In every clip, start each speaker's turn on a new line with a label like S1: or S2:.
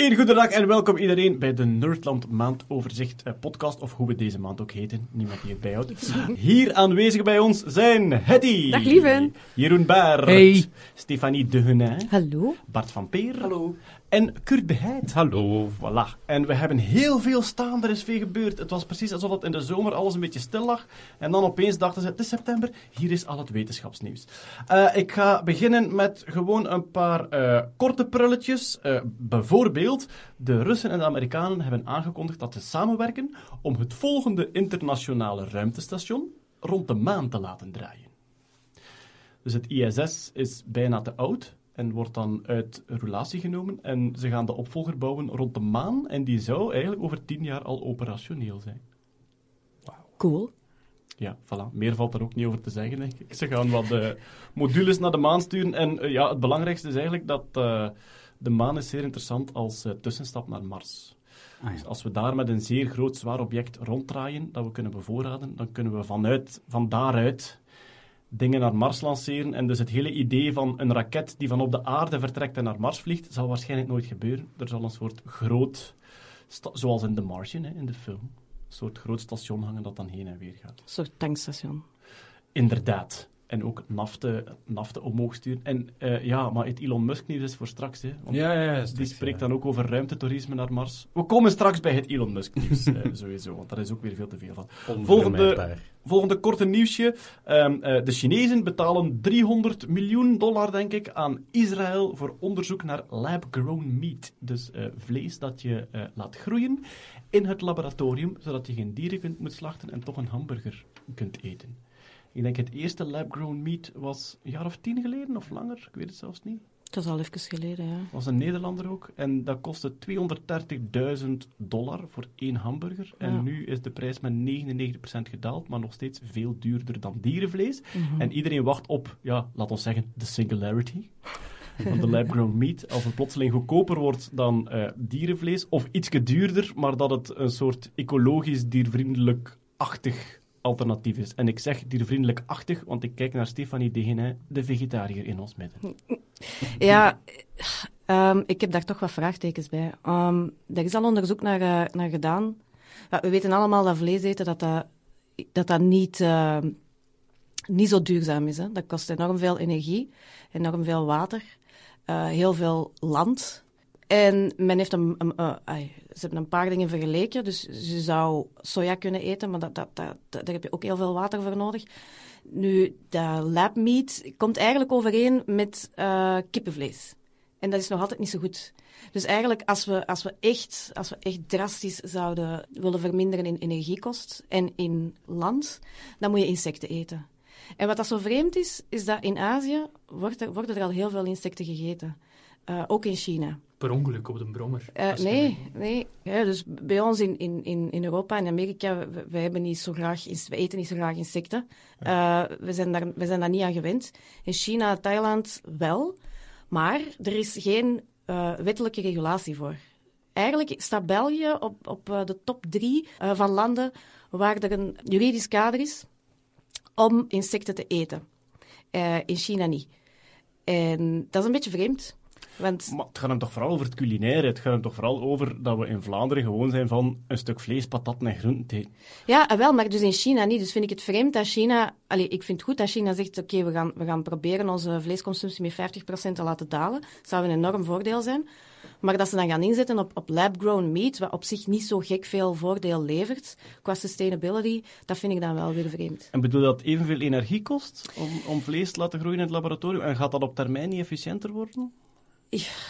S1: Een goede dag en welkom iedereen bij de Nerdland Maandoverzicht eh, podcast, of hoe we deze maand ook heten. Niemand die het bijhoudt. Hier aanwezig bij ons zijn Hetty.
S2: Dag, lieven.
S1: Jeroen Baert.
S3: Hey.
S1: Stefanie Dehunin.
S2: Hallo.
S1: Bart van Peer. Hallo. En Kurt Beheid.
S3: Hallo.
S1: Voilà. En we hebben heel veel staan, er is veel gebeurd. Het was precies alsof het in de zomer alles een beetje stil lag. En dan opeens dachten ze, het is september, hier is al het wetenschapsnieuws. Eh, ik ga beginnen met gewoon een paar eh, korte prulletjes. Eh, bijvoorbeeld, de Russen en de Amerikanen hebben aangekondigd dat ze samenwerken om het volgende internationale ruimtestation rond de maan te laten draaien. Dus het ISS is bijna te oud en wordt dan uit roulatie genomen. En ze gaan de opvolger bouwen rond de maan. En die zou eigenlijk over tien jaar al operationeel zijn.
S2: Cool.
S1: Ja, voilà. Meer valt er ook niet over te zeggen, denk ik. Ze gaan wat eh, modules naar de maan sturen. En eh, ja, het belangrijkste is eigenlijk dat eh, de maan is zeer interessant als eh, tussenstap naar Mars.
S3: Ah,
S1: Dus als we daar met een zeer groot, zwaar object ronddraaien, dat we kunnen bevoorraden, dan kunnen we vanuit, van daaruit dingen naar Mars lanceren. En dus het hele idee van een raket die van op de aarde vertrekt en naar Mars vliegt, zal waarschijnlijk nooit gebeuren. Er zal een soort groot, zoals in The Martian, hè, in de film, een soort groot station hangen dat dan heen en weer gaat.
S2: Een soort tankstation.
S1: Inderdaad. En ook nafte, nafte omhoog sturen. En eh, ja, maar het Elon Musk nieuws is voor straks. Hè, want
S3: Ja, ja, ja.
S1: die spreekt dan ook over ruimtetoerisme naar Mars. We komen straks bij het Elon Musk nieuws, eh, sowieso, want daar is ook weer veel te veel van. Volgende, volgende korte nieuwsje. Ehm, eh, de Chinezen betalen 300 miljoen dollar, denk ik, aan Israël voor onderzoek naar lab-grown meat. Dus vlees dat je laat groeien in het laboratorium, zodat je geen dieren kunt moet slachten en toch een hamburger kunt eten. Ik denk het eerste lab-grown meat was een jaar of tien geleden of langer, ik weet het zelfs niet.
S2: Dat is al even geleden, ja.
S1: was een Nederlander ook. En dat kostte 230.000 dollar voor één hamburger. En nu is de prijs met 99% gedaald, maar nog steeds veel duurder dan dierenvlees.
S2: Mhm.
S1: En iedereen wacht op, ja, laat ons zeggen, de singularity van de lab-grown meat. Als het plotseling goedkoper wordt dan eh, dierenvlees, of ietsje duurder, maar dat het een soort ecologisch diervriendelijk-achtig alternatief is. En ik zeg diervriendelijk-achtig, want ik kijk naar Stefanie Degenin, de vegetariër in ons midden.
S2: Ja, ehm, ik heb daar toch wat vraagtekens bij. Ehm er is al onderzoek naar, eh, naar gedaan. We weten allemaal dat vlees eten, dat dat, dat, dat niet, ehm, niet zo duurzaam is. Hè. Dat kost enorm veel energie, enorm veel water, eh, heel veel land. En men heeft een, eh, ze hebben een paar dingen vergeleken. Dus je zou soja kunnen eten, maar dat, dat, dat, daar heb je ook heel veel water voor nodig. Nu, dat labmeat komt eigenlijk overeen met eh, kippenvlees. En dat is nog altijd niet zo goed. Dus eigenlijk, als we, als we, echt, als we echt drastisch zouden willen verminderen in energiekost en in land, dan moet je insecten eten. En wat dat zo vreemd is, is dat in Azië wordt er, er al heel veel insecten gegeten. Eh, ook in China.
S3: Per ongeluk op de brommer.
S2: Eh, nee, nee. Ja, dus bij ons in, in, in, Europa en Amerika, we, we hebben niet zo graag, we eten niet zo graag insecten. Eh, we, zijn daar, we zijn daar niet aan gewend. In China, Thailand wel, maar er is geen wettelijke regulatie voor. Eigenlijk staat België op, op de top drie van landen waar er een juridisch kader is om insecten te eten. In China niet. En dat is een beetje vreemd. Want
S1: Maar het gaat hem toch vooral over het culinaire. Het gaat hem toch vooral over dat we in Vlaanderen gewoon zijn van een stuk vlees, patatten en groenten te.
S2: Ja, ah, wel, maar dus in China niet. Dus vind ik het vreemd dat China... Allee, ik vind het goed dat China zegt, oké, we, gaan, we gaan proberen onze vleesconsumptie met 50% te laten dalen. Dat zou een enorm voordeel zijn. Maar dat ze dan gaan inzetten op, op lab-grown meat, wat op zich niet zo gek veel voordeel levert, qua sustainability, dat vind ik dan wel weer vreemd.
S1: En bedoel dat evenveel energie kost om, om vlees te laten groeien in het laboratorium? En gaat dat op termijn niet efficiënter worden?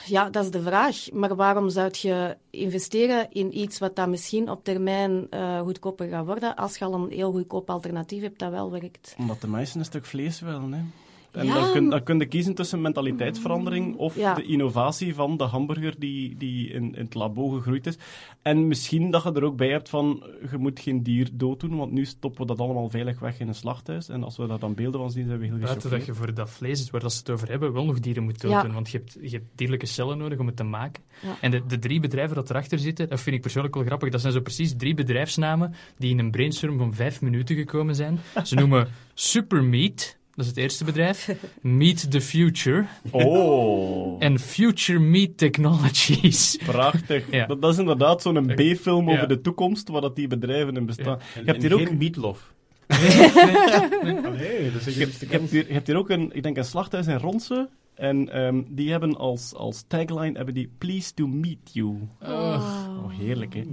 S2: Ja, dat is de vraag. Maar waarom zou je investeren in iets wat dan misschien op termijn eh, goedkoper gaat worden, als je al een heel goedkoop alternatief hebt dat wel werkt?
S1: Omdat de meesten een stuk vlees willen, hè. En
S2: Ja,
S1: dan, kun, dan kun je kiezen tussen mentaliteitsverandering of
S2: Ja.
S1: de innovatie van de hamburger die, die in, in het labo gegroeid is. En misschien dat je er ook bij hebt van, je moet geen dier dood doen, want nu stoppen we dat allemaal veilig weg in een slachthuis. En als we daar dan beelden van zien, zijn we heel
S4: Buiten dat je voor dat vlees waar dat ze het over hebben, wel nog dieren moet doden.
S2: Ja.
S4: Want je hebt, je hebt dierlijke cellen nodig om het te maken.
S2: Ja.
S4: En de, de drie bedrijven dat erachter zitten, dat vind ik persoonlijk wel grappig. Dat zijn zo precies drie bedrijfsnamen die in een brainstorm van vijf minuten gekomen zijn. Ze noemen Supermeat. Dat is het eerste bedrijf. Meet the Future.
S1: Oh,
S4: En Future Meat Technologies.
S1: prachtig.
S4: Ja.
S1: Dat, dat is inderdaad zo'n B-film
S4: Ja.
S1: over de toekomst, waar dat die bedrijven in bestaan.
S4: Ja.
S1: Je hebt hier ook...
S3: geen meatloaf. Nee, dat is
S1: Je hebt, je hebt hier, je hebt hier ook een, ik denk een slachthuis in Ronse. En ehm, die hebben als, als tagline hebben die Pleased to meet you. Oh, heerlijk, hè?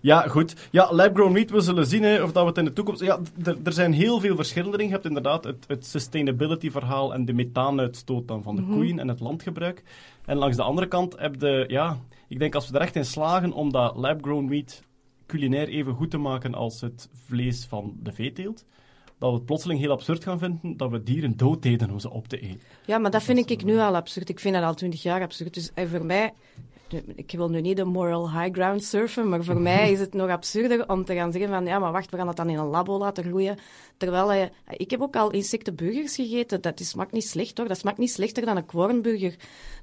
S1: Ja, goed. Ja, lab-grown meat, we zullen zien hè, of dat we het in de toekomst... Ja, er- zijn heel veel verschillen erin. Je hebt inderdaad het, het sustainability-verhaal en de methaanuitstoot dan van de koeien en het landgebruik. En langs de andere kant heb je... Ja, ik denk als we er echt in slagen om dat lab-grown meat culinair even goed te maken als het vlees van de veeteelt, dat we het plotseling heel absurd gaan vinden dat we dieren dood deden om ze op te eten.
S2: Ja, maar dat vind ik nu al absurd. Ik vind dat al twintig jaar absurd. Dus eh, voor mij, ik wil nu niet de moral high ground surfen, maar voor mij is het nog absurder om te gaan zeggen van, ja, maar wacht, we gaan dat dan in een labo laten groeien. Terwijl, eh, ik heb ook al insectenburgers gegeten. Dat smaakt niet slecht, hoor. Dat smaakt niet slechter dan een kwornburger.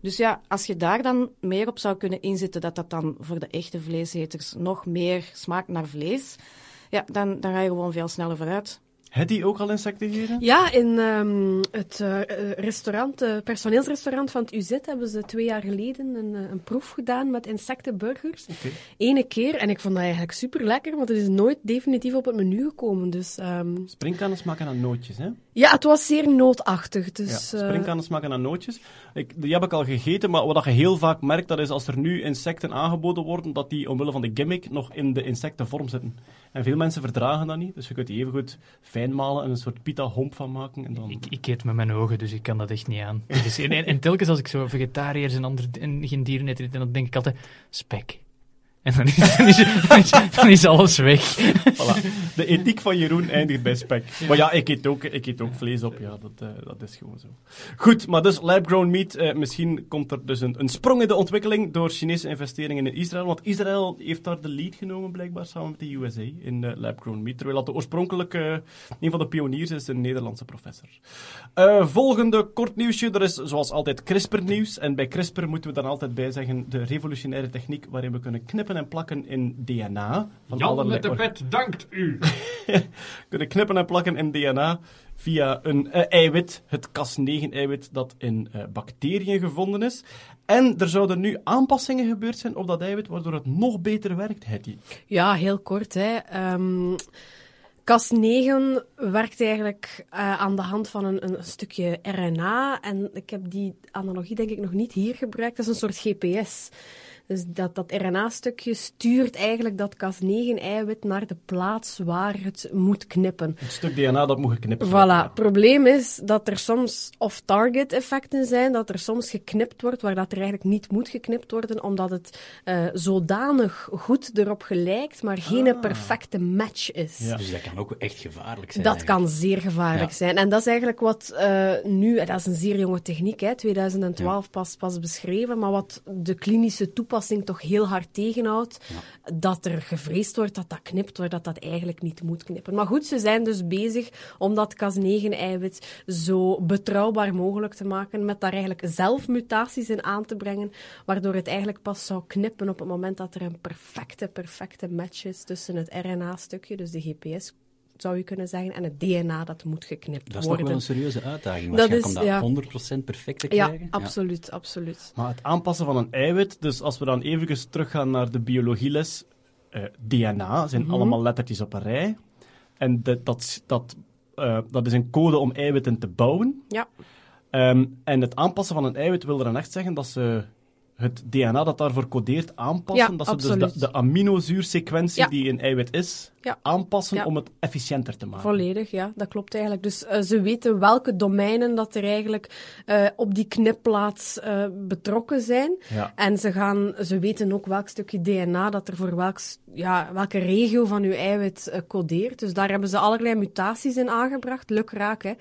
S2: Dus ja, als je daar dan meer op zou kunnen inzetten, dat dat dan voor de echte vleeseters nog meer smaakt naar vlees, ja, dan, dan ga je gewoon veel sneller vooruit.
S1: Het die ook al insecten gegeten?
S5: Ja, in ehm, het eh, eh, restaurant, eh, personeelsrestaurant van het UZ hebben ze twee jaar geleden een, een proef gedaan met insectenburgers.
S1: Oké.
S5: Ene keer, en ik vond dat eigenlijk super lekker, want het is nooit definitief op het menu gekomen. Dus ehm,
S1: Springkannen smaken naar nootjes, hè?
S5: Ja, het was zeer noodachtig. Dus,
S1: ja,
S5: eh,
S1: springkannen smaken naar nootjes. Ik, die heb ik al gegeten, maar wat je heel vaak merkt, dat is als er nu insecten aangeboden worden, dat die omwille van de gimmick nog in de insectenvorm zitten. En veel mensen verdragen dat niet, dus je kunt die even goed fijn malen en een soort pita-homp van maken. En dan...
S4: Ik, ik eet met mijn ogen, dus ik kan dat echt niet aan. Dus, en, en telkens als ik zo vegetariërs en, andere, en geen dieren eet, dan denk ik altijd, spek. En dan is, dan is, dan is, dan is alles weg.
S1: Voilà. De ethiek van Jeroen eindigt bij spek. Maar ja, ik eet ook, ik eet ook vlees op. Ja, dat, eh, dat is gewoon zo. Goed, maar dus lab-grown meat. eh, misschien komt er dus een, een sprong in de ontwikkeling door Chinese investeringen in Israël. Want Israël heeft daar de lead genomen, blijkbaar, samen met de USA, in eh, lab-grown meat. Terwijl dat de oorspronkelijke, een van de pioniers is, een Nederlandse professor. Volgende kort nieuwsje. Er is zoals altijd CRISPR-nieuws. En bij CRISPR moeten we dan altijd bij zeggen de revolutionaire techniek waarin we kunnen knippen en plakken in DNA. Van allerlei or-
S4: pet dankt u.
S1: kunnen knippen en plakken in DNA via een eh, eiwit, het Cas9-eiwit, dat in eh, bacteriën gevonden is. En er zouden nu aanpassingen gebeurd zijn op dat eiwit, waardoor het nog beter werkt, Hetty.
S5: Ja, heel kort. Hè. Ehm, Cas9 werkt eigenlijk eh, aan de hand van een, een stukje RNA. En ik heb die analogie denk ik nog niet hier gebruikt. Dat is een soort GPS. Dus dat, dat RNA-stukje stuurt eigenlijk dat Cas9-eiwit naar de plaats waar het moet knippen.
S1: Het stuk DNA dat moet geknipt
S5: Voilà.
S1: worden.
S5: Het probleem is dat er soms off-target effecten zijn, dat er soms geknipt wordt waar dat er eigenlijk niet moet geknipt worden, omdat het eh, zodanig goed erop gelijkt, maar geen perfecte match is.
S1: Ja.
S3: Dus dat kan ook echt gevaarlijk zijn.
S5: Dat
S3: eigenlijk.
S5: kan zeer gevaarlijk
S3: Ja.
S5: zijn. En dat is eigenlijk wat eh, nu, dat is een zeer jonge techniek, hè, 2012 pas, pas beschreven, maar wat de klinische toepassing toch heel hard tegenhoudt, dat er gevreesd wordt dat dat knipt, waar dat dat eigenlijk niet moet knippen. Maar goed, ze zijn dus bezig om dat Cas9-eiwit zo betrouwbaar mogelijk te maken, met daar eigenlijk zelf mutaties in aan te brengen, waardoor het eigenlijk pas zou knippen op het moment dat er een perfecte, perfecte match is tussen het RNA-stukje, dus de GPS zou je kunnen zeggen, en het DNA dat moet geknipt
S3: Dat is toch
S5: worden.
S3: wel een serieuze uitdaging.
S5: Dat
S3: om
S5: is-
S3: dat 100% perfect te
S5: ja,
S3: krijgen.
S5: absoluut, absoluut.
S1: Maar het aanpassen van een eiwit, dus als we dan even teruggaan naar de biologieles, eh, DNA zijn allemaal lettertjes op een rij. En dat, dat, dat, eh, dat is een code om eiwitten te bouwen.
S5: Ja.
S1: Ehm, en het aanpassen van een eiwit wil er dan echt zeggen dat ze het DNA dat daarvoor codeert aanpassen.
S5: Ja,
S1: dat ze dus de, de aminozuursequentie
S5: Ja.
S1: die in eiwit is,
S5: Ja.
S1: aanpassen om het efficiënter te maken.
S5: Volledig, ja, dat klopt eigenlijk. Dus eh, ze weten welke domeinen dat er eigenlijk eh, op die knipplaats eh, betrokken zijn. En ze, gaan, ze weten ook welk stukje DNA dat er voor welk, ja, welke regio van uw eiwit codeert. Dus daar hebben ze allerlei mutaties in aangebracht. Lukraak, hè.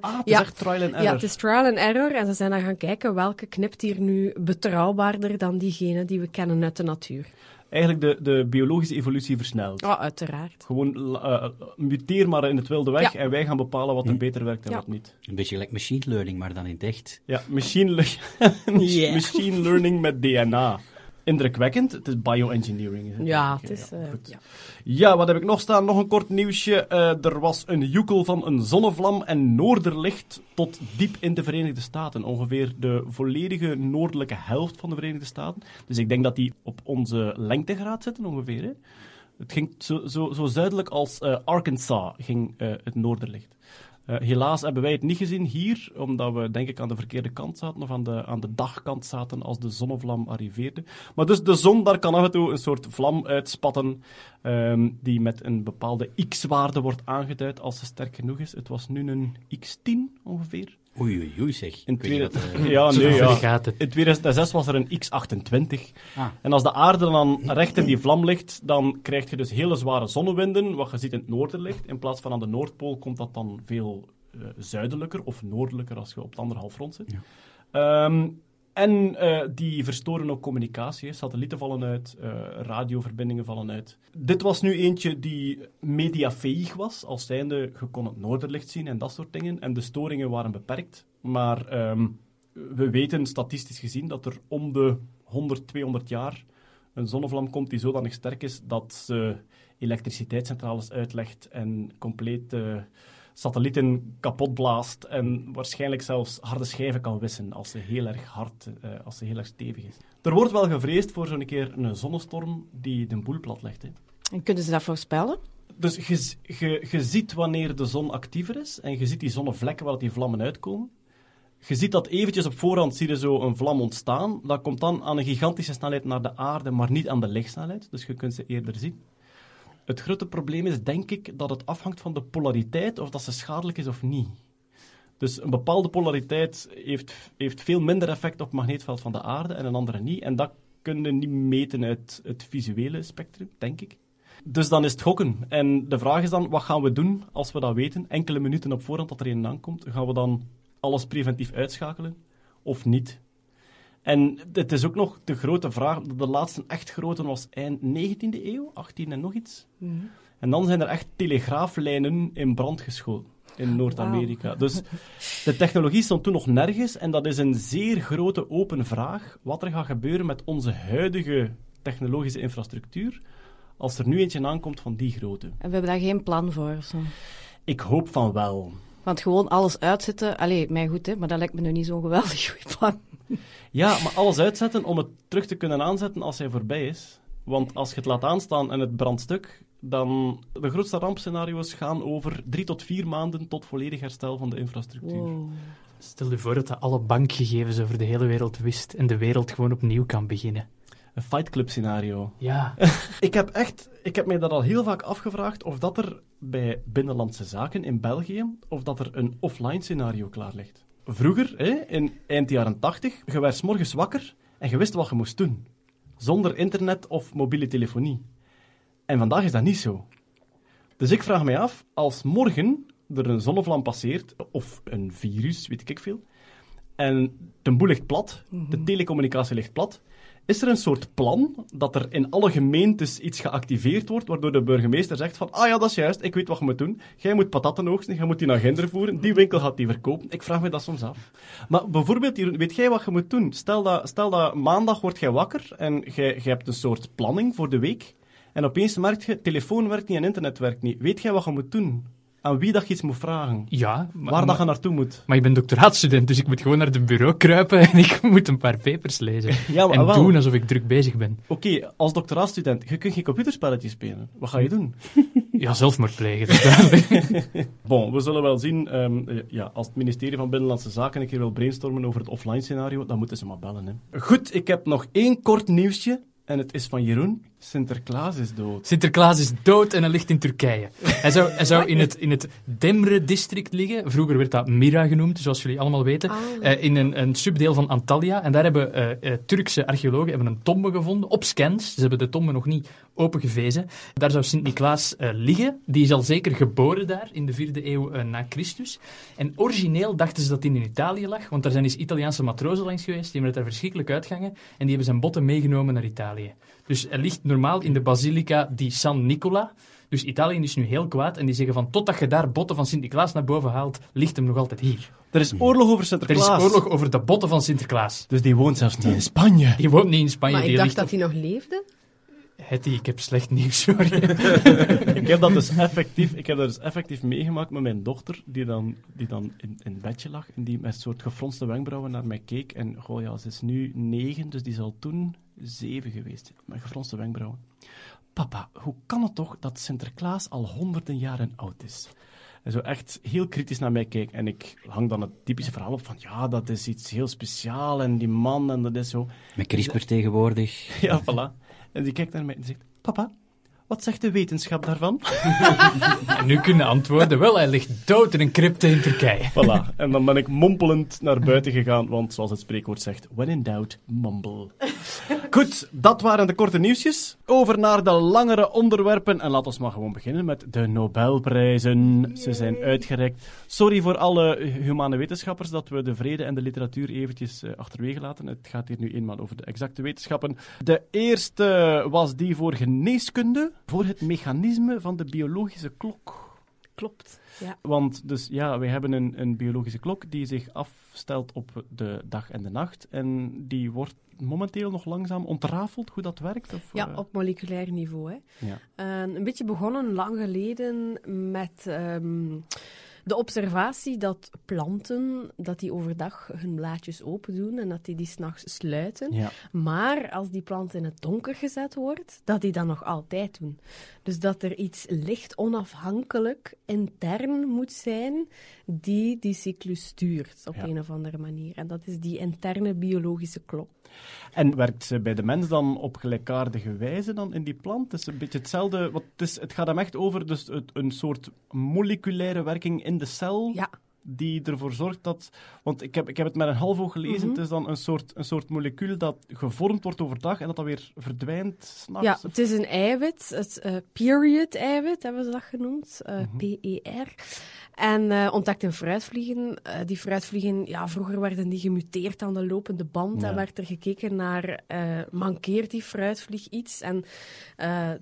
S1: Ah, het is echt trial and error.
S5: Ja, het is trial and error. En ze zijn dan gaan kijken welke knipt hier nu betrouwbaarder dan diegene die we kennen uit de natuur.
S1: Eigenlijk de, de biologische evolutie versneld.
S5: Oh, uiteraard.
S1: Gewoon eh, muteer maar in het wilde weg
S5: Ja.
S1: en wij gaan bepalen wat er
S3: Hm.
S1: beter werkt en
S5: Ja.
S1: wat niet.
S3: Een beetje gelijk machine learning, maar dan in het echt.
S1: Ja, machine, le-
S3: Yeah.
S1: machine learning met DNA. Indrukwekkend. Het is bioengineering. is
S5: Ja, het is... eh, ja.
S1: Ja, wat heb ik nog staan? Nog een kort nieuwsje. Eh, er was een joekel van een zonnevlam en noorderlicht tot diep in de Verenigde Staten. Ongeveer de volledige noordelijke helft van de Verenigde Staten. Dus ik denk dat die op onze lengtegraad zitten ongeveer. Hè? Het ging zo, zo, zo zuidelijk als eh, Arkansas ging het noorderlicht. Eh, helaas hebben wij het niet gezien hier, omdat we denk ik aan de verkeerde kant zaten, of aan de, aan de dagkant zaten als de zonnevlam arriveerde. Maar dus de zon, daar kan af en toe een soort vlam uitspatten, ehm, die met een bepaalde x-waarde wordt aangeduid als ze sterk genoeg is. Het was nu een x10 ongeveer.
S3: Oei, oei, oei, zeg.
S1: In
S3: Ik weet niet
S1: tweede-
S3: wat, eh,
S1: ja, nee, ja. In 2006 was er een X28.
S3: Ah.
S1: En als de aarde dan recht in die vlam ligt, dan krijg je dus hele zware zonnewinden, wat je ziet in het noorden ligt. In plaats van aan de Noordpool komt dat dan veel eh, zuidelijker of noordelijker als je op het andere halfrond zit. Ehm, en eh, die verstoren ook communicatie. Satellieten vallen uit, eh, radioverbindingen vallen uit. Dit was nu eentje die mediafähig was, als zijnde je kon het noorderlicht zien en dat soort dingen. En de storingen waren beperkt. Maar ehm, we weten statistisch gezien dat er om de 100, 200 jaar een zonnevlam komt die zodanig sterk is dat ze elektriciteitscentrales uitlegt en compleet eh, satellieten kapotblaast en waarschijnlijk zelfs harde schijven kan wissen als ze heel erg hard, eh, als ze heel erg stevig is. Er wordt wel gevreesd voor zo'n keer een zonnestorm die de boel platlegt. Hè.
S2: En kunnen ze dat voorspellen?
S1: Dus je, je, je ziet wanneer de zon actiever is en je ziet die zonnevlekken waar die vlammen uitkomen. Je ziet dat eventjes op voorhand zie je zo een vlam ontstaan. Dat komt dan aan een gigantische snelheid naar de aarde, maar niet aan de lichtsnelheid. Dus je kunt ze eerder zien. Het grote probleem is, denk ik, dat het afhangt van de polariteit, of dat ze schadelijk is of niet. Dus een bepaalde polariteit heeft, heeft veel minder effect op het magneetveld van de aarde en een andere niet. En dat kun je niet meten uit het visuele spectrum, denk ik. Dus dan is het gokken. En de vraag is dan, wat gaan we doen als we dat weten? Enkele minuten op voorhand dat er een aankomt, gaan we dan alles preventief uitschakelen of niet? En het is ook nog de grote vraag, de laatste echt grote was eind 19e eeuw, 18 en nog iets. En dan zijn er echt telegraaflijnen in brand geschoten in Noord-Amerika. Dus de technologie stond toen nog nergens en dat is een zeer grote open vraag wat er gaat gebeuren met onze huidige technologische infrastructuur als er nu eentje aankomt van die grootte.
S2: En we hebben daar geen plan voor zo.
S1: Ik hoop van wel.
S2: Want gewoon alles uitzetten, allee, mij goed, hè, maar dat lijkt me nu niet zo'n geweldig goed plan.
S1: Ja, maar alles uitzetten om het terug te kunnen aanzetten als hij voorbij is. Want als je het laat aanstaan en het brandt stuk, dan... De grootste rampscenario's gaan over drie tot vier maanden tot volledig herstel van de infrastructuur.
S4: Stel je voor dat hij alle bankgegevens over de hele wereld wist en de wereld gewoon opnieuw kan beginnen.
S1: Een Fight Club scenario.
S4: Ja.
S1: Ik heb echt... Ik heb mij dat al heel vaak afgevraagd of dat er bij Binnenlandse Zaken in België, of dat er een offline scenario klaar ligt. Vroeger, hè, in eind jaren 80, je werd morgens wakker en je wist wat je moest doen. Zonder internet of mobiele telefonie. En vandaag is dat niet zo. Dus ik vraag mij af, als morgen er een zonnevlam passeert, of een virus, weet ik veel, en de boel ligt plat, de telecommunicatie ligt plat, is er een soort plan dat er in alle gemeentes iets geactiveerd wordt, waardoor de burgemeester zegt van, ah ja, dat is juist, ik weet wat je moet doen. Jij moet patatten oogsten, jij moet die naar Ginder voeren, die winkel gaat die verkopen. Ik vraag me dat soms af. Maar bijvoorbeeld, weet jij wat je moet doen? Stel dat, stel dat maandag wordt jij wakker en jij hebt een soort planning voor de week, en opeens merk je, telefoon werkt niet en internet werkt niet. Weet jij wat je moet doen? Aan wie dat je iets moet vragen?
S4: Ja, maar,
S1: Waar dat je naartoe moet?
S4: maar ik ben doctoraatstudent, dus ik moet gewoon naar de bureau kruipen en ik moet een paar papers lezen.
S1: Ja, maar
S4: en
S1: wel.
S4: doen alsof ik druk bezig ben.
S1: Oké, als doctoraatstudent, je kunt geen computerspelletjes spelen. Wat ga je doen?
S4: Ja, zelfmoord plegen, duidelijk.
S1: Bon, we zullen wel zien. ehm, eh, ja, als het ministerie van Binnenlandse Zaken een keer wil brainstormen over het offline scenario, dan moeten ze maar bellen. Hè. Goed, ik heb nog één kort nieuwsje. En het is van Jeroen. Sinterklaas is dood.
S4: Sinterklaas is dood en hij ligt in Turkije. Hij zou, hij zou in het, in het Demre-district liggen. Vroeger werd dat Mira genoemd, zoals jullie allemaal weten.
S5: Ah.
S4: Eh, in een, een subdeel van Antalya. En daar hebben eh, eh, Turkse archeologen hebben een tombe gevonden, op scans. Ze hebben de tombe nog niet opengevezen. Daar zou Sint-Niklaas eh, liggen. Die is al zeker geboren daar, in de vierde eeuw na Christus. En origineel dachten ze dat hij in Italië lag, want daar zijn eens Italiaanse matrozen langs geweest. Die hebben het daar verschrikkelijk uitgangen. En die hebben zijn botten meegenomen naar Italië. Dus hij ligt normaal in de Basilica di San Nicola. Dus Italië is nu heel kwaad en die zeggen van totdat je daar botten van Sint-Niklaas naar boven haalt, ligt hem nog altijd hier.
S1: Er is oorlog over
S4: Er is
S1: Sinterklaas.
S4: oorlog over de botten van Sinterklaas.
S1: Dus die woont zelfs niet in Spanje.
S4: Die woont niet in Spanje.
S5: Maar
S4: die
S5: ik dacht dat hij nog leefde.
S4: Hetty, ik heb slecht nieuws je.
S1: ik heb dat dus effectief, ik heb dat dus effectief meegemaakt met mijn dochter, die dan, die dan in, in het bedje lag en die met een soort gefronste wenkbrauwen naar mij keek. En goh ja, ze is nu negen, dus die zal toen zeven geweest met gefronste wenkbrauwen. Papa, hoe kan het toch dat Sinterklaas al honderden jaren oud is? En zo echt heel kritisch naar mij kijkt. En ik hang dan het typische verhaal op van ja, dat is iets heel speciaal en die man en dat is zo.
S3: Met CRISPR tegenwoordig.
S1: Ja, voilà. En die kijkt naar mij en zegt, papa, wat zegt de wetenschap daarvan?
S4: En nu kunnen antwoorden. Wel, hij ligt dood in een crypte in Turkije.
S1: Voilà. En dan ben ik mompelend naar buiten gegaan, want zoals het spreekwoord zegt, when in doubt, mumble. Goed, dat waren de korte nieuwsjes. Over naar de langere onderwerpen. En laten we maar gewoon beginnen met de Nobelprijzen. Ze zijn uitgereikt. Sorry voor alle humane wetenschappers dat we de vrede en de literatuur eventjes eh, achterwege laten. Het gaat hier nu eenmaal over de exacte wetenschappen. De eerste was die voor geneeskunde, voor het mechanisme van de biologische klok.
S5: Klopt. Ja.
S1: Want dus ja, wij hebben een, een biologische klok die zich afstelt op de dag en de nacht. En die wordt momenteel nog langzaam ontrafeld hoe dat werkt. Of,
S5: Ja,
S1: eh,
S5: op moleculair niveau. Hè.
S1: ja.
S5: Een beetje begonnen lang geleden met ehm, de observatie dat planten dat die overdag hun blaadjes open doen en dat die die s'nachts sluiten.
S1: Ja.
S5: Maar als die plant in het donker gezet wordt, dat die dat nog altijd doen. Dus dat er iets licht onafhankelijk intern moet zijn die die cyclus stuurt op
S1: Ja.
S5: een of andere manier. En dat is die interne biologische klok.
S1: En werkt ze bij de mens dan op gelijkaardige wijze dan in die plant? Het is een beetje hetzelfde. Het, is, het gaat hem echt over dus een soort moleculaire werking in de cel.
S5: Ja,
S1: Die ervoor zorgt dat. Want ik heb, ik heb het met een half oog gelezen.
S5: Mhm.
S1: Het is dan een soort, een soort molecuul dat gevormd wordt overdag en dat dan weer verdwijnt s'nachts.
S5: Ja, het is een eiwit, het eh, period-eiwit hebben ze dat genoemd, eh,
S1: Mhm.
S5: PER. En eh, ontdekt in fruitvliegen. Die fruitvliegen, ja, vroeger werden die gemuteerd aan de lopende band
S1: Ja.
S5: en werd er gekeken naar, mankeert die fruitvlieg iets? En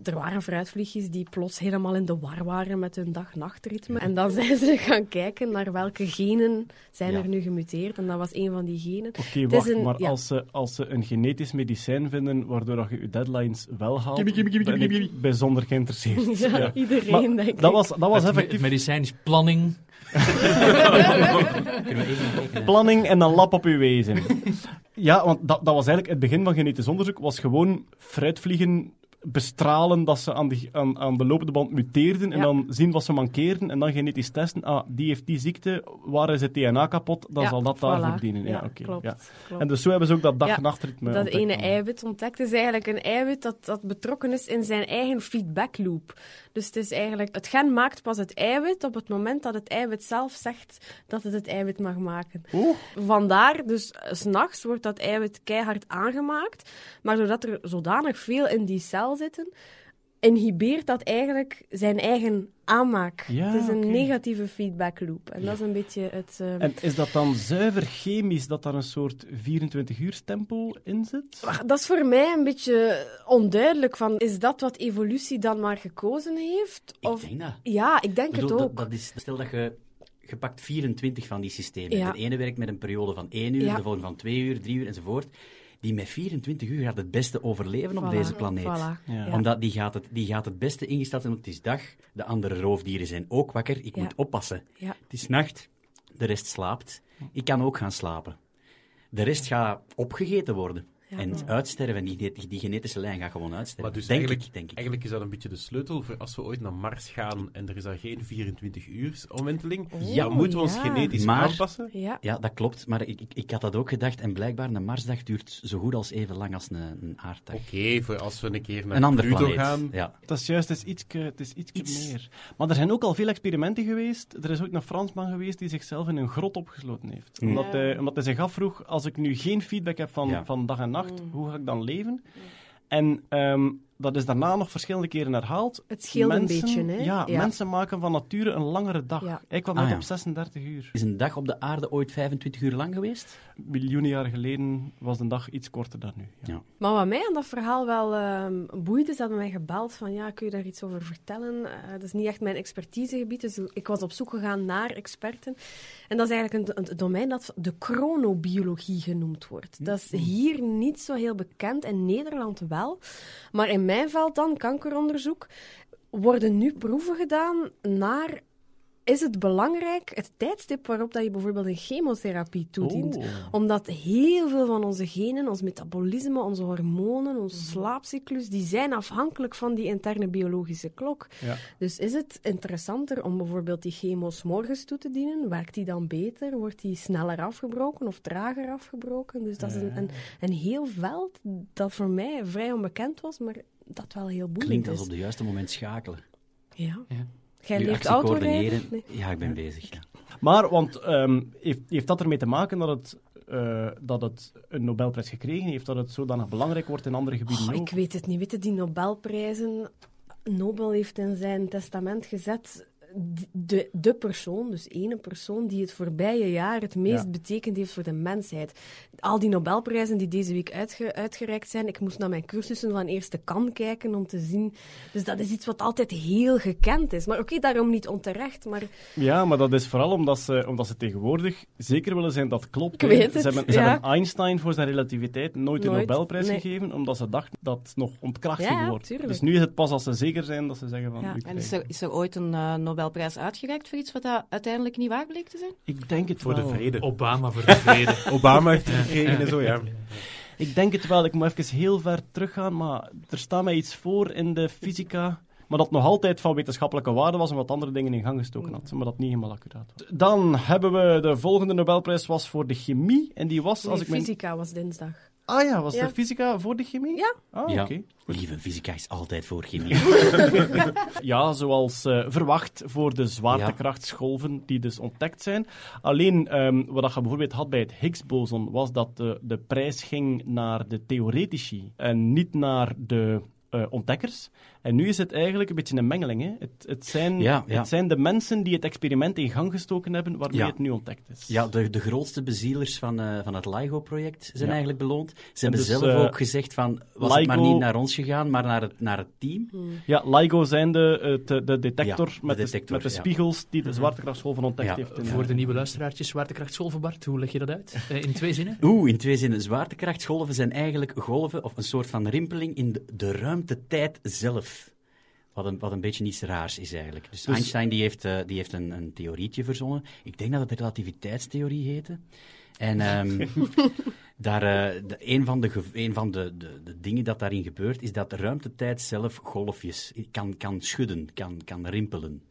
S5: er waren fruitvliegjes die plots helemaal in de war waren met hun dag-nachtritme. En dan zijn ze gaan kijken naar welke genen zijn
S3: Ja.
S5: er nu gemuteerd. En dat was een van die genen.
S1: Oké,
S5: is
S1: wacht,
S5: een-
S1: maar
S5: ja.
S1: als, ze, als ze een genetisch medicijn vinden waardoor dat je je deadlines wel haalt,
S4: gimme,
S1: ben ik bijzonder geïnteresseerd.
S5: Ja,
S1: Ja.
S5: iedereen,
S1: Maar
S5: denk ik.
S1: dat was, dat was
S4: Het
S1: effectief
S4: medicijn is planning.
S3: Even
S1: planning en een lap op uw wezen. ja, want dat, dat was eigenlijk het begin van genetisch onderzoek, was gewoon fruitvliegen bestralen dat ze aan de, aan, aan de lopende band muteerden en
S5: Ja.
S1: dan zien wat ze mankeerden en dan genetisch testen. Ah, die heeft die ziekte, waar is het DNA kapot, dan
S5: Ja,
S1: zal dat
S5: voilà.
S1: daarvoor dienen. Ja,
S5: Ja, klopt.
S1: En dus zo hebben ze ook dat dag-nachtritme
S5: Dat ene eiwit ontdekt is eigenlijk een eiwit dat, dat betrokken is in zijn eigen feedbackloop. Dus het is eigenlijk, het gen maakt pas het eiwit op het moment dat het eiwit zelf zegt dat het het eiwit mag maken.
S1: Oeh.
S5: Vandaar, dus eh, 's nachts wordt dat eiwit keihard aangemaakt, maar doordat er zodanig veel in die cel zitten, inhibeert dat eigenlijk zijn eigen aanmaak.
S1: Ja,
S5: het is een negatieve feedbackloop. En dat is een beetje het... eh,
S1: En is dat dan zuiver chemisch dat daar een soort 24-uur stempel in zit?
S5: Maar Dat is voor mij een beetje onduidelijk. Van, is dat wat evolutie dan maar gekozen heeft?
S3: Ik denk dat.
S5: Ja, ik denk
S3: Ik bedoel,
S5: het ook.
S3: dat is, stel dat je, je pakt 24 van die systemen.
S5: Ja.
S3: Het ene werkt met een periode van 1 uur,
S5: Ja.
S3: de volgende van 2 uur, 3 uur enzovoort. Die met 24 uur gaat het beste overleven op deze planeet.
S5: voilà,
S1: Ja.
S5: ja.
S3: Omdat die gaat, het, die gaat het beste ingesteld zijn, want het is dag. De andere roofdieren zijn ook wakker. Ik
S5: Ja.
S3: moet oppassen.
S5: Ja.
S3: Het is nacht. De rest slaapt. Ik kan ook gaan slapen. De rest gaat opgegeten worden.
S5: Ja.
S3: En uitsterven. Die, die, die genetische lijn gaat gewoon uitsterven.
S6: Maar dus
S3: denk
S6: eigenlijk,
S3: ik, denk ik.
S6: eigenlijk is dat een beetje de sleutel voor als we ooit naar Mars gaan en er is daar geen 24 uur omwenteling,
S5: Ja,
S6: dan moeten we ons
S5: ja.
S6: genetisch
S3: Maar-
S6: aanpassen.
S5: Ja.
S3: Ja, dat klopt. Maar ik, ik, ik had dat ook gedacht. En blijkbaar, een Marsdag duurt zo goed als even lang als een, een aarddag.
S6: Oké, voor als we een keer naar
S3: een ander
S6: Pluto
S3: planeet.
S6: gaan.
S3: Ja.
S1: Dat is juist, het is ietske, het is ietske
S3: Iets.
S1: meer. Maar er zijn ook al veel experimenten geweest. Er is ook een Fransman geweest die zichzelf in een grot opgesloten heeft.
S3: Hmm.
S1: Omdat,
S5: Ja.
S1: hij, omdat hij zich afvroeg, als ik nu geen feedback heb van,
S3: Ja.
S1: van dag en nacht,
S5: Mm.
S1: hoe ga ik dan leven? En ehm, dat is daarna nog verschillende keren herhaald.
S5: Het scheelt een beetje, hè?
S1: Ja,
S5: Ja.
S1: mensen maken van nature een langere dag.
S5: Ja.
S1: Ik kwam
S3: Ah,
S1: net
S3: ja.
S1: op 36 uur.
S3: Is een dag op de aarde ooit 25 uur lang geweest?
S1: Miljoenen jaren geleden was de dag iets korter dan nu. Ja.
S3: Ja.
S5: Maar wat mij aan dat verhaal wel ehm boeide, ze hebben mij gebeld van ja, kun je daar iets over vertellen? Eh, dat is niet echt mijn expertisegebied, dus ik was op zoek gegaan naar experten. En dat is eigenlijk een, een domein dat de chronobiologie genoemd wordt. Dat is hier niet zo heel bekend, in Nederland wel. Maar in mijn veld dan, kankeronderzoek, worden nu proeven gedaan naar... Is het belangrijk, het tijdstip waarop dat je bijvoorbeeld een chemotherapie toedient?
S1: Oh.
S5: Omdat heel veel van onze genen, ons metabolisme, onze hormonen, onze
S1: Mhm.
S5: slaapcyclus, die zijn afhankelijk van die interne biologische klok.
S1: Ja.
S5: Dus is het interessanter om bijvoorbeeld die chemo's morgens toe te dienen? Werkt die dan beter? Wordt die sneller afgebroken of trager afgebroken? Dus dat is een, een, een heel veld dat voor mij vrij onbekend was, maar dat wel heel boeiend
S3: Klinkt als
S5: is.
S3: op het juiste moment schakelen.
S5: Ja.
S4: Ja.
S5: Jij
S3: actie
S5: autorijden? Nee.
S3: Ja, ik ben bezig. Ja.
S1: Maar, want ehm, heeft, heeft dat ermee te maken dat het, eh, dat het een Nobelprijs gekregen heeft, dat het zodanig belangrijk wordt in andere gebieden
S5: Oh, ik weet het niet. Weet je, die Nobelprijzen... Nobel heeft in zijn testament gezet... De, de persoon, dus ene persoon, die het voorbije jaar het meest
S1: Ja.
S5: betekend heeft voor de mensheid. Al die Nobelprijzen die deze week uitge- uitgereikt zijn, ik moest naar mijn cursussen van eerste kan kijken om te zien. Dus dat is iets wat altijd heel gekend is. Maar oké, daarom niet onterecht, maar
S1: Ja, maar dat is vooral omdat ze, omdat ze tegenwoordig zeker willen zijn dat klopt.
S5: Ik
S1: Ze, hebben, ze
S5: ja.
S1: hebben Einstein voor zijn relativiteit nooit een
S5: Nooit,
S1: Nobelprijs
S5: nee.
S1: gegeven, omdat ze dachten dat het nog ontkracht
S5: Ja,
S1: ging
S5: ja,
S1: worden.
S5: tuurlijk.
S1: Dus nu is het pas als ze zeker zijn dat ze zeggen van...
S2: En is er, is er ooit een eh, Nobelprijs uitgereikt voor iets wat dat uiteindelijk niet waar bleek te zijn?
S1: Ik denk het
S6: Voor de
S1: wel.
S6: vrede.
S4: Obama voor de vrede.
S6: Obama heeft het gekregen en zo, ja.
S1: Ik denk het wel. Ik moet even heel ver teruggaan, maar er staat mij iets voor in de fysica. Maar dat nog altijd van wetenschappelijke waarde was en wat andere dingen in gang gestoken had. Maar dat niet helemaal accuraat was. Dan hebben we de volgende Nobelprijs was voor de chemie. En die was, als ik mijn...
S5: fysica was dinsdag.
S1: Ah ja, was
S5: Ja.
S1: de fysica voor de chemie?
S5: Ja.
S1: Ah,
S3: Ja. Lieve, fysica is altijd voor chemie.
S1: Ja, zoals eh, verwacht voor de zwaartekrachtsgolven die dus ontdekt zijn. Alleen, ehm, wat je bijvoorbeeld had bij het Higgs-boson, was dat de, de prijs ging naar de theoretici en niet naar de eh, ontdekkers. En nu is het eigenlijk een beetje een mengeling. Hè? Het, het, zijn,
S3: Ja, ja.
S1: het zijn de mensen die het experiment in gang gestoken hebben, waarmee
S3: Ja.
S1: het nu ontdekt is.
S3: Ja, de, de grootste bezielers van, eh, van het LIGO-project zijn
S1: Ja.
S3: eigenlijk beloond. Ze hebben
S1: dus,
S3: zelf
S1: eh,
S3: ook gezegd van, was het maar niet naar ons gegaan, maar naar het, naar het team.
S1: Ja, LIGO zijn de, eh, de, de detector,
S3: Ja, de
S1: met, de,
S3: detector,
S1: met de
S3: ja.
S1: spiegels die de zwaartekrachtsgolven ontdekt
S3: Ja,
S1: heeft. in-
S4: Voor de nieuwe luisteraartjes, zwaartekrachtsgolven, Bart, hoe leg je dat uit? Eh, in twee zinnen?
S3: Oeh, in twee zinnen. Zwaartekrachtsgolven zijn eigenlijk golven of een soort van rimpeling in de, de ruimtetijd zelf. Wat een, wat een beetje iets raars is eigenlijk. Dus,
S1: Dus-
S3: Einstein die heeft, eh, die heeft een, een theorietje verzonnen. Ik denk dat het de relativiteitstheorie heette. En ehm, daar, eh, de, een van, de, een van de, de, de dingen dat daarin gebeurt, is dat de ruimtetijd zelf golfjes kan, kan schudden, kan, kan rimpelen.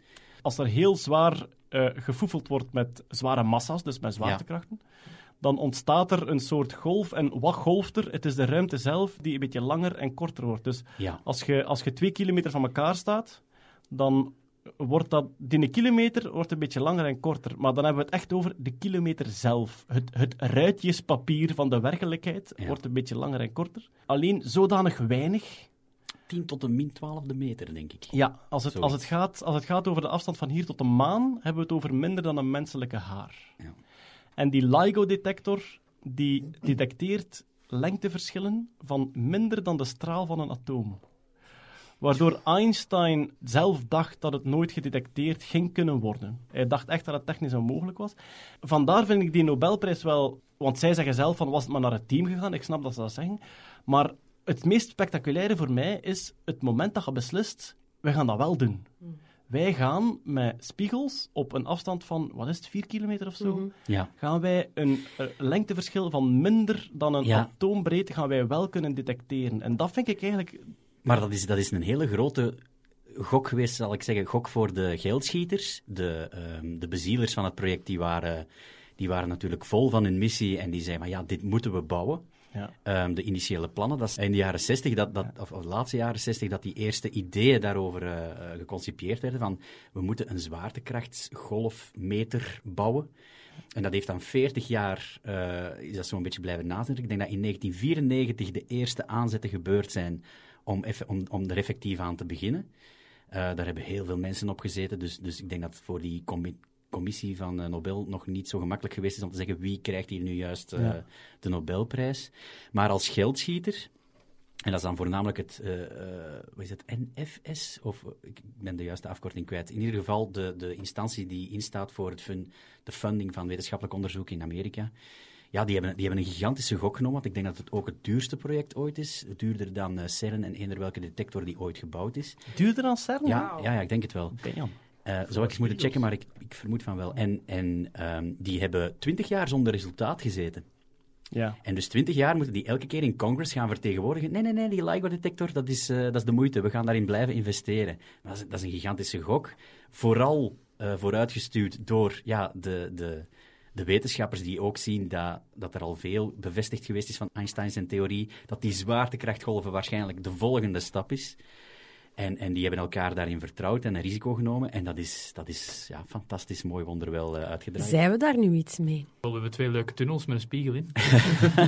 S1: als er heel zwaar gefoefeld wordt met zware massa's, dus met zwaartekrachten, dan ontstaat er een soort golf. En wat golft er? Het is de ruimte zelf die een beetje langer en korter wordt. Dus
S3: Ja.
S1: als je, als je twee kilometer van elkaar staat, dan wordt dat, die een kilometer wordt een beetje langer en korter. Maar dan hebben we het echt over de kilometer zelf. Het, het ruitjespapier van de werkelijkheid
S3: Ja.
S1: wordt een beetje langer en korter. Alleen zodanig weinig
S3: 10 tot de min 12e meter, denk ik.
S1: ja, als het, als, het gaat, als het gaat over de afstand van hier tot de maan, hebben we het over minder dan een menselijke haar.
S3: Ja.
S1: En die LIGO-detector, die detecteert lengteverschillen van minder dan de straal van een atoom. Waardoor Einstein zelf dacht dat het nooit gedetecteerd ging kunnen worden. Hij dacht echt dat het technisch onmogelijk was. Vandaar vind ik die Nobelprijs wel... Want zij zeggen zelf van, was het maar naar het team gegaan? Ik snap dat ze dat zeggen. Maar het meest spectaculaire voor mij is het moment dat je beslist, we gaan dat wel doen. Wij gaan met spiegels op een afstand van, wat is het, 4 kilometer of zo,
S5: Mhm.
S3: Ja.
S1: gaan wij een eh, lengteverschil van minder dan een
S3: Ja.
S1: atoombreedte gaan wij wel kunnen detecteren. En dat vind ik eigenlijk...
S3: Maar dat is, dat is een hele grote gok geweest, zal ik zeggen. Gok voor de geldschieters. De, ehm, de bezielers van het project die waren, die waren natuurlijk vol van hun missie en die zeiden, maar ja, dit moeten we bouwen.
S1: Ja.
S3: Ehm, de initiële plannen, dat is in de jaren 60, dat, dat, of, of de laatste jaren 60, dat die eerste ideeën daarover geconcipieerd werden. Van, we moeten een zwaartekrachtsgolfmeter bouwen. En dat heeft dan 40 jaar, eh, is dat zo'n beetje blijven nazitten. Ik denk dat in 1994 de eerste aanzetten gebeurd zijn om, effe- om, om er effectief aan te beginnen. Daar hebben heel veel mensen op gezeten, dus, dus ik denk dat voor die commissie van eh, Nobel nog niet zo gemakkelijk geweest is om te zeggen wie krijgt hier nu juist eh,
S1: Ja.
S3: de Nobelprijs. Maar als geldschieter, en dat is dan voornamelijk het, eh, wat is het, NFS? Of ik ben de juiste afkorting kwijt. In ieder geval de, de instantie die instaat voor het fun, de funding van wetenschappelijk onderzoek in Amerika. Ja, die hebben, die hebben een gigantische gok genomen, want ik denk dat het ook het duurste project ooit is. Duurder dan CERN en eender welke detector die ooit gebouwd is.
S1: Duurder dan CERN?
S3: Ja, ja, ja, ik denk het wel.
S1: Damn.
S3: Eh, zou ik eens moeten checken, maar ik, ik vermoed van wel. En, en ehm, die hebben twintig jaar zonder resultaat gezeten.
S1: Ja.
S3: En dus twintig jaar moeten die elke keer in Congress gaan vertegenwoordigen. Nee, nee, nee, die LIGO-detector, dat, is, eh, dat is de moeite. We gaan daarin blijven investeren. Maar dat, is, dat is een gigantische gok. Vooral eh, vooruitgestuurd door ja, de, de, de wetenschappers die ook zien dat, dat er al veel bevestigd geweest is van Einstein zijn theorie, dat die zwaartekrachtgolven waarschijnlijk de volgende stap is. En, en die hebben elkaar daarin vertrouwd en een risico genomen. En dat is, dat is ja, fantastisch mooi wonderwel eh, uitgedraaid.
S5: Zijn we daar nu iets mee?
S4: We hebben twee leuke tunnels met een spiegel in.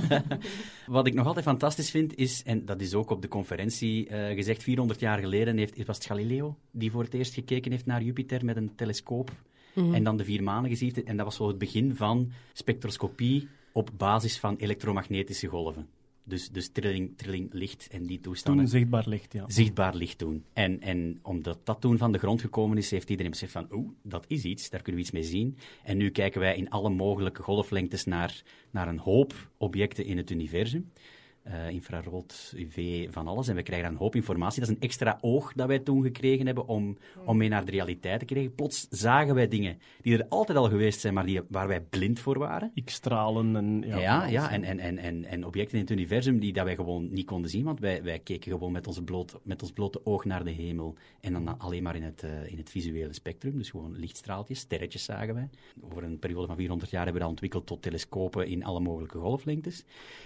S3: Wat ik nog altijd fantastisch vind is, en dat is ook op de conferentie eh, gezegd, 400 jaar geleden heeft, was het Galileo die voor het eerst gekeken heeft naar Jupiter met een telescoop en dan de vier manen gezien. En dat was zo het begin van spectroscopie op basis van elektromagnetische golven. Dus, dus trilling, trilling licht en die toestanden
S1: Toen zichtbaar licht, ja.
S3: zichtbaar licht doen. En, en omdat dat toen van de grond gekomen is, heeft iedereen beseft van, oeh, dat is iets, daar kunnen we iets mee zien. En nu kijken wij in alle mogelijke golflengtes naar, naar een hoop objecten in het universum. Eh, infrarood, UV, van alles. En we krijgen dan een hoop informatie. Dat is een extra oog dat wij toen gekregen hebben om, om mee naar de realiteit te krijgen. Plots zagen wij dingen die er altijd al geweest zijn, maar die, waar wij blind voor waren.
S1: X-stralen en... Ja,
S3: Ja, en, en, en, en, en objecten in het universum die dat wij gewoon niet konden zien, want wij, wij keken gewoon met, onze bloot, met ons blote oog naar de hemel. En dan alleen maar in het, eh, in het visuele spectrum, dus gewoon lichtstraaltjes, sterretjes zagen wij. Over een periode van 400 jaar hebben we dat ontwikkeld tot telescopen in alle mogelijke golflengtes.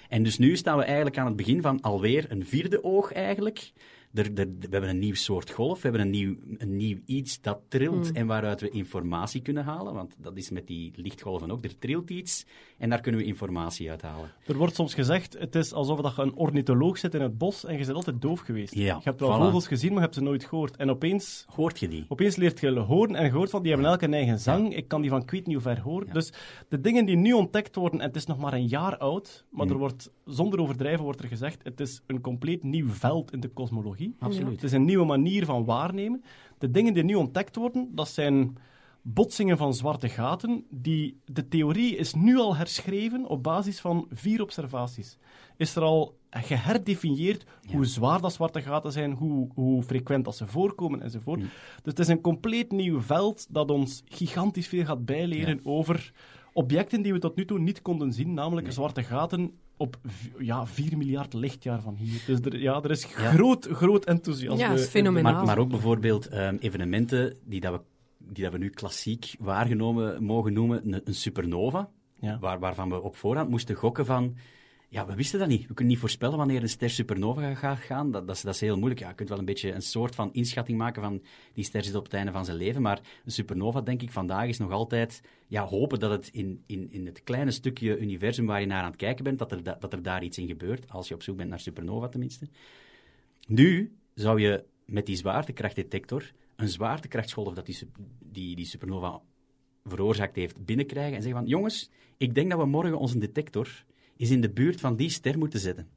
S3: En dus nu staan we eigenlijk aan het begin van alweer een vierde oog eigenlijk. Er, er, we hebben een nieuw soort golf, we hebben een nieuw, een nieuw iets dat trilt en waaruit we informatie kunnen halen. Want dat is met die lichtgolven ook. Er trilt iets en daar kunnen we informatie uithalen.
S1: Er wordt soms gezegd, het is alsof dat je een ornitholoog zit in het bos en je bent altijd doof geweest.
S3: Ja,
S1: je hebt wel
S3: voilà.
S1: vogels gezien, maar je hebt ze nooit gehoord. En opeens,
S3: Hoort je die?
S1: opeens leert je horen en je hoort van, die hebben elk een eigen zang. Ik kan die van ik weet niet hoe ver horen. Dus de dingen die nu ontdekt worden, en het is nog maar een jaar oud, maar
S3: Hmm.
S1: er wordt, zonder overdrijven wordt er gezegd, het is een compleet nieuw veld in de kosmologie.
S3: Absoluut.
S1: Het is een nieuwe manier van waarnemen. De dingen die nu ontdekt worden, dat zijn botsingen van zwarte gaten. Die, de theorie is nu al herschreven op basis van vier observaties. Is er al geherdefinieerd hoe zwaar dat zwarte gaten zijn, hoe, hoe frequent dat ze voorkomen enzovoort. Dus het is een compleet nieuw veld dat ons gigantisch veel gaat bijleren over objecten die we tot nu toe niet konden zien, namelijk zwarte gaten op ja, 4 miljard lichtjaar van hier. Dus er, ja, er is groot, groot enthousiasme.
S5: Ja, dat is fenomenaal.
S3: Maar, maar ook bijvoorbeeld ehm, evenementen die, dat we, die dat we nu klassiek waargenomen mogen noemen, een, een supernova,
S1: Ja.
S3: waar, waarvan we op voorhand moesten gokken van... Ja, we wisten dat niet. We kunnen niet voorspellen wanneer een ster supernova gaat gaan. Dat, dat, is, dat is heel moeilijk. Ja, je kunt wel een beetje een soort van inschatting maken van die ster zit op het einde van zijn leven. Maar een supernova, denk ik, vandaag is nog altijd ja, hopen dat het in, in, in het kleine stukje universum waar je naar aan het kijken bent, dat er, da- dat er daar iets in gebeurt. Als je op zoek bent naar supernova tenminste. Nu zou je met die zwaartekrachtdetector een zwaartekrachtsgolf dat die, die, die supernova veroorzaakt heeft binnenkrijgen en zeggen van jongens, ik denk dat we morgen onze detector eens in de buurt van die ster moeten zetten.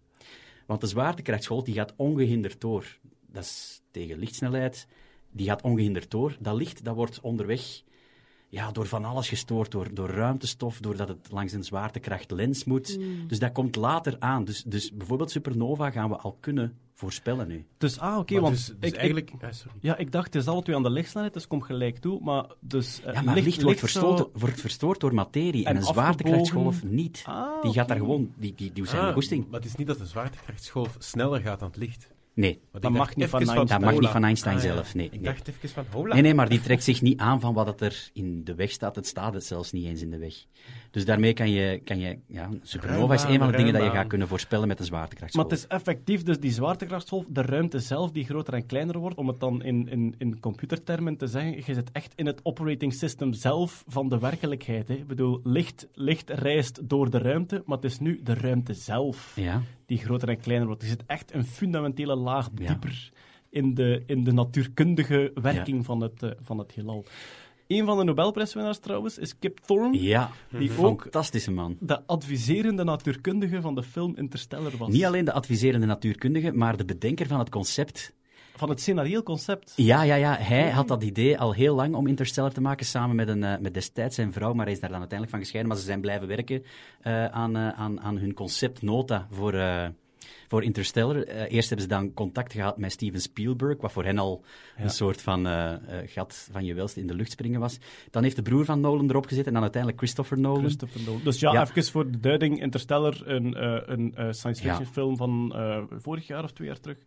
S3: Want de zwaartekrachtsgolf die gaat ongehinderd door. Dat is tegen lichtsnelheid. Die gaat ongehinderd door. Dat licht dat wordt onderweg ja, door van alles gestoord. Door, door ruimtestof, doordat het langs een zwaartekrachtlens moet. Dus dat komt later aan. Dus, dus bijvoorbeeld supernova gaan we al kunnen voorspellen nu.
S1: Dus, ah, oké, want
S6: dus, dus
S1: ik, ik-
S6: eigenlijk... ah, sorry.
S1: ja, ik dacht, het is alle twee aan de lichtsnelheid, dus komt gelijk toe. Maar, dus, eh,
S3: Ja, maar licht, wordt, verstoord, wordt verstoord door materie en,
S1: En
S3: een zwaartekrachtsgolf niet.
S1: Ah,
S3: die gaat daar gewoon, die, die, die zijn
S6: Ah,
S3: goesting.
S6: Maar het is niet dat de zwaartekrachtsgolf sneller gaat dan het licht.
S3: Nee,
S1: Dat mag niet van
S6: even
S1: Einstein.
S3: Dat mag niet
S6: hola.
S3: van Einstein
S6: Ah,
S3: zelf, nee,
S6: Ik
S3: nee.
S6: dacht even van, hola.
S3: Nee, nee, maar die trekt zich niet aan van wat er in de weg staat. Het staat het zelfs niet eens in de weg. Dus daarmee kan je, kan je ja, supernova is een van de
S6: Ruimbaan,
S3: dingen dat je gaat kunnen voorspellen met de
S1: Maar
S3: zwaartekrachtsgolf.
S1: het is effectief dus die zwaartekrachtsgolf, de ruimte zelf die groter en kleiner wordt, om het dan in, in, in computertermen te zeggen, je zit echt in het operating system zelf van de werkelijkheid. Hè. Ik bedoel, licht, licht reist door de ruimte, maar het is nu de ruimte zelf
S3: Ja,
S1: die groter en kleiner wordt. Er zit echt een fundamentele laag
S3: Ja.
S1: dieper in, de, in de natuurkundige werking van, het, eh, van het heelal. Een van de Nobelprijswinnaars trouwens is Kip Thorne,
S3: Ja,
S1: die ook
S3: fantastische man.
S1: de adviserende natuurkundige van de film Interstellar was.
S3: Niet alleen de adviserende natuurkundige, maar de bedenker van het concept.
S1: Van het scenarioel concept.
S3: Ja, ja, ja. Hij had dat idee al heel lang om Interstellar te maken, samen met, een, eh, met destijds zijn vrouw, maar hij is daar dan uiteindelijk van gescheiden. Maar ze zijn blijven werken eh, aan, eh, aan, aan hun conceptnota voor, voor Interstellar. Eerst hebben ze dan contact gehad met Steven Spielberg, wat voor hen al
S1: Ja.
S3: een soort van gat van je welste in de lucht springen was. Dan heeft de broer van Nolan erop gezet en dan uiteindelijk Christopher Nolan.
S1: Christopher Nolan. Dus ja,
S3: Ja.
S1: even voor de duiding. Interstellar, een, een science fiction
S3: Ja.
S1: film van vorig jaar of twee jaar terug.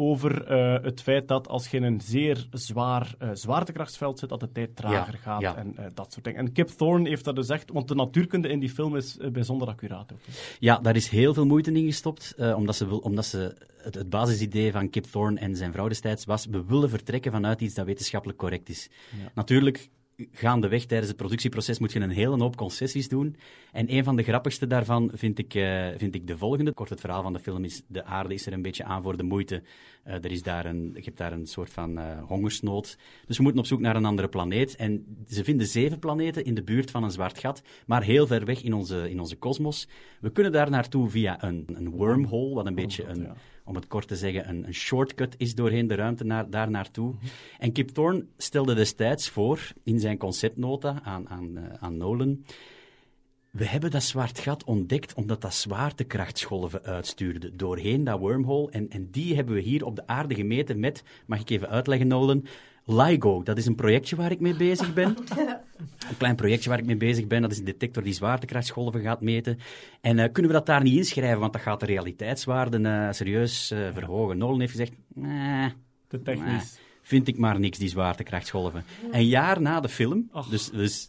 S1: Over eh, het feit dat als je in een zeer zwaar eh, zwaartekrachtsveld zit, dat de tijd trager
S3: Ja,
S1: gaat
S3: ja.
S1: en eh, dat soort dingen. En Kip Thorne heeft dat dus echt, want de natuurkunde in die film is bijzonder accuraat ook. hè.
S3: Ja, daar is heel veel moeite in gestopt, omdat ze, wil, omdat ze het, het basisidee van Kip Thorne en zijn vrouw destijds was, we willen vertrekken vanuit iets dat wetenschappelijk correct is.
S1: Ja.
S3: Natuurlijk, gaandeweg tijdens het productieproces moet je een hele hoop concessies doen. En een van de grappigste daarvan vind ik, eh, vind ik de volgende. Kort het verhaal van de film is, de aarde is er een beetje aan voor de moeite. Eh, er is daar een, je hebt daar een soort van eh, hongersnood. Dus we moeten op zoek naar een andere planeet. En ze vinden zeven planeten in de buurt van een zwart gat, maar heel ver weg in onze, in onze kosmos. We kunnen daar naartoe via een, een wormhole, wat een beetje een,
S1: ja.
S3: Om het kort te zeggen, een, een shortcut is doorheen de ruimte naar, daar naartoe. En Kip Thorne stelde destijds voor, in zijn conceptnota aan, aan, eh, aan Nolan, we hebben dat zwart gat ontdekt omdat dat zwaartekrachtsgolven uitstuurde doorheen dat wormhole. En, en die hebben we hier op de aarde gemeten met, mag ik even uitleggen Nolan, LIGO. Dat is een projectje waar ik mee bezig ben. Een klein projectje waar ik mee bezig ben. Dat is een detector die zwaartekrachtsgolven gaat meten. En eh, kunnen we dat daar niet inschrijven, want dat gaat de realiteitswaarden eh, serieus eh, verhogen. Nolan heeft gezegd, nee,
S1: Te technisch.
S3: vind ik maar niks, die zwaartekrachtsgolven. Een jaar na de film, dus, dus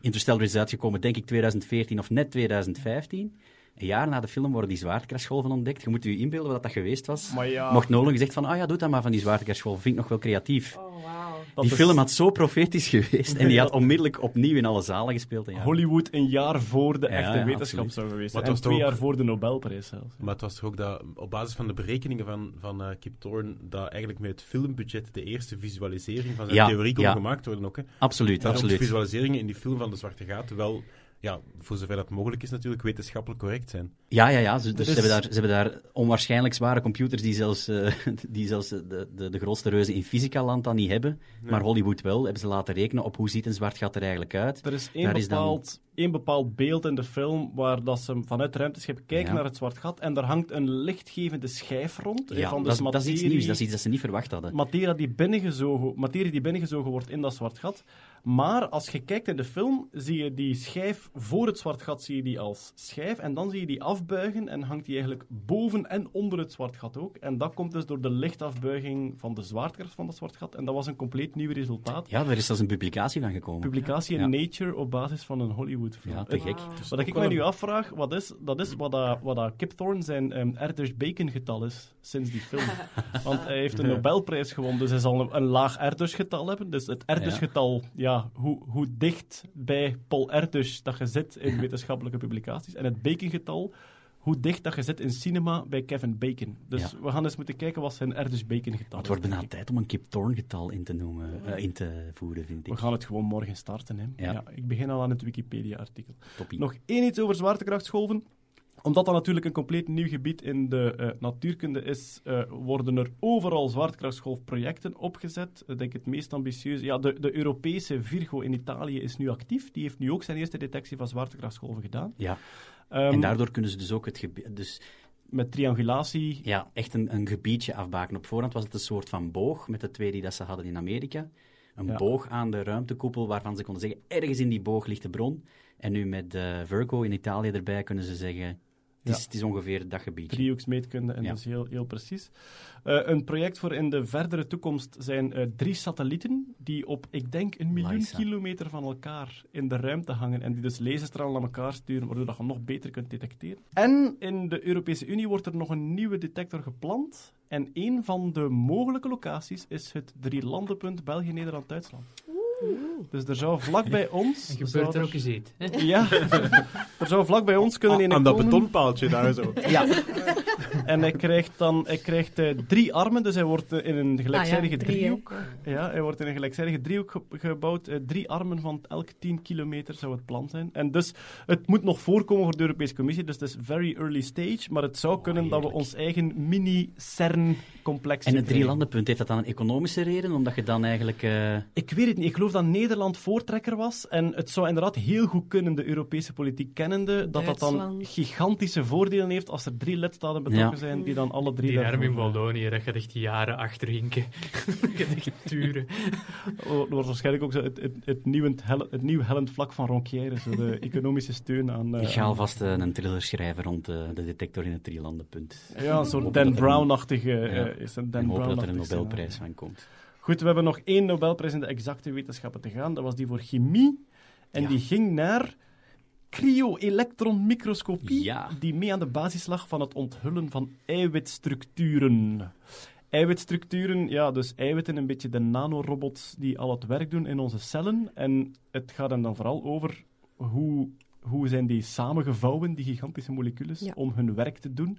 S3: Interstellar is uitgekomen, denk ik 2014 of net 2015. Een jaar na de film worden die zwaartekrachtsgolven ontdekt. Je moet je inbeelden wat dat geweest was.
S1: Ja,
S3: Mocht Nolan gezegd van, ah ja, doe dat maar van die zwaartekrachtsgolven, vind ik nog wel creatief.
S5: Oh, wauw.
S1: Dat
S3: die
S1: is
S3: film had zo profetisch geweest en die had onmiddellijk opnieuw in alle zalen gespeeld. En ja.
S1: Hollywood een jaar voor de echte
S3: ja,
S1: wetenschap
S3: absoluut.
S1: zou geweest zijn. En
S6: was
S1: twee jaar voor de Nobelprijs zelfs.
S6: Maar het was toch ook dat, op basis van de berekeningen van, van eh, Kip Thorne, dat eigenlijk met het filmbudget de eerste visualisering van zijn
S3: Ja,
S6: theorie kon
S3: ja.
S6: gemaakt worden ook. Hè.
S3: Absoluut,
S6: Daarom de
S3: absoluut.
S6: visualiseringen in die film van de Zwarte Gaten wel, ja, voor zover dat mogelijk is natuurlijk, wetenschappelijk correct zijn.
S3: Ja, ja, ja. Ze, dus ze,
S1: is-
S3: hebben daar, ze hebben daar onwaarschijnlijk zware computers die zelfs, eh, die zelfs de, de, de grootste reuzen in fysica-land dan niet hebben. Maar Hollywood wel, hebben ze laten rekenen op hoe ziet een zwart gat er eigenlijk uit.
S1: Er is één
S3: Daar is dan-
S1: bepaald, één bepaald beeld in de film waar dat ze vanuit het ruimteschip kijken
S3: Ja.
S1: naar het zwart gat en daar hangt een lichtgevende schijf rond.
S3: Ja,
S1: van
S3: dat, is- dat is iets nieuws, dat is iets dat ze niet verwacht hadden.
S1: materie die, binnengezogen, materie die binnengezogen wordt in dat zwart gat. Maar als je kijkt in de film, zie je die schijf voor het zwart gat zie je die als schijf. En dan zie je die afbuigen en hangt die eigenlijk boven en onder het zwart gat ook. En dat komt dus door de lichtafbuiging van de zwaartekracht van dat zwart gat. En dat was een compleet nieuw resultaat.
S3: Ja, er is zelfs een publicatie van gekomen.
S1: Publicatie in
S3: Ja.
S1: Nature op basis van een
S3: Ja, te gek.
S1: Wat ik me nu afvraag, wat is, dat is wat, dat, wat dat Kip Thorne zijn um, Erdős Bacon getal is sinds die film. Want hij heeft een Nobelprijs gewonnen, dus hij zal een, een laag Erdős getal hebben. Dus het Erdős getal, ja, hoe, hoe dicht bij Paul Erdős dat je zit in wetenschappelijke publicaties. En het Bacon getal, hoe dicht dat je zit in cinema bij Kevin Bacon. Dus
S3: Ja.
S1: we gaan eens moeten kijken wat zijn Erdős Bacon getal
S3: Het wordt bijna tijd om een Kip Thorne getal in te, noemen, eh, in te voeren, vind ik.
S1: We gaan het gewoon morgen starten. Hè.
S3: Ja.
S1: Ja, ik begin al aan het Wikipedia-artikel. Nog één iets over zwaartekrachtsgolven. Omdat dat natuurlijk een compleet nieuw gebied in de eh, natuurkunde is, eh, worden er overal zwaartekrachtsgolfprojecten opgezet. Ik denk het meest ambitieuze. Ja, de, de Europese Virgo in Italië is nu actief. Die heeft nu ook zijn eerste detectie van zwaartekrachtsgolven gedaan.
S3: Ja,
S1: Ehm,
S3: en daardoor kunnen ze dus ook het gebied... Dus
S1: Met triangulatie.
S3: ja, echt een, een gebiedje afbaken. Op voorhand was het een soort van boog, met de twee die dat ze hadden in Amerika. Een
S1: Ja.
S3: boog aan de ruimtekoepel, waarvan ze konden zeggen, ergens in die boog ligt de bron. En nu met eh, Virgo in Italië erbij kunnen ze zeggen, het is, het is ongeveer dat gebiedje.
S1: driehoeksmeetkunde en
S3: Ja.
S1: is heel, heel precies. Eh, een project voor in de verdere toekomst zijn eh, drie satellieten die op, ik denk, een miljoen kilometer van elkaar in de ruimte hangen en die dus laserstralen naar elkaar sturen, waardoor dat je nog beter kunt detecteren. En in de Europese Unie wordt er nog een nieuwe detector gepland en een van de mogelijke locaties is het drie landenpunt België, Nederland, Duitsland. Dus er zou vlak bij ons...
S4: En gebeurt er ook eens iets. hè?
S1: Ja, er zou vlak bij ons kunnen een
S6: Aan dat
S1: komen-
S6: betonpaaltje daar zo.
S1: Ja. En hij krijgt dan hij krijgt, eh, drie armen, dus hij wordt eh, in een gelijkzijdige
S5: Ah ja, drie, hè.
S1: driehoek. Ja, hij wordt in een gelijkzijdige driehoek ge- gebouwd. Eh, drie armen van elk 10 kilometer zou het plan zijn. En dus het moet nog voorkomen voor de Europese Commissie, dus het is very early stage. Maar het zou kunnen dat we ons eigen mini-CERN-complex
S3: En het drie landenpunt, heeft dat dan een economische reden? Omdat je dan eigenlijk... eh,
S1: Ik weet het niet. Ik geloof dat Nederland voortrekker was. En het zou inderdaad heel goed kunnen, de Europese politiek kennende, dat dat dan gigantische voordelen heeft als er drie lidstaten betrokken
S3: Ja.
S1: zijn, die dan alle drie...
S4: Die arm in
S1: daarvoor-
S4: Wallonië, dat gaat echt jaren achterhinken. dat gaat echt duren.
S1: Oh, Dat wordt waarschijnlijk ook zo het, het, het, nieuwe, hel- het nieuw hellend vlak van Ronquière, zo de economische steun aan... eh,
S3: ik ga alvast eh, een thriller schrijven rond eh, de detector in het drie landenpunt.
S1: Ja, een soort Dan Brown-achtige...
S3: Ja.
S1: is een Dan
S3: dat er een Nobelprijs van komt.
S1: Goed, we hebben nog één Nobelprijs in de exacte wetenschappen te gaan. Dat was die voor chemie. En
S3: Ja.
S1: die ging naar cryo-elektronmicroscopie,
S3: Ja.
S1: die mee aan de basis lag van het onthullen van eiwitstructuren. Eiwitstructuren, ja, dus eiwitten, een beetje de nanorobots die al het werk doen in onze cellen. En het gaat hem dan vooral over hoe, hoe zijn die samengevouwen, die gigantische moleculen,
S5: Ja.
S1: om hun werk te doen.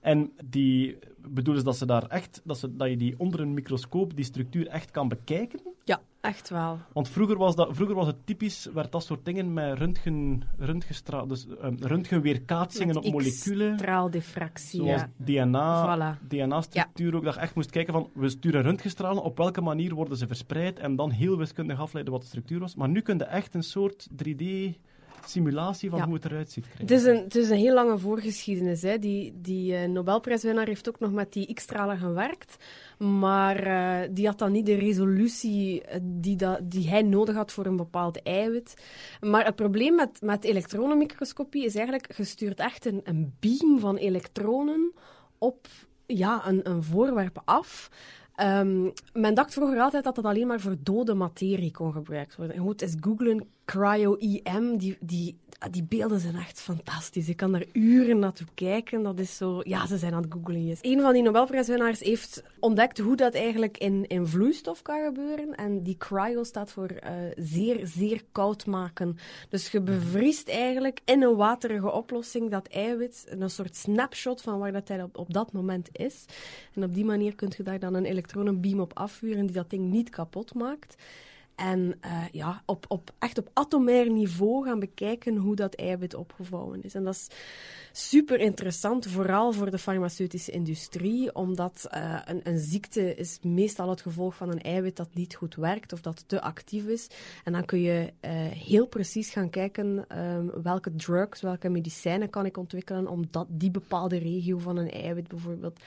S1: En die bedoelen ze dat, ze daar echt, dat, ze, dat je die onder een microscoop die structuur echt kan bekijken.
S5: Ja, echt wel.
S1: Want vroeger was, dat, vroeger was het typisch, werd dat soort dingen met röntgen, röntgenstra- dus, um, röntgenweerkaatsingen op moleculen.
S5: Straaldifractie,
S1: Zoals
S5: ja.
S1: DNA,
S5: Voilà.
S1: DNA-structuur ook, dat je echt moest kijken van, we sturen röntgenstralen, op welke manier worden ze verspreid, en dan heel wiskundig afleiden wat de structuur was. Maar nu kun je echt een soort 3D-simulatie van
S5: Ja.
S1: hoe het eruit ziet krijgen.
S5: Het is, een, het is een heel lange voorgeschiedenis. Hè. Die, die eh, Nobelprijswinnaar heeft ook nog met die X-stralen gewerkt. Maar eh, die had dan niet de resolutie eh, die, dat, die hij nodig had voor een bepaald eiwit. Maar het probleem met, met elektronenmicroscopie is eigenlijk, je stuurt echt een, een beam van elektronen op ja, een, een voorwerp af. Ehm, men dacht vroeger altijd dat dat alleen maar voor dode materie kon gebruikt worden. Moet eens googlen, cryo-EM, die, die, die beelden zijn echt fantastisch. Je kan daar uren naartoe kijken. Dat is zo... Ja, ze zijn aan het googlen. Yes. Een van die Nobelprijswinnaars heeft ontdekt hoe dat eigenlijk in, in vloeistof kan gebeuren. En die cryo staat voor eh, zeer, zeer koud maken. Dus je bevriest eigenlijk in een waterige oplossing dat eiwit, een soort snapshot van waar dat hij op, op dat moment is. En op die manier kun je daar dan een elektronenbeam op afvuren die dat ding niet kapot maakt. En eh, ja, op, op, echt op atomair niveau gaan bekijken hoe dat eiwit opgevouwen is. En dat is super interessant, vooral voor de farmaceutische industrie, omdat eh, een, een ziekte is meestal het gevolg van een eiwit dat niet goed werkt of dat te actief is. En dan kun je eh, heel precies gaan kijken ehm, welke drugs, welke medicijnen kan ik ontwikkelen om dat, die bepaalde regio van een eiwit bijvoorbeeld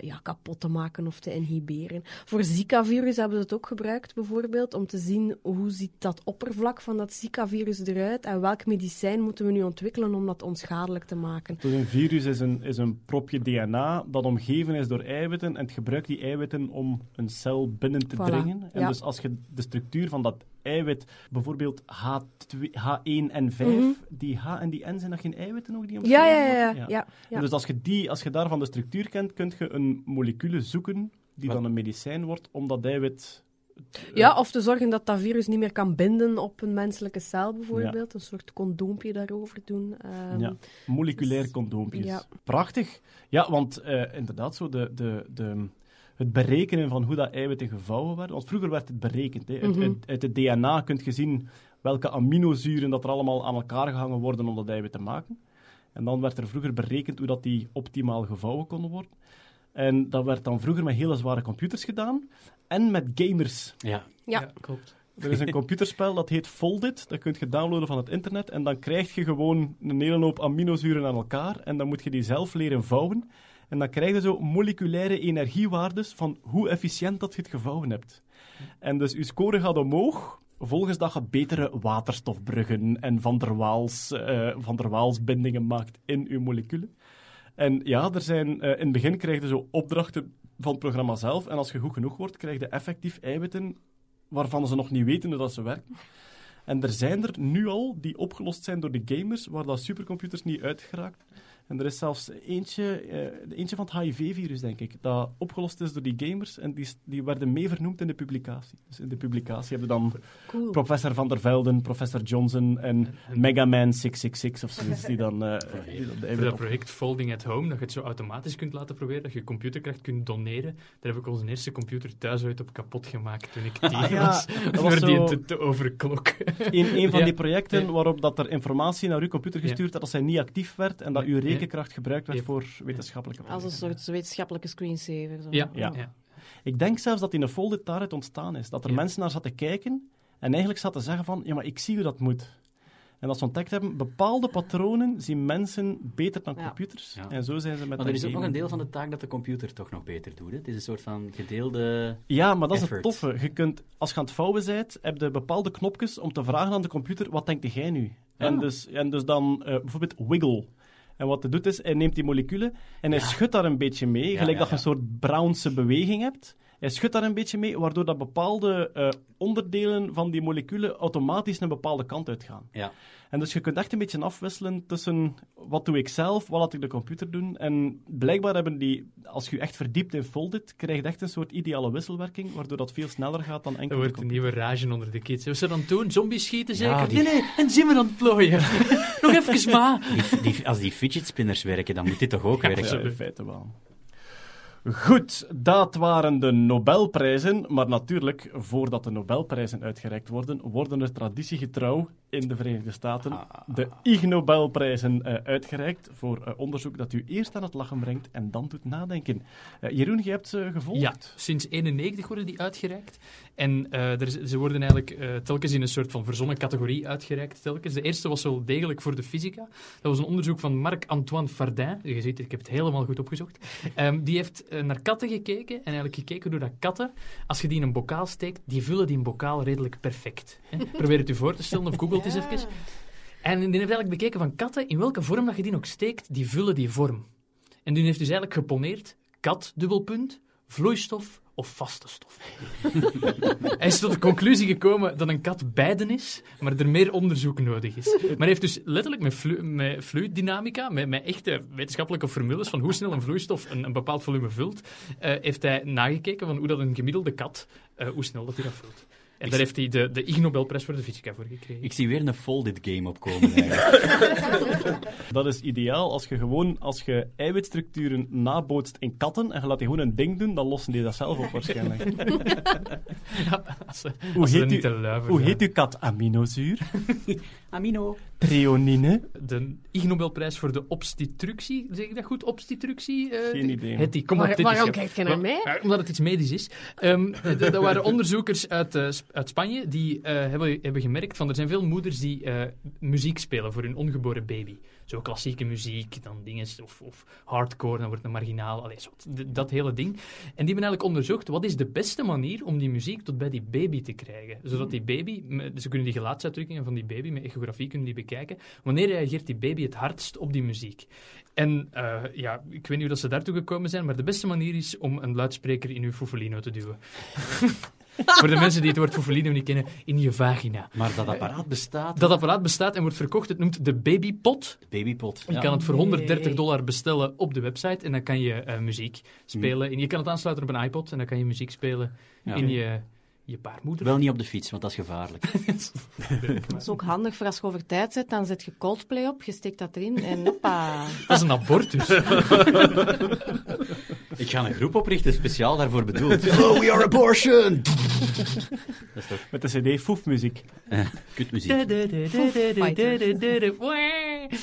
S5: ja, kapot te maken of te inhiberen. Voor Zika-virus hebben ze het ook gebruikt bijvoorbeeld om te zien hoe ziet dat oppervlak van dat Zika-virus eruit en welk medicijn moeten we nu ontwikkelen om dat onschadelijk te maken.
S1: Dus een virus is een, is een propje DNA dat omgeven is door eiwitten en het gebruikt die eiwitten om een cel binnen te
S5: Voilà,
S1: dringen. En
S5: ja.
S1: dus als je de structuur van dat eiwit, bijvoorbeeld H2, H1 en 5,
S5: Mhm.
S1: die H en die N, zijn dat geen eiwitten ook die
S5: Ja,
S1: omschreven
S5: ja, ja. ja, ja, ja.
S1: En dus als je, die, als je daarvan de structuur kent, kun je een molecule zoeken die
S3: Wat?
S1: dan een medicijn wordt om dat eiwit...
S5: Ja, of te zorgen dat dat virus niet meer kan binden op een menselijke cel, bijvoorbeeld. Een soort condoompje daarover doen. Ehm,
S1: Ja, moleculair
S5: dus-
S1: condoompjes.
S5: ja.
S1: Prachtig. Ja, want eh, inderdaad, zo de, de, de, het berekenen van hoe dat eiwitten gevouwen werden. Want vroeger werd het berekend. Hè. Uit-
S5: Mhm.
S1: uit, uit het DNA kun je zien welke aminozuren dat er allemaal aan elkaar gehangen worden om dat eiwit te maken. En dan werd er vroeger berekend hoe dat die optimaal gevouwen konden worden. En dat werd dan vroeger met hele zware computers gedaan. En met gamers.
S3: Ja,
S5: Ja.
S4: klopt.
S1: Er is een computerspel dat heet Foldit. Dat kun je downloaden van het internet. En dan krijg je gewoon een hele hoop aminozuren aan elkaar. En dan moet je die zelf leren vouwen. En dan krijg je zo moleculaire energiewaardes van hoe efficiënt dat je het gevouwen hebt. En dus je score gaat omhoog. Volgens dat je betere waterstofbruggen en van der Waals, eh, van der Waals bindingen maakt in je moleculen. En ja, er zijn, eh, in het begin krijg je zo opdrachten van het programma zelf. En als je goed genoeg wordt, krijg je effectief eiwitten waarvan ze nog niet weten dat ze werken. En er zijn er nu al die opgelost zijn door de gamers, waar dat supercomputers niet uitgeraakt. En er is zelfs eentje, eh, eentje van het HIV-virus, denk ik, dat opgelost is door die gamers. En die, die werden mee vernoemd in de publicatie. Dus in de publicatie hebben dan
S5: Cool.
S1: professor Van der Velden, professor Johnson en Mega Man 666 of zoiets die dan... eh, die dan de
S4: Voor
S1: eiwit
S4: dat project Folding at Home, dat je het zo automatisch kunt laten proberen, dat je computerkracht kunt doneren. Daar heb ik onze eerste computer thuis uit op kapot gemaakt toen ik tien
S1: Ah, ja,
S4: was.
S1: dat was
S4: die
S1: zo-
S4: te, te overklok.
S1: in een van
S4: Ja.
S1: die projecten
S4: Ja.
S1: waarop dat er informatie naar uw computer gestuurd werd dat zij niet actief werd en dat
S4: Ja.
S1: uw
S4: Ja.
S1: Rekenkracht gebruikt werd
S4: Ja.
S1: voor wetenschappelijke
S2: Als een soort wetenschappelijke screensaver. Zo.
S4: Ja,
S1: Ja.
S4: ja.
S1: Ik denk zelfs dat in een folded daaruit ontstaan is. Dat er
S4: Ja.
S1: mensen naar zaten kijken en eigenlijk zaten zeggen van, ja, maar ik zie hoe dat moet. En dat ze ontdekt hebben, bepaalde patronen zien mensen beter dan computers.
S3: Ja.
S1: En zo zijn ze met
S3: Maar
S1: dat
S3: er is ook nog een deel van de taak dat de computer toch nog beter doet. Hè? Het is een soort van gedeelde...
S1: Ja, maar dat is het toffe. Je kunt, als je aan het vouwen bent, heb je bepaalde knopjes om te vragen aan de computer, wat denkt jij nu? En, dus, en dus dan eh, bijvoorbeeld wiggle. En wat hij doet is, hij neemt die moleculen en hij schudt daar een beetje mee, gelijk dat je een soort Brownse beweging hebt. Hij schudt daar een beetje mee, waardoor dat bepaalde eh, onderdelen van die moleculen automatisch een bepaalde kant uitgaan.
S3: Ja.
S1: En dus je kunt echt een beetje afwisselen tussen wat doe ik zelf, wat laat ik de computer doen. En blijkbaar hebben die, als je je echt verdiept in Foldit, krijg je echt een soort ideale wisselwerking, waardoor dat veel sneller gaat dan enkel de
S4: wordt een nieuwe rage onder de kids. Wat ze dan doen? Zombies schieten zeker?
S3: Ja, die-
S4: Nee, nee, en Zimmer aan het plooien. Nog even maar.
S3: Die, die, als die fidget spinners werken, dan moet dit toch ook werken?
S1: Ja, in feite wel. Goed, dat waren de Nobelprijzen. Maar natuurlijk, voordat de Nobelprijzen uitgereikt worden, worden er traditiegetrouw in de Verenigde Staten de Ig Nobelprijzen eh, uitgereikt voor eh, onderzoek dat u eerst aan het lachen brengt en dan doet nadenken. Eh, Jeroen, je hebt ze gevolgd?
S4: Ja, sinds 91 worden die uitgereikt. En er, ze worden eigenlijk telkens in een soort van verzonnen categorie uitgereikt. Telkens. De eerste was wel degelijk voor de fysica. Dat was een onderzoek van Marc-Antoine Fardin. Je ziet, ik heb het helemaal goed opgezocht. Ehm, die heeft naar katten gekeken en eigenlijk gekeken hoe dat katten, als je die in een bokaal steekt, die vullen die bokaal redelijk perfect. Hè? Probeer het u voor te stellen of google het eens even. En die heeft eigenlijk bekeken van katten, in welke vorm dat je die ook steekt, die vullen die vorm. En die heeft dus eigenlijk geponeerd, kat, dubbelpunt, vloeistof of vaste stof. hij is tot de conclusie gekomen dat een kat beiden is, maar er meer onderzoek nodig is. Maar hij heeft dus letterlijk met, flu met fluiddynamica, met, met echte wetenschappelijke formules van hoe snel een vloeistof een, een bepaald volume vult, eh, heeft hij nagekeken van hoe dat een gemiddelde kat, eh, hoe snel dat hij dat vult. En daar heeft hij de, de Ig Nobelprijs voor de fysica voor gekregen.
S3: Ik zie weer een folded game opkomen.
S1: Dat is ideaal als je gewoon als je eiwitstructuren nabootst in katten en je laat die gewoon een ding doen, dan lossen die dat zelf op waarschijnlijk.
S4: Ja, als ze,
S1: Hoe
S4: als ze
S1: heet
S4: niet
S1: u- Hoe heet uw kat? Aminozuur?
S3: Amino.
S1: Treonine?
S4: de Ig Nobelprijs voor de obstetructie. Zeg ik dat goed? Obstetructie? eh,
S1: Geen idee.
S4: Het die. Kom
S5: Waar-
S4: op, dit
S5: waarom kijkt je naar mij?
S4: Ja, omdat het iets medisch is. Ehm, d- dat waren onderzoekers uit, eh, Sp- uit Spanje die eh, hebben, hebben gemerkt van er zijn veel moeders die eh, muziek spelen voor hun ongeboren baby. Zo klassieke muziek, dan dingen, of, of hardcore, dan wordt het marginaal, allee, zo, dat hele ding. En die hebben eigenlijk onderzocht wat is de beste manier om die muziek tot bij die baby te krijgen. Zodat die baby, met- ze kunnen die gelaatsuitdrukkingen van die baby met echografie kunnen die bekijken. Wanneer reageert die baby het hardst op die muziek? En eh, ja, ik weet niet hoe dat ze daartoe gekomen zijn, maar de beste manier is om een luidspreker in uw fuffelino te duwen. Voor de mensen die het woord fuffelino niet kennen, in je vagina.
S3: Maar dat apparaat bestaat.
S4: Dat apparaat bestaat en wordt verkocht. Het noemt de babypot.
S3: De babypot.
S4: Je
S3: Ja.
S4: kan het voor
S5: Nee.
S4: 130 dollar bestellen op de website en dan kan je eh, muziek spelen. En je kan het aansluiten op een iPod en dan kan je muziek spelen
S3: Ja.
S4: in je, je baarmoeder.
S3: Wel niet op de fiets, want dat is gevaarlijk.
S2: Dat is ook handig voor als je over tijd zet, dan zet je Coldplay op, je steekt dat erin en hoppa.
S4: Dat is een abortus.
S3: Ik ga een groep oprichten, speciaal daarvoor bedoeld. Hello, we are abortion! dat is toch
S1: Met de cd Foefmuziek.
S3: kutmuziek.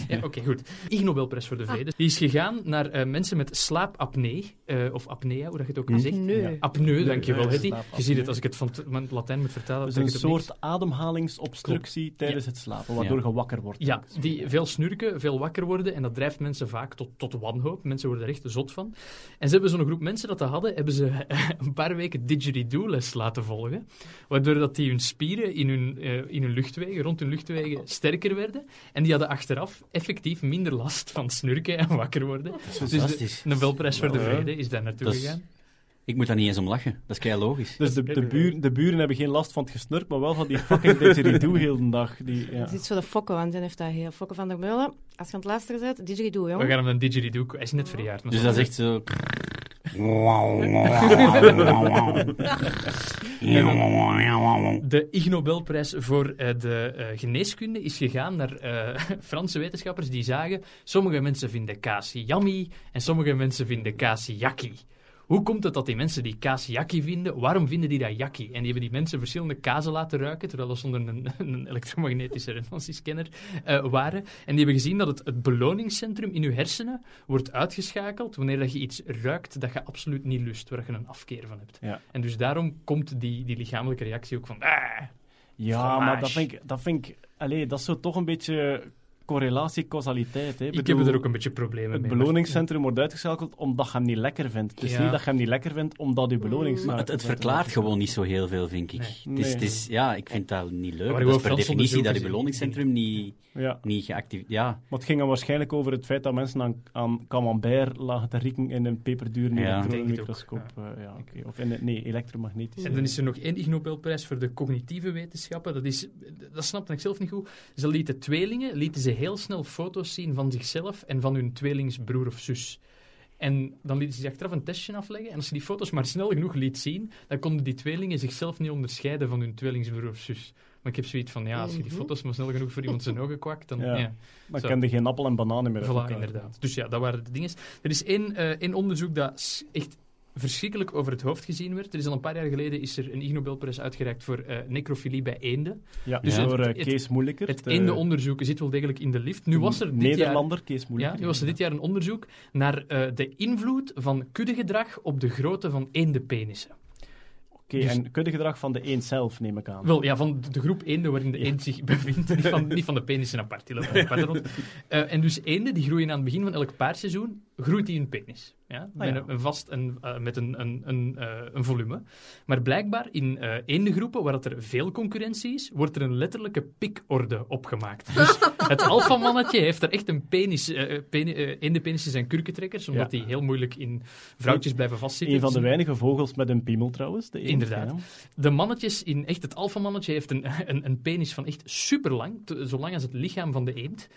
S4: Ja, oké, goed. Ig Nobelprijs voor de Vrede. Die is gegaan naar eh, mensen met slaapapnee, eh, of apnea, hoe dat je het ook
S3: Hm?
S4: zegt. Apneu, dankjewel, Hetty. Je ziet het als ik het van, t- van het Latijn moet vertalen.
S1: Dus een
S4: niks.
S1: soort ademhalingsobstructie tijdens het slapen, waardoor
S3: Ja.
S1: je wakker wordt.
S4: Ja, die veel snurken, veel wakker worden en dat drijft mensen vaak tot, tot wanhoop. Mensen worden er echt zot van. En ze hebben zo'n groep mensen dat dat hadden, hebben ze een paar weken didgeridoo-les laten volgen. Waardoor dat die hun spieren in hun, eh, in hun luchtwegen, rond hun luchtwegen, sterker werden. En die hadden achteraf effectief minder last van snurken en wakker worden. Dus de
S3: fantastisch.
S4: Nobelprijs voor de. Vrede is daar naartoe
S3: Dat is-
S4: gegaan.
S3: Ik moet daar niet eens om lachen. Dat is kei logisch.
S1: Dus de, de, buur, de buren hebben geen last van het gesnurk, maar wel van die fucking didgeridoo heel de dag. Die, ja.
S2: Dat is iets voor de fokken, want dan heeft dat heel... Fokken van der Meulen, als je aan het luisteren bent, didgeridoo,
S4: We
S2: jongen.
S4: gaan hem een didgeridoo... Hij is net verjaard.
S3: Dus
S4: zo-
S3: dat is echt zo...
S4: De Ig Nobelprijs voor eh, de eh, geneeskunde is gegaan naar eh, Franse wetenschappers die zagen sommige mensen vinden kaas yummy en sommige mensen vinden kaas yakky. Hoe komt het dat die mensen die kaas yakky vinden, waarom vinden die dat yakky? En die hebben die mensen verschillende kazen laten ruiken, terwijl ze onder een, een elektromagnetische resonantiescanner eh, waren. En die hebben gezien dat het, het beloningscentrum in je hersenen wordt uitgeschakeld wanneer dat je iets ruikt dat je absoluut niet lust, waar je een afkeer van hebt.
S1: Ja.
S4: En dus daarom komt die, die lichamelijke reactie ook van... "Ah."
S1: Ja,
S4: Fromage.
S1: maar dat vind ik... Dat, vind ik allee, dat is zo toch een beetje correlatie, causaliteit. Hè.
S4: Ik
S1: bedoel,
S4: heb er ook een beetje problemen
S1: Het
S4: mee. maar-
S1: beloningscentrum wordt uitgeschakeld omdat je hem niet lekker vindt. Het is
S4: Ja.
S1: niet dat je hem niet lekker vindt omdat je beloningscentrum...
S3: Maar het, het verklaart gewoon niet zo heel veel, vind ik.
S4: Nee.
S3: Het is, het is, ja, ik vind dat niet leuk.
S4: Maar
S3: Dat is per definitie dat je beloningscentrum niet,
S1: Ja.
S3: niet geactiveerd... Ja,
S1: Maar het ging dan waarschijnlijk over het feit dat mensen aan, aan camembert lagen te rieken in een peperdure
S3: Ja.
S1: elektronenmicroscoop. Ja. ja, oké. Of in een, nee, elektromagnetische.
S4: En dan is er nog één Ig Nobelprijs voor de cognitieve wetenschappen. Dat, is, dat snapte ik zelf niet goed. Ze lieten tweelingen lieten ze heel snel foto's zien van zichzelf en van hun tweelingsbroer of zus. En dan lieten ze zich achteraf een testje afleggen. En als je die foto's maar snel genoeg liet zien, dan konden die tweelingen zichzelf niet onderscheiden van hun tweelingsbroer of zus. Maar ik heb zoiets van, ja, als je die
S5: Mhm.
S4: foto's maar snel genoeg voor iemand zijn ogen kwakt, dan...
S1: Ja.
S4: Ja.
S1: Dan
S4: Zo.
S1: kende geen appel en bananen meer
S4: Voilà,
S1: elkaar.
S4: inderdaad. Dus ja, dat waren de dingen. Er is één, eh, één onderzoek dat echt verschrikkelijk over het hoofd gezien werd. Er is al een paar jaar geleden is er een Ig Nobelprijs uitgereikt voor eh, necrofilie bij eenden.
S1: Ja,
S4: Dus
S1: door
S4: het-
S1: eh,
S4: het-
S1: Kees Moeilijker.
S4: Het
S1: de-
S4: eendenonderzoek zit wel degelijk in de lift. Nu was er dit jaar...
S1: Nederlander, Kees
S4: Ja,
S1: Moeilijker.
S4: nu was er dit jaar een onderzoek naar eh, de invloed van kuddegedrag op de grootte van eendenpenissen.
S1: Oké,
S4: dus-
S1: en kuddegedrag van de eend zelf, neem ik aan.
S4: Wel, ja, van de groep eenden waarin de eend zich bevindt. Niet van, niet van de penissen apart, die lopen apart rond. En dus eenden, die groeien aan het begin van elk paarseizoen, groeit die een penis. Ja? Met,
S1: ja.
S4: Een, een vast een, eh, met een, een, een, eh, een volume. Maar blijkbaar in eh eendengroepen, waar dat er veel concurrentie is, wordt er een letterlijke pikorde opgemaakt. Dus het alfamannetje heeft er echt een penis... eh peni, eh, eendenpenisjes zijn kurkentrekkers, omdat
S1: Ja.
S4: die heel moeilijk in vrouwtjes blijven vastzitten.
S1: Een van de weinige vogels met een piemel trouwens. De eend,
S4: Inderdaad.
S1: ja.
S4: de mannetjes in echt het alfamannetje heeft een, een, een penis van echt super lang, zo lang als het lichaam van de eend.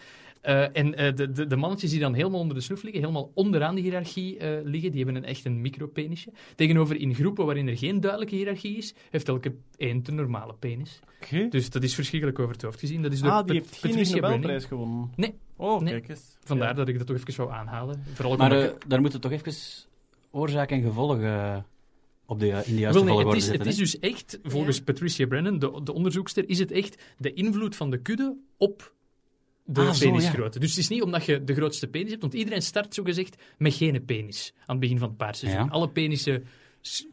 S4: Eh, en eh, de, de, de mannetjes die dan helemaal onder de snoef liggen, helemaal onderaan de hiërarchie eh, liggen, die hebben een echt een micropenisje. Tegenover in groepen waarin er geen duidelijke hiërarchie is, heeft elke eend een normale penis.
S1: Oké.
S4: Dus dat is verschrikkelijk over het hoofd gezien. Dat is door
S1: Ah, die
S4: Pat-
S1: heeft geen. Nobelprijs gewonnen.
S4: Nee.
S1: Oh,
S4: Nee.
S1: kijk eens.
S4: Vandaar
S1: Ja.
S4: dat ik dat toch even wou aanhalen. Vooral
S3: maar
S4: ik-
S3: daar moeten toch even oorzaak en gevolg eh, op de, in de juiste
S4: Wel, nee, het is, het is dus echt, volgens Patricia Brennan, de, de onderzoekster, is het echt de invloed van de kudde op de
S3: Ah,
S4: penisgrootte. Dus het is niet omdat je de grootste penis hebt, want iedereen start zogezegd met geen penis aan het begin van het paarseizoen.
S3: Ja.
S4: Alle penissen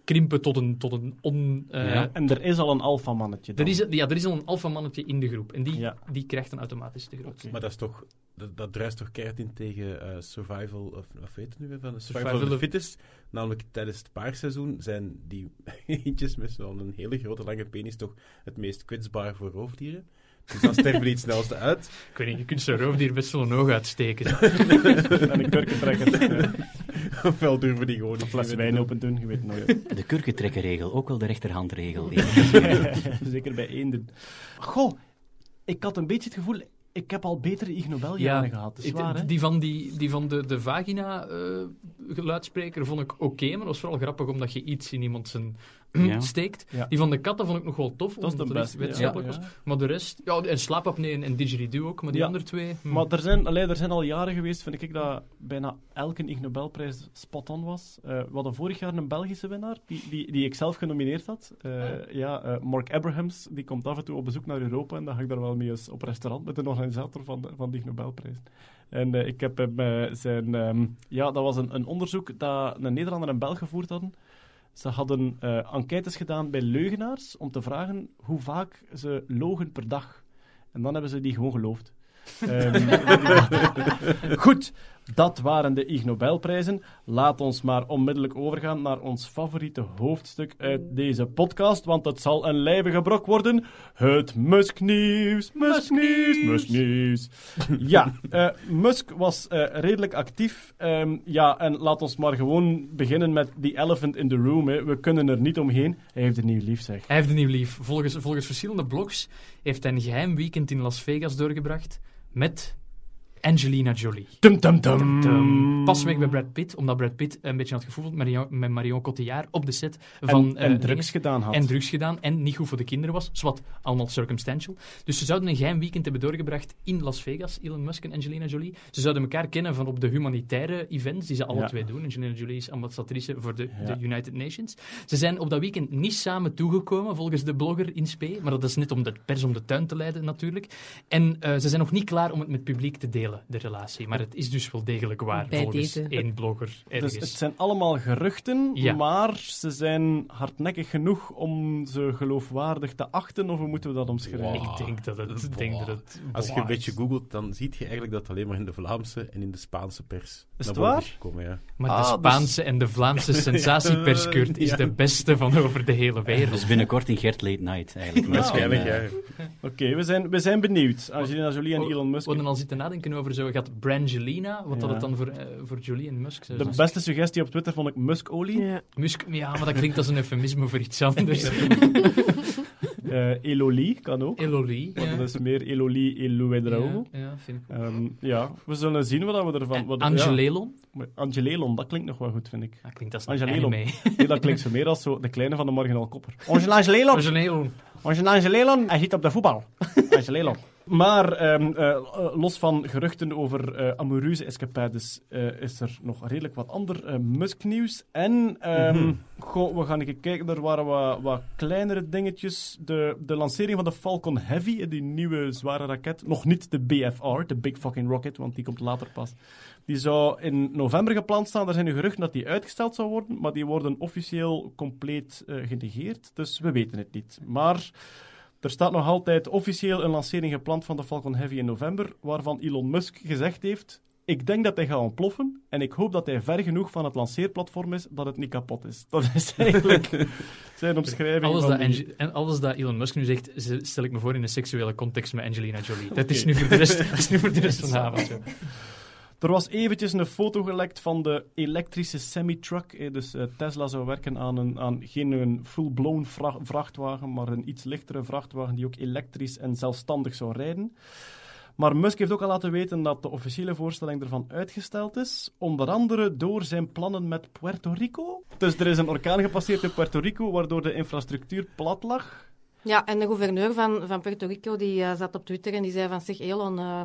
S4: krimpen tot een, tot een on... eh,
S3: Ja.
S1: En er is al een alfamannetje dan.
S4: er, is, ja, er is al een alfamannetje in de groep en die,
S1: Ja.
S4: die krijgt dan automatisch de grootste.
S6: Maar dat is toch... Dat, dat druist toch keihard in tegen eh, survival... Of wat weet het nu weer van? Survival,
S4: Survival
S6: of the
S4: of-
S6: fittest. Namelijk tijdens het paarseizoen zijn die eentjes met zo'n hele grote lange penis toch het meest kwetsbaar voor roofdieren. Dus dan sterven die het snelste uit.
S4: Ik weet niet, je kunt zo'n roofdier best wel een oog uitsteken.
S1: En een kurken trekken. Ja.
S6: Ofwel durven die gewoon
S1: Een fles wijn
S6: doen.
S1: open doen, je weet het nooit.
S3: De kurkentrekkerregel, ook wel de rechterhandregel.
S1: Zeker bij eenden. Goh, ik had een beetje het gevoel... Ik heb al betere Ig Nobeljaren gehad.
S4: Ik-
S1: waar, hè?
S4: die van, die, die van de, de vagina-geluidspreker vond ik oké, maar dat was vooral grappig omdat je iets in iemand zijn
S3: Ja.
S4: steekt.
S1: Ja.
S4: Die van de katten vond ik nog wel tof,
S1: Dat is de beste.
S4: wetenschappelijk
S1: ja,
S4: was. Maar de rest, ja, en slaapapnee en, en didgeridoo ook, maar die
S1: Ja.
S4: andere twee... hm.
S1: Maar er zijn, allee, er zijn al jaren geweest, vind ik, dat bijna elke Ig Nobelprijs spot-on was. Eh, we hadden vorig jaar een Belgische winnaar, die, die, die ik zelf genomineerd had. Eh, Ja, eh, Mark Abrahams, die komt af en toe op bezoek naar Europa en dan ga ik daar wel mee eens op restaurant met de organisator van de, van de Ig Nobelprijs. En eh, ik heb hem zijn... ehm, ja, dat was een, een onderzoek dat een Nederlander en een Belg gevoerd hadden. Ze hadden eh, enquêtes gedaan bij leugenaars om te vragen hoe vaak ze logen per dag. En dan hebben ze die gewoon geloofd. Ehm, Goed, Dat waren de Ig Nobelprijzen. Laat ons maar onmiddellijk overgaan naar ons favoriete hoofdstuk uit deze podcast, want het zal een lijvige brok worden. Het Musk-nieuws, Musk-nieuws, Musk-nieuws. Ja, eh, Musk was eh, redelijk actief. Ehm, ja, en laat ons maar gewoon beginnen met die elephant in the room. Hè. We kunnen er niet omheen. Hij heeft een nieuw lief, zeg.
S4: Hij heeft een nieuw lief. Volgens, volgens verschillende blogs heeft hij een geheim weekend in Las Vegas doorgebracht met Angelina Jolie.
S1: Tum, tum, tum.
S4: Tum. Pas weg bij Brad Pitt, omdat Brad Pitt een beetje had gevoeld met Marion, met Marion Cotillard op de set van...
S1: en, en
S4: eh,
S1: drugs gedaan had.
S4: en drugs gedaan en niet goed voor de kinderen was. Zwat, allemaal circumstantial. Dus ze zouden een geheim weekend hebben doorgebracht in Las Vegas, Elon Musk en Angelina Jolie. Ze zouden elkaar kennen van op de humanitaire events die ze alle
S1: Ja.
S4: twee doen. Angelina Jolie is ambassadrice voor de,
S1: Ja.
S4: de United Nations. Ze zijn op dat weekend niet samen toegekomen, volgens de blogger in spe. Maar dat is net om de pers om de tuin te leiden, natuurlijk. En eh, ze zijn nog niet klaar om het met het publiek te delen, de relatie. Maar het is dus wel degelijk waar,
S5: Bij
S4: volgens
S5: deze.
S4: één blogger ergens.
S1: Dus het zijn allemaal geruchten,
S4: Ja.
S1: maar ze zijn hardnekkig genoeg om ze geloofwaardig te achten, of hoe moeten we dat omschrijven?
S6: Wow.
S4: Ik denk dat het... Ik denk dat het
S6: Als je een beetje googelt, dan zie je eigenlijk dat het alleen maar in de Vlaamse en in de Spaanse pers
S1: Is
S6: naar
S1: het waar?
S6: gekomen. Ja.
S4: Maar
S1: Ah,
S4: de
S1: dus-
S4: Spaanse en de Vlaamse sensatiepers, Kurt, is
S6: Ja.
S4: de beste van over de hele wereld.
S3: Dus binnenkort in Gert Late Night, eigenlijk.
S6: Waarschijnlijk,
S3: eh,
S6: ja.
S1: Oké, we, zijn, we zijn benieuwd. Angelina Jolie en
S4: Oh,
S1: Elon Musk.
S4: We hadden al zitten nadenken over zo, gaat Brangelina, wat dat het dan voor, eh, voor Jolie en Musk zou
S1: De
S4: zijn.
S1: beste suggestie op Twitter vond ik Muskolie.
S5: Ja.
S4: Musk, ja, maar dat klinkt als een eufemisme voor iets anders.
S1: Eh Elolie kan ook.
S4: Elolie.
S1: Want
S4: Ja.
S1: dat is meer Elolie Elouedrao.
S4: Ja, ja, vind ik ook.
S1: Ehm, ja, we zullen zien wat we ervan... Wat,
S4: Angelelon.
S1: Ja, Angelelon, dat klinkt nog wel goed, vind ik.
S4: Dat klinkt als een
S1: Angelelon. Nee, dat klinkt zo meer als zo de kleine van de Marginal Kopper. Angel Angelelon!
S4: Angelelon.
S1: Angel Angelelon, hij zit op de voetbal. Angelelon. Maar ehm, eh, eh, los van geruchten over eh amoureuze escapades is er nog redelijk wat ander Musk-nieuws. En ehm,
S6: Mhm.
S1: goh, we gaan even kijken, er waren wat, wat kleinere dingetjes. De, de lancering van de Falcon Heavy, die nieuwe zware raket. Nog niet de BFR, de Big Fucking Rocket, want die komt later pas. Die zou in november gepland staan. Er zijn nu geruchten dat die uitgesteld zou worden, maar die worden officieel compleet genegeerd. Dus we weten het niet. Maar er staat nog altijd officieel een lancering gepland van de Falcon Heavy in november, waarvan Elon Musk gezegd heeft... Ik denk dat hij gaat ontploffen en ik hoop dat hij ver genoeg van het lanceerplatform is dat het niet kapot is. Dat is eigenlijk zijn omschrijving
S4: Alles
S1: van
S4: dat,
S1: die-
S4: en alles dat Elon Musk nu zegt, stel ik me voor in een seksuele context met Angelina Jolie. Dat is nu voor de rest, dat is nu voor de rest van de avond.
S1: Er was eventjes een foto gelekt van de elektrische semi-truck. eh, Dus eh, Tesla zou werken aan, een, aan geen een full-blown vra- vrachtwagen, maar een iets lichtere vrachtwagen die ook elektrisch en zelfstandig zou rijden. Maar Musk heeft ook al laten weten dat de officiële voorstelling ervan uitgesteld is. Onder andere door zijn plannen met Puerto Rico. Dus er is een orkaan gepasseerd in Puerto Rico, waardoor de infrastructuur plat lag.
S2: Ja, en de gouverneur van, van Puerto Rico die eh, zat op Twitter en die zei van zeg Elon, eh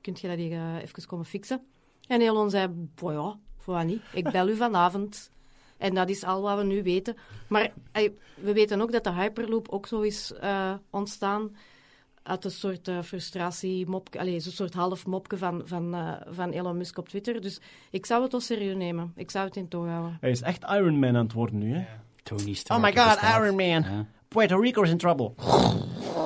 S2: kunt je dat hier eh, even komen fixen? En Elon zei, "Boah, ja, voor wat niet? Ik bel u vanavond. En dat is al wat we nu weten. Maar ey, we weten ook dat de Hyperloop ook zo is eh, ontstaan uit een soort frustratie-mopje, allee, zo'n soort half mopje van, van, eh, van Elon Musk op Twitter. Dus ik zou het wel serieus nemen. Ik zou het in toog houden.
S1: Hij is echt Iron Man aan het worden nu, hè?
S3: Tony Stark
S1: Oh my god. Iron Man.
S3: Ja.
S1: Puerto Rico is in trouble.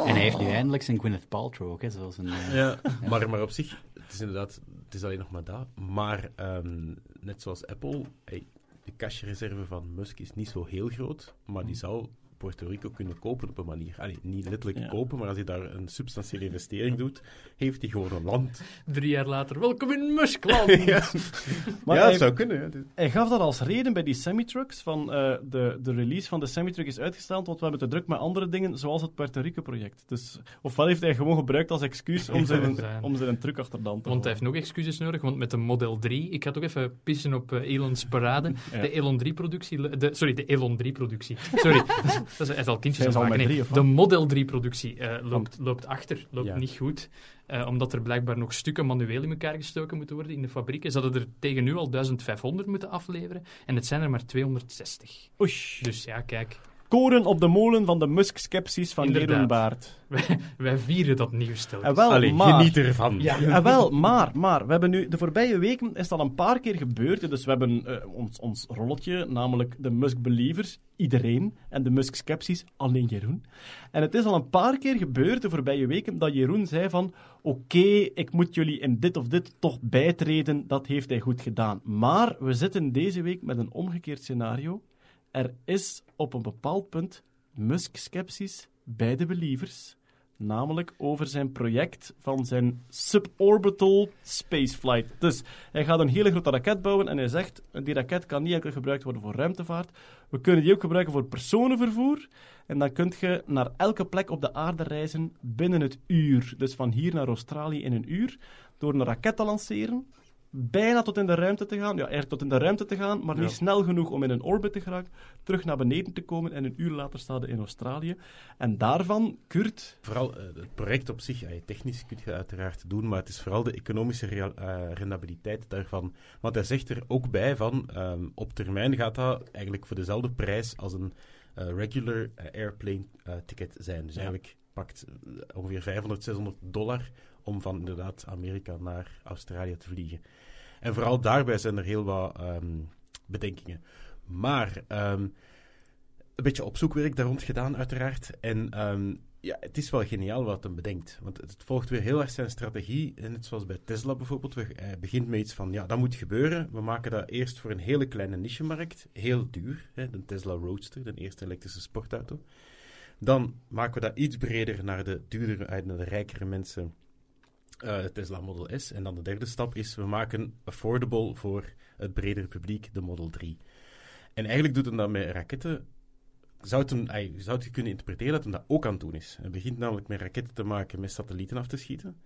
S3: En hij heeft nu eindelijk zijn Gwyneth Paltrow ook, hè, zoals een... eh,
S6: Ja, maar, maar op zich, het is inderdaad, het is alleen nog maar dat. Maar ehm, net zoals Apple, hey, de cashreserve van Musk is niet zo heel groot, maar die zou Puerto Rico kunnen kopen op een manier. Allee, niet letterlijk
S1: Ja.
S6: kopen, maar als hij daar een substantiële investering doet, heeft hij gewoon een land.
S4: Drie jaar later, welkom in Muskland.
S6: ja,
S1: Maar
S6: ja
S1: hij-
S6: dat zou kunnen. Ja.
S1: Hij gaf dat als reden bij die semi-trucks, van eh, de, de release van de semi-truck is uitgesteld, want we hebben te druk met andere dingen, zoals het Puerto Rico-project. Dus, ofwel heeft hij gewoon gebruikt als excuus om zijn,
S4: zijn.
S1: om zijn truck achter de hand te
S4: Want hij heeft nog excuses nodig, want met de Model 3... Ik ga toch even pissen op eh, Elon's parade.
S1: Ja.
S4: De Elon 3-productie... de- Sorry, de Elon 3-productie. Sorry, dat is, hij is al kindjes aan maken. Nee, de Model 3-productie eh, loopt, loopt achter, loopt
S6: Ja.
S4: niet goed. Eh, omdat er blijkbaar nog stukken manueel in elkaar gestoken moeten worden in de fabrieken. Ze hadden er tegen nu al 1500 moeten afleveren. En het zijn er maar 260.
S1: Oei.
S4: Dus ja, kijk.
S1: Koren op de molen van de Musk-skepsis van. Jeroen Baert.
S4: Wij, wij vieren dat nieuws telkens.
S1: En wel,
S6: Allee,
S1: maar...
S6: geniet ervan.
S4: Ja.
S1: Wel, maar, maar, we hebben nu, de voorbije weken is dat een paar keer gebeurd. Dus we hebben eh, ons, ons rolletje, namelijk de Musk-believers, iedereen, en de Musk-skepsis, alleen Jeroen. En het is al een paar keer gebeurd de voorbije weken dat Jeroen zei van, oké, ik moet jullie in dit of dit toch bijtreden, dat heeft hij goed gedaan. Maar we zitten deze week met een omgekeerd scenario. Er is op een bepaald punt Musk-skepsis bij de believers namelijk over zijn project van zijn suborbital spaceflight. Dus hij gaat een hele grote raket bouwen en hij zegt, die raket kan niet enkel gebruikt worden voor ruimtevaart, we kunnen die ook gebruiken voor personenvervoer en dan kun je naar elke plek op de aarde reizen binnen het uur. Dus van hier naar Australië in een uur, door een raket te lanceren, bijna tot in de ruimte te gaan, ja, eigenlijk tot in de ruimte te gaan, maar niet snel genoeg om in een orbit te geraken, terug naar beneden te komen en een uur later staat hij in Australië. En daarvan, Kurt,
S6: Vooral eh, het project op zich, eh, technisch kun je uiteraard doen, maar het is vooral de economische rea- eh, rendabiliteit daarvan. Want hij zegt er ook bij van, ehm, op termijn gaat dat eigenlijk voor dezelfde prijs als een regular airplane ticket zijn. Dus
S1: Ja.
S6: eigenlijk pakt ongeveer 500, 600 dollar om van inderdaad Amerika naar Australië te vliegen. En vooral daarbij zijn er heel wat ehm, bedenkingen. Maar ehm, een beetje opzoekwerk daar rond gedaan, uiteraard. En ehm, ja, het is wel geniaal wat hem bedenkt. Want het volgt weer heel erg zijn strategie. Net zoals bij Tesla bijvoorbeeld. Hij begint met iets van, ja, dat moet gebeuren. We maken dat eerst voor een hele kleine niche-markt. Heel duur. Hè, de Tesla Roadster, de eerste elektrische sportauto. Dan maken we dat iets breder naar de duurdere, eh, naar de rijkere mensen. De Tesla Model S. En dan de derde stap is, we maken affordable voor het bredere publiek de Model 3. En eigenlijk doet hij dat met raketten zou een, ey, zou je kunnen interpreteren dat hij dat ook aan het doen is. Hij begint namelijk met raketten te maken met satellieten af te schieten.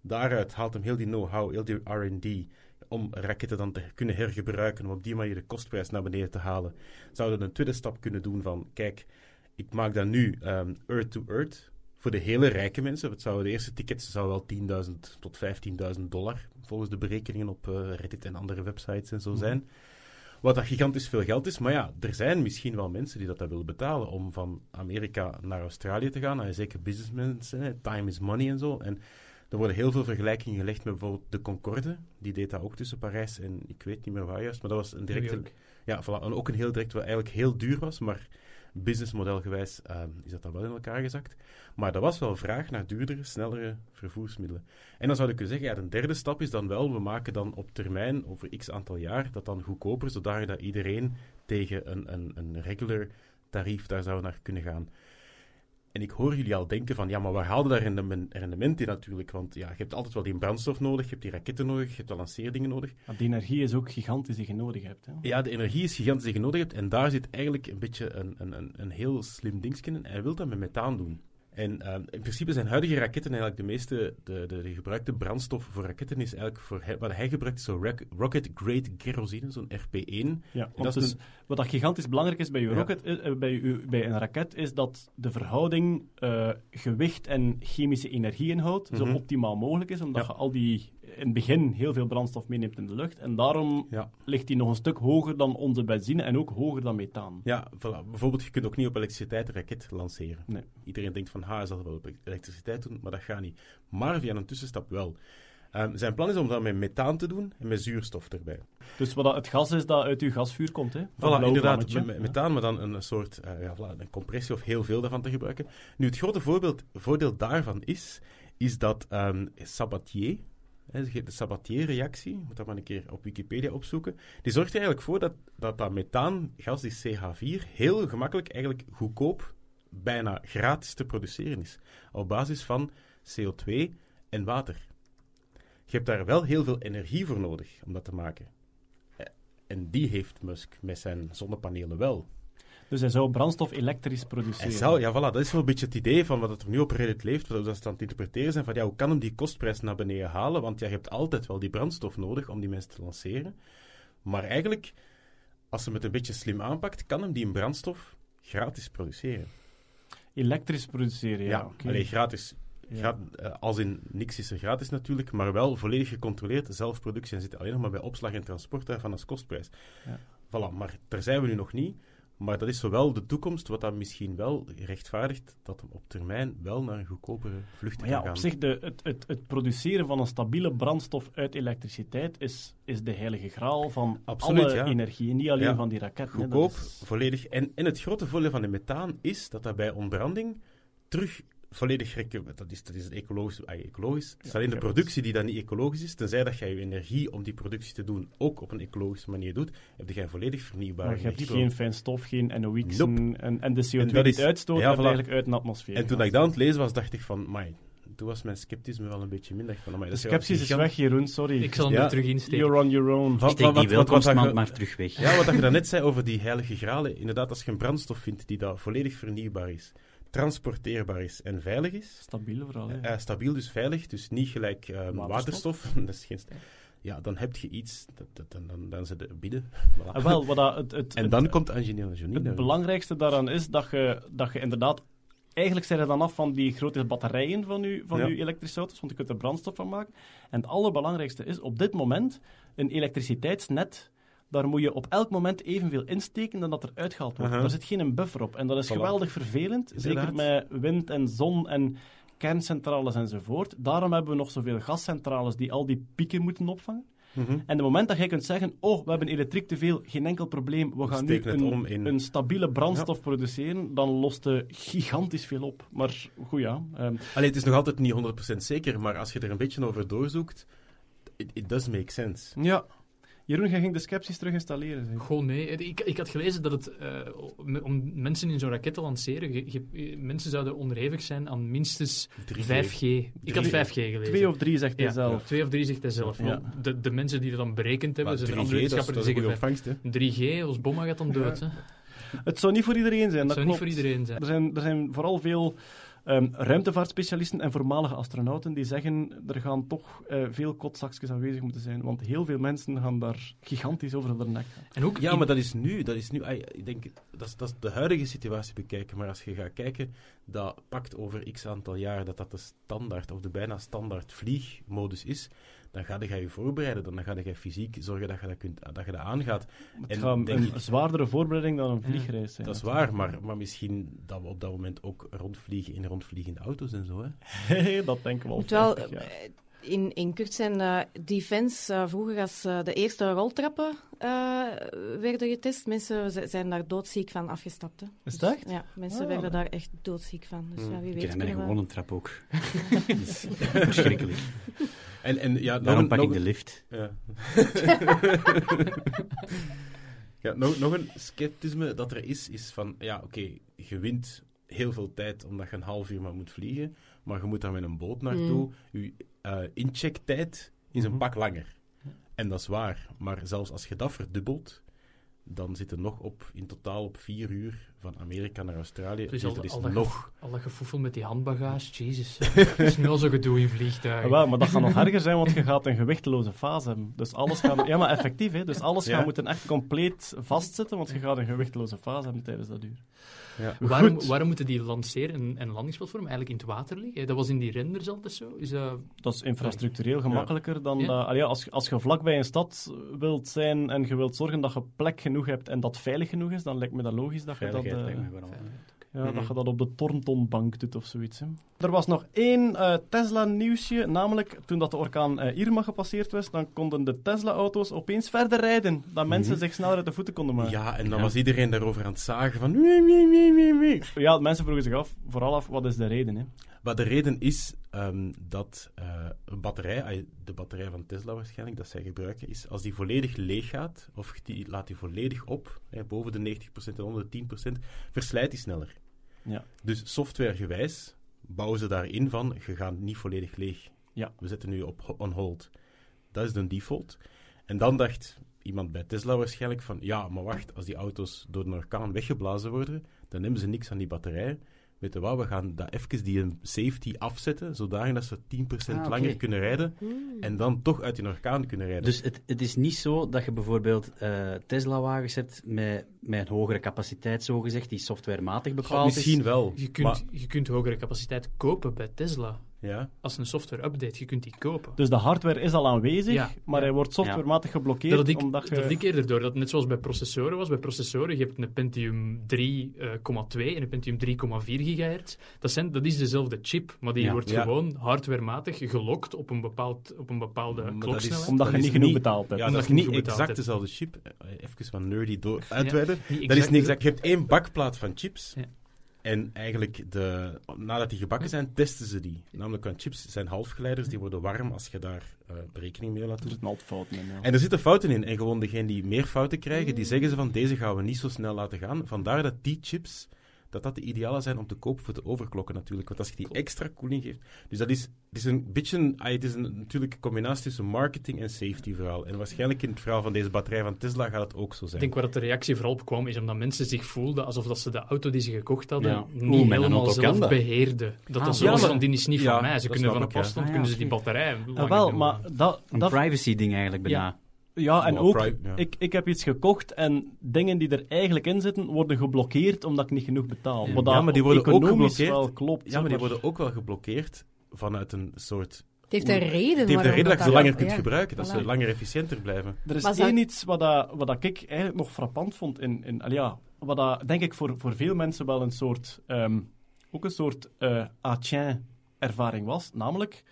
S6: Daaruit haalt hem heel die know-how, heel die R&D, om raketten dan te kunnen hergebruiken, om op die manier de kostprijs naar beneden te halen. Zouden een tweede stap kunnen doen van, kijk, ik maak dat nu Earth-to-Earth voor de hele rijke mensen. Het zou, de eerste tickets zou wel 10.000 tot 15.000 dollar, volgens de berekeningen op eh, Reddit en andere websites en zo zijn. Wat dat gigantisch veel geld is. Maar ja, er zijn misschien wel mensen die dat, dat willen betalen om van Amerika naar Australië te gaan. En zeker businessmensen, hè, time is money en zo. En er worden heel veel vergelijkingen gelegd met bijvoorbeeld de Concorde. Die deed dat ook tussen Parijs en ik weet niet meer waar juist. Maar dat was een directe... Ja, voilà, en ook een heel direct wat eigenlijk heel duur was, maar businessmodelgewijs ehm, is dat dan wel in elkaar gezakt. Maar er was wel vraag naar duurdere, snellere vervoersmiddelen. En dan zou ik kunnen zeggen, ja, de derde stap is dan wel, we maken dan op termijn, over x aantal jaar, dat dan goedkoper, zodat dat iedereen tegen een, een, een regular tarief daar zou naar kunnen gaan. En ik hoor jullie al denken van, ja, maar waar haalde daar rendement, rendement in natuurlijk? Want ja, je hebt altijd wel die brandstof nodig, je hebt die raketten nodig, je hebt de lanceerdingen nodig.
S1: Want die energie is ook gigantisch die je nodig hebt. Hè?
S6: Ja, de energie is gigantisch die je nodig hebt. En daar zit eigenlijk een beetje een, een, een, heel slim dingetje in. En hij wil dat met methaan doen. En ehm, in principe zijn huidige raketten eigenlijk de meeste, de, de, de gebruikte brandstof voor raketten is eigenlijk voor hij- wat hij gebruikt is zo'n rock- rocket grade kerosine, zo'n RP1.
S1: Ja,
S6: dat
S1: dus,
S6: een-
S1: wat dat gigantisch belangrijk is bij, je
S6: Ja.
S1: rocket, is- eh, bij, bij een raket, is dat de verhouding eh, gewicht en chemische energieinhoud zo
S6: Mhm.
S1: optimaal mogelijk is, omdat
S6: Ja.
S1: je al die in het begin heel veel brandstof meeneemt in de lucht. En daarom
S6: Ja.
S1: ligt die nog een stuk hoger dan onze benzine en ook hoger dan methaan.
S6: Ja, voilà. bijvoorbeeld, je kunt ook niet op elektriciteit een raket lanceren.
S1: Nee.
S6: Iedereen denkt van, hij zal wel op elektriciteit doen, maar dat gaat niet. Maar via een tussenstap wel. Ehm, zijn plan is om dat met methaan te doen en met zuurstof erbij.
S1: Dus wat dat het gas is dat uit uw gasvuur komt, hè?
S6: Voilà, inderdaad,
S1: vlammetje.
S6: met, met methaan, maar dan een soort eh, ja, voilà, een compressie of heel veel daarvan te gebruiken. Nu, het grote voorbeeld, voordeel daarvan is, is dat ehm, Sabatier, hè, de Sabatier-reactie, moet dat maar een keer op Wikipedia opzoeken, die zorgt er eigenlijk voor dat dat, dat methaangas, die CH4, heel gemakkelijk, eigenlijk goedkoop, bijna gratis te produceren is. Op basis van CO2 en water. Je hebt daar wel heel veel energie voor nodig om dat te maken. Eh, En die heeft Musk met zijn zonnepanelen wel.
S1: Dus hij zou brandstof elektrisch produceren.
S6: Hij zou, ja, voilà, dat is wel een beetje het idee van wat er nu op Reddit leeft, wat we dat aan het interpreteren zijn, van ja, hoe kan hem die kostprijs naar beneden halen? Want ja, je hebt altijd wel die brandstof nodig om die mensen te lanceren. Maar eigenlijk, als hij het een beetje slim aanpakt, kan hem die brandstof gratis produceren.
S1: Elektrisch produceren, ja.
S6: Ja. Allee, gratis.
S1: Ja.
S6: Eh, als in niks is er gratis natuurlijk, maar wel volledig gecontroleerd zelfproductie en zit alleen nog maar bij opslag en transport daarvan als kostprijs.
S1: Ja.
S6: Voilà, maar daar zijn we nu nog niet. Maar dat is zowel de toekomst, wat dan misschien wel rechtvaardigt dat hem op termijn wel naar een goedkopere vlucht
S1: Maar
S6: kan
S1: ja,
S6: gaan.
S1: op zich, de, het, het, het produceren van een stabiele brandstof uit elektriciteit is, is de heilige graal van
S6: Absoluut,
S1: alle
S6: ja.
S1: energie. Niet alleen
S6: Ja.
S1: van die raketten.
S6: Goedkoop,
S1: is-
S6: volledig. En, en het grote voordeel van de methaan is dat dat bij ontbranding terug volledig recu- Dat is, dat is ecologisch. ah, ecologisch. Het is alleen de productie die dan niet ecologisch is. Tenzij dat jij je energie om die productie te doen ook op een ecologische manier doet, heb je een volledig vernieuwbare
S1: Maar je hebt geen fijn stof, geen NOx
S6: Nope.
S1: en, en de CO2
S6: En
S1: die
S6: dat
S1: het
S6: is-
S1: uitstoot,
S6: ja, voilà.
S1: eigenlijk uit een atmosfeer.
S6: En toen ik dat aan het lezen was, dacht ik van, mai, toen was mijn sceptisme wel een beetje minder. Van, amai,
S1: De
S6: dat
S1: sceptisch is weg, Jeroen, sorry.
S4: Ik zal hem
S6: Ja.
S4: er terug insteken.
S1: You're on your own.
S6: Wat-
S3: Steek
S6: wat-
S3: die welkomstmand maar terug weg.
S6: Ja, wat je daarnet zei over die heilige gralen. Inderdaad, als je een brandstof vindt die dat volledig vernieuwbaar is, transporteerbaar is en veilig is,
S1: Stabiel vooral, hè.
S6: eh, stabiel dus veilig, dus niet gelijk eh,
S1: Waterstof.
S6: waterstof, dat is geen ja, dan heb je iets, dat, dat, dan, dan, dan zit het binnen. Voilà.
S1: Ah, wel, wat dat, het, het,
S6: en
S1: het-
S6: dan komt Angelina Jolie.
S1: Het
S6: naar-
S1: belangrijkste daaraan is dat je, dat je inderdaad... Eigenlijk zijn er dan af van die grote batterijen van je, van
S6: Ja.
S1: uw elektrische auto's, want je kunt er brandstof van maken. En het allerbelangrijkste is, op dit moment, een elektriciteitsnet, daar moet je op elk moment evenveel insteken dan dat er uitgehaald wordt.
S6: Aha.
S1: Daar zit geen buffer op. En dat is
S6: Voilà.
S1: geweldig vervelend, zeker met wind en zon en kerncentrales enzovoort. Daarom hebben we nog zoveel gascentrales die al die pieken moeten opvangen.
S6: Mhm.
S1: En het moment dat jij kunt zeggen, oh, we hebben elektriek te veel, geen enkel probleem, we gaan nu een,
S6: in-
S1: een stabiele brandstof produceren, dan lost het gigantisch veel op. Maar goed, ja.
S6: Allee, het is nog altijd niet 100% zeker, maar als je er een beetje over doorzoekt, it, it does make sense.
S1: ja. Jeroen, jij ging de scepties terug installeren. Zeg.
S4: Goh, nee. Ik, ik had gelezen dat het, eh, om- mensen in zo'n raket te lanceren, je- je- mensen zouden onderhevig zijn aan minstens
S6: 3G.
S4: 5G. Ik had 5G gelezen.
S1: Twee of drie, zegt hij
S4: ja,
S1: zelf.
S4: Twee of drie zegt hij zelf.
S1: Ja.
S4: De, de mensen die dat dan berekend hebben,
S6: Maar
S4: zijn
S6: 3G,
S4: andere wetenschappers die zeggen
S6: opvangst, hè?
S4: 3G, ons bomma gaat dan dood. Hè.
S1: Het zou niet voor iedereen zijn,
S4: Dat
S1: dat
S4: zou niet voor iedereen zijn.
S1: Er zijn, er zijn vooral veel ehm, ruimtevaartspecialisten en voormalige astronauten die zeggen er gaan toch eh, veel kotzakjes aanwezig moeten zijn, want heel veel mensen gaan daar gigantisch over de nek gaan.
S4: En ook
S6: Ja,
S4: in-
S6: maar dat is nu. Dat is nu ah, ik denk, dat is, dat is de huidige situatie bekijken. Maar als je gaat kijken, dat pakt over x aantal jaar dat dat de standaard, of de bijna standaard vliegmodus is, dan ga je je voorbereiden. Dan ga je fysiek zorgen dat je dat, kunt, dat, je dat aangaat.
S1: Het
S6: En
S1: gaat
S6: denk
S1: een
S6: ik-
S1: zwaardere voorbereiding dan een vliegreis.
S6: Dat is waar, maar, maar misschien dat we op dat moment ook rondvliegen in rondvliegende auto's en zo. Hè?
S1: dat denken we
S2: wel,
S1: 50 jaar.
S2: eh, in, in Kurt zijn eh, Defense eh, vroeger als de eerste roltrappen eh, werden getest. Mensen zijn daar doodziek van afgestapt. Hè.
S1: Is
S2: Dus,
S1: het echt?
S2: Ja, mensen
S1: Ah.
S2: werden daar echt doodziek van. Dus
S6: Hmm.
S2: ja, wie
S3: Ik
S2: weet
S3: ken mijn
S2: kunnen we-
S3: gewone trap ook. Dat is verschrikkelijk.
S6: En, en ja, nog
S3: Daarom
S6: een-
S3: pak
S6: nog
S3: ik de
S6: een-
S3: lift.
S6: Ja. ja, nog, nog een sceptisme dat er is, is van, ja, oké, je wint heel veel tijd omdat je een half uur maar moet vliegen, maar je moet daar met een boot naartoe. Je eh, inchecktijd is een
S1: Mhm.
S6: pak langer. En dat is waar, maar zelfs als je dat verdubbelt, dan zit er nog op, in totaal op vier uur van Amerika naar Australië.
S4: Dus
S6: Dus
S4: al,
S6: dat is
S4: al, dat
S6: nog...
S4: gef- al dat gevoel met die handbagage, jezus. Dat is nu al zo gedoe in vliegtuigen.
S1: Ah, wel, maar dat gaat nog erger zijn, want je gaat een gewichteloze fase hebben. Dus alles gaat... Ja, maar effectief, hè. Dus alles
S6: Ja.
S1: gaat moeten echt compleet vastzitten, want je gaat een gewichteloze fase hebben tijdens dat uur.
S6: Ja.
S4: Waarom, waarom moeten die lanceer- en, en landingsplatform eigenlijk in het water liggen? Dat was in die renders altijd zo. Is dat...
S1: Dat is infrastructureel gemakkelijker dan. Allee, als, je- als je vlakbij een stad wilt zijn en je wilt zorgen dat je plek genoeg hebt en dat veilig genoeg is, dan lijkt me dat logisch dat je dat...
S3: Veiligheid
S1: Ja,
S6: Mhm.
S1: dat je dat op de Torntonbank doet of zoiets. Hè. Er was nog één eh, Tesla-nieuwsje, namelijk toen dat de orkaan eh, Irma gepasseerd was, dan konden de Tesla-auto's opeens verder rijden, dat mensen
S3: Mhm.
S1: zich sneller uit de voeten konden maken.
S6: Ja, en dan
S3: Ja.
S6: was iedereen daarover aan het zagen van... Wee, wee, wee, wee, wee.
S1: Ja, mensen vroegen zich af, vooral af, wat is de reden? Hè?
S6: Maar de reden is ehm, dat eh, een batterij, de batterij van Tesla waarschijnlijk, dat zij gebruiken, is als die volledig leeg gaat, of die laat die volledig op, hè, boven de 90% en onder de 10%, verslijt die sneller.
S1: Ja.
S6: Dus softwaregewijs bouwen ze daarin van, je gaat niet volledig leeg.
S1: Ja.
S6: We zetten nu op on hold. Dat is de default. En dan dacht iemand bij Tesla waarschijnlijk van, ja, maar wacht, als die auto's door een orkaan weggeblazen worden, dan hebben ze niks aan die batterij. Weet je wat, we gaan dat even die een safety afzetten, zodanig dat ze 10%
S3: Ah,
S6: langer kunnen rijden
S5: Hmm.
S6: en dan toch uit die orkaan kunnen rijden.
S3: Dus het, het is niet zo dat je bijvoorbeeld eh, Tesla-wagens hebt met, met een hogere capaciteit, zogezegd, die softwarematig
S6: Goh,
S3: bepaald is.
S6: misschien wel.
S4: Je kunt,
S6: maar-
S4: je kunt hogere capaciteit kopen bij Tesla.
S6: Ja.
S4: als een software update. Je kunt die kopen.
S1: Dus de hardware is al aanwezig,
S4: Ja,
S1: maar
S4: ja.
S1: hij wordt softwarematig geblokkeerd.
S4: Dat had, ik,
S1: omdat je...
S4: dat had ik eerder door. Dat net zoals bij processoren was. Bij processoren, je hebt een Pentium 3,2 en een Pentium 3,4 gigahertz. Dat, zijn, dat is dezelfde chip, maar die
S3: Ja.
S4: wordt
S6: Ja.
S4: gewoon hardwarematig gelokt op een, bepaald, op een bepaalde
S6: Maar
S4: kloksnelheid.
S6: is-
S1: Omdat je niet genoeg betaald hebt.
S6: Ja,
S4: Omdat
S6: dat
S4: je
S6: is
S4: niet
S6: niet exact
S4: hebt.
S6: dezelfde chip. Eh, Even van nerdy door uitweiden. Dat is niet exact. Je hebt één bakplaat van chips. En eigenlijk, de, nadat die gebakken zijn, testen ze die. Namelijk, want chips zijn halfgeleiders, die worden warm als je daar eh, berekening mee laat
S1: Er
S6: doen.
S1: zitten altijd fouten in. Ja.
S6: En er zitten fouten in. En gewoon degenen die meer fouten krijgen, die zeggen ze van deze gaan we niet zo snel laten gaan. Vandaar dat die chips, dat dat de ideale zijn om te kopen voor te overklokken natuurlijk. Want als je die extra koeling geeft... Dus dat is, het is een beetje... een- ah, Het is een, natuurlijk een combinatie tussen marketing en safety verhaal. En waarschijnlijk in het verhaal van deze batterij van Tesla gaat het ook zo
S4: Ik
S6: zijn.
S4: denk waar dat de reactie vooral op kwam, is omdat mensen zich voelden alsof dat ze de auto die ze gekocht hadden
S3: Ja.
S4: niet
S3: Oeh,
S4: helemaal zelf beheerden. Dat
S3: Ah,
S4: dat
S3: ja,
S4: zo was van, die is niet
S6: Ja,
S4: van mij. Ze kunnen van
S6: ik,
S4: op afstand
S3: Ah, ja,
S4: kunnen ze die batterij
S1: Ah, wel, maar dat...
S3: Een
S1: dat
S3: privacy-ding eigenlijk bijna.
S1: Ja, en ook...
S6: ja.
S1: Ik, ik heb iets gekocht en dingen die er eigenlijk in zitten, worden geblokkeerd omdat ik niet genoeg betaal.
S4: Ja.
S1: Wat dat
S6: Ja, maar die worden ook
S1: economisch
S6: geblokkeerd.
S1: wel klopt.
S6: Ja, maar die worden ook wel geblokkeerd vanuit een soort...
S5: Het heeft een reden
S6: Het heeft een reden dat je ze langer kunt
S5: ja.
S6: gebruiken, dat ze langer efficiënter blijven.
S1: Er is
S5: Maar
S1: één iets wat, dat, wat dat ik eigenlijk nog frappant vond in... in ja, wat dat, denk ik voor, voor veel mensen wel een soort... ehm, ook een soort eh ah-tien ervaring was. Namelijk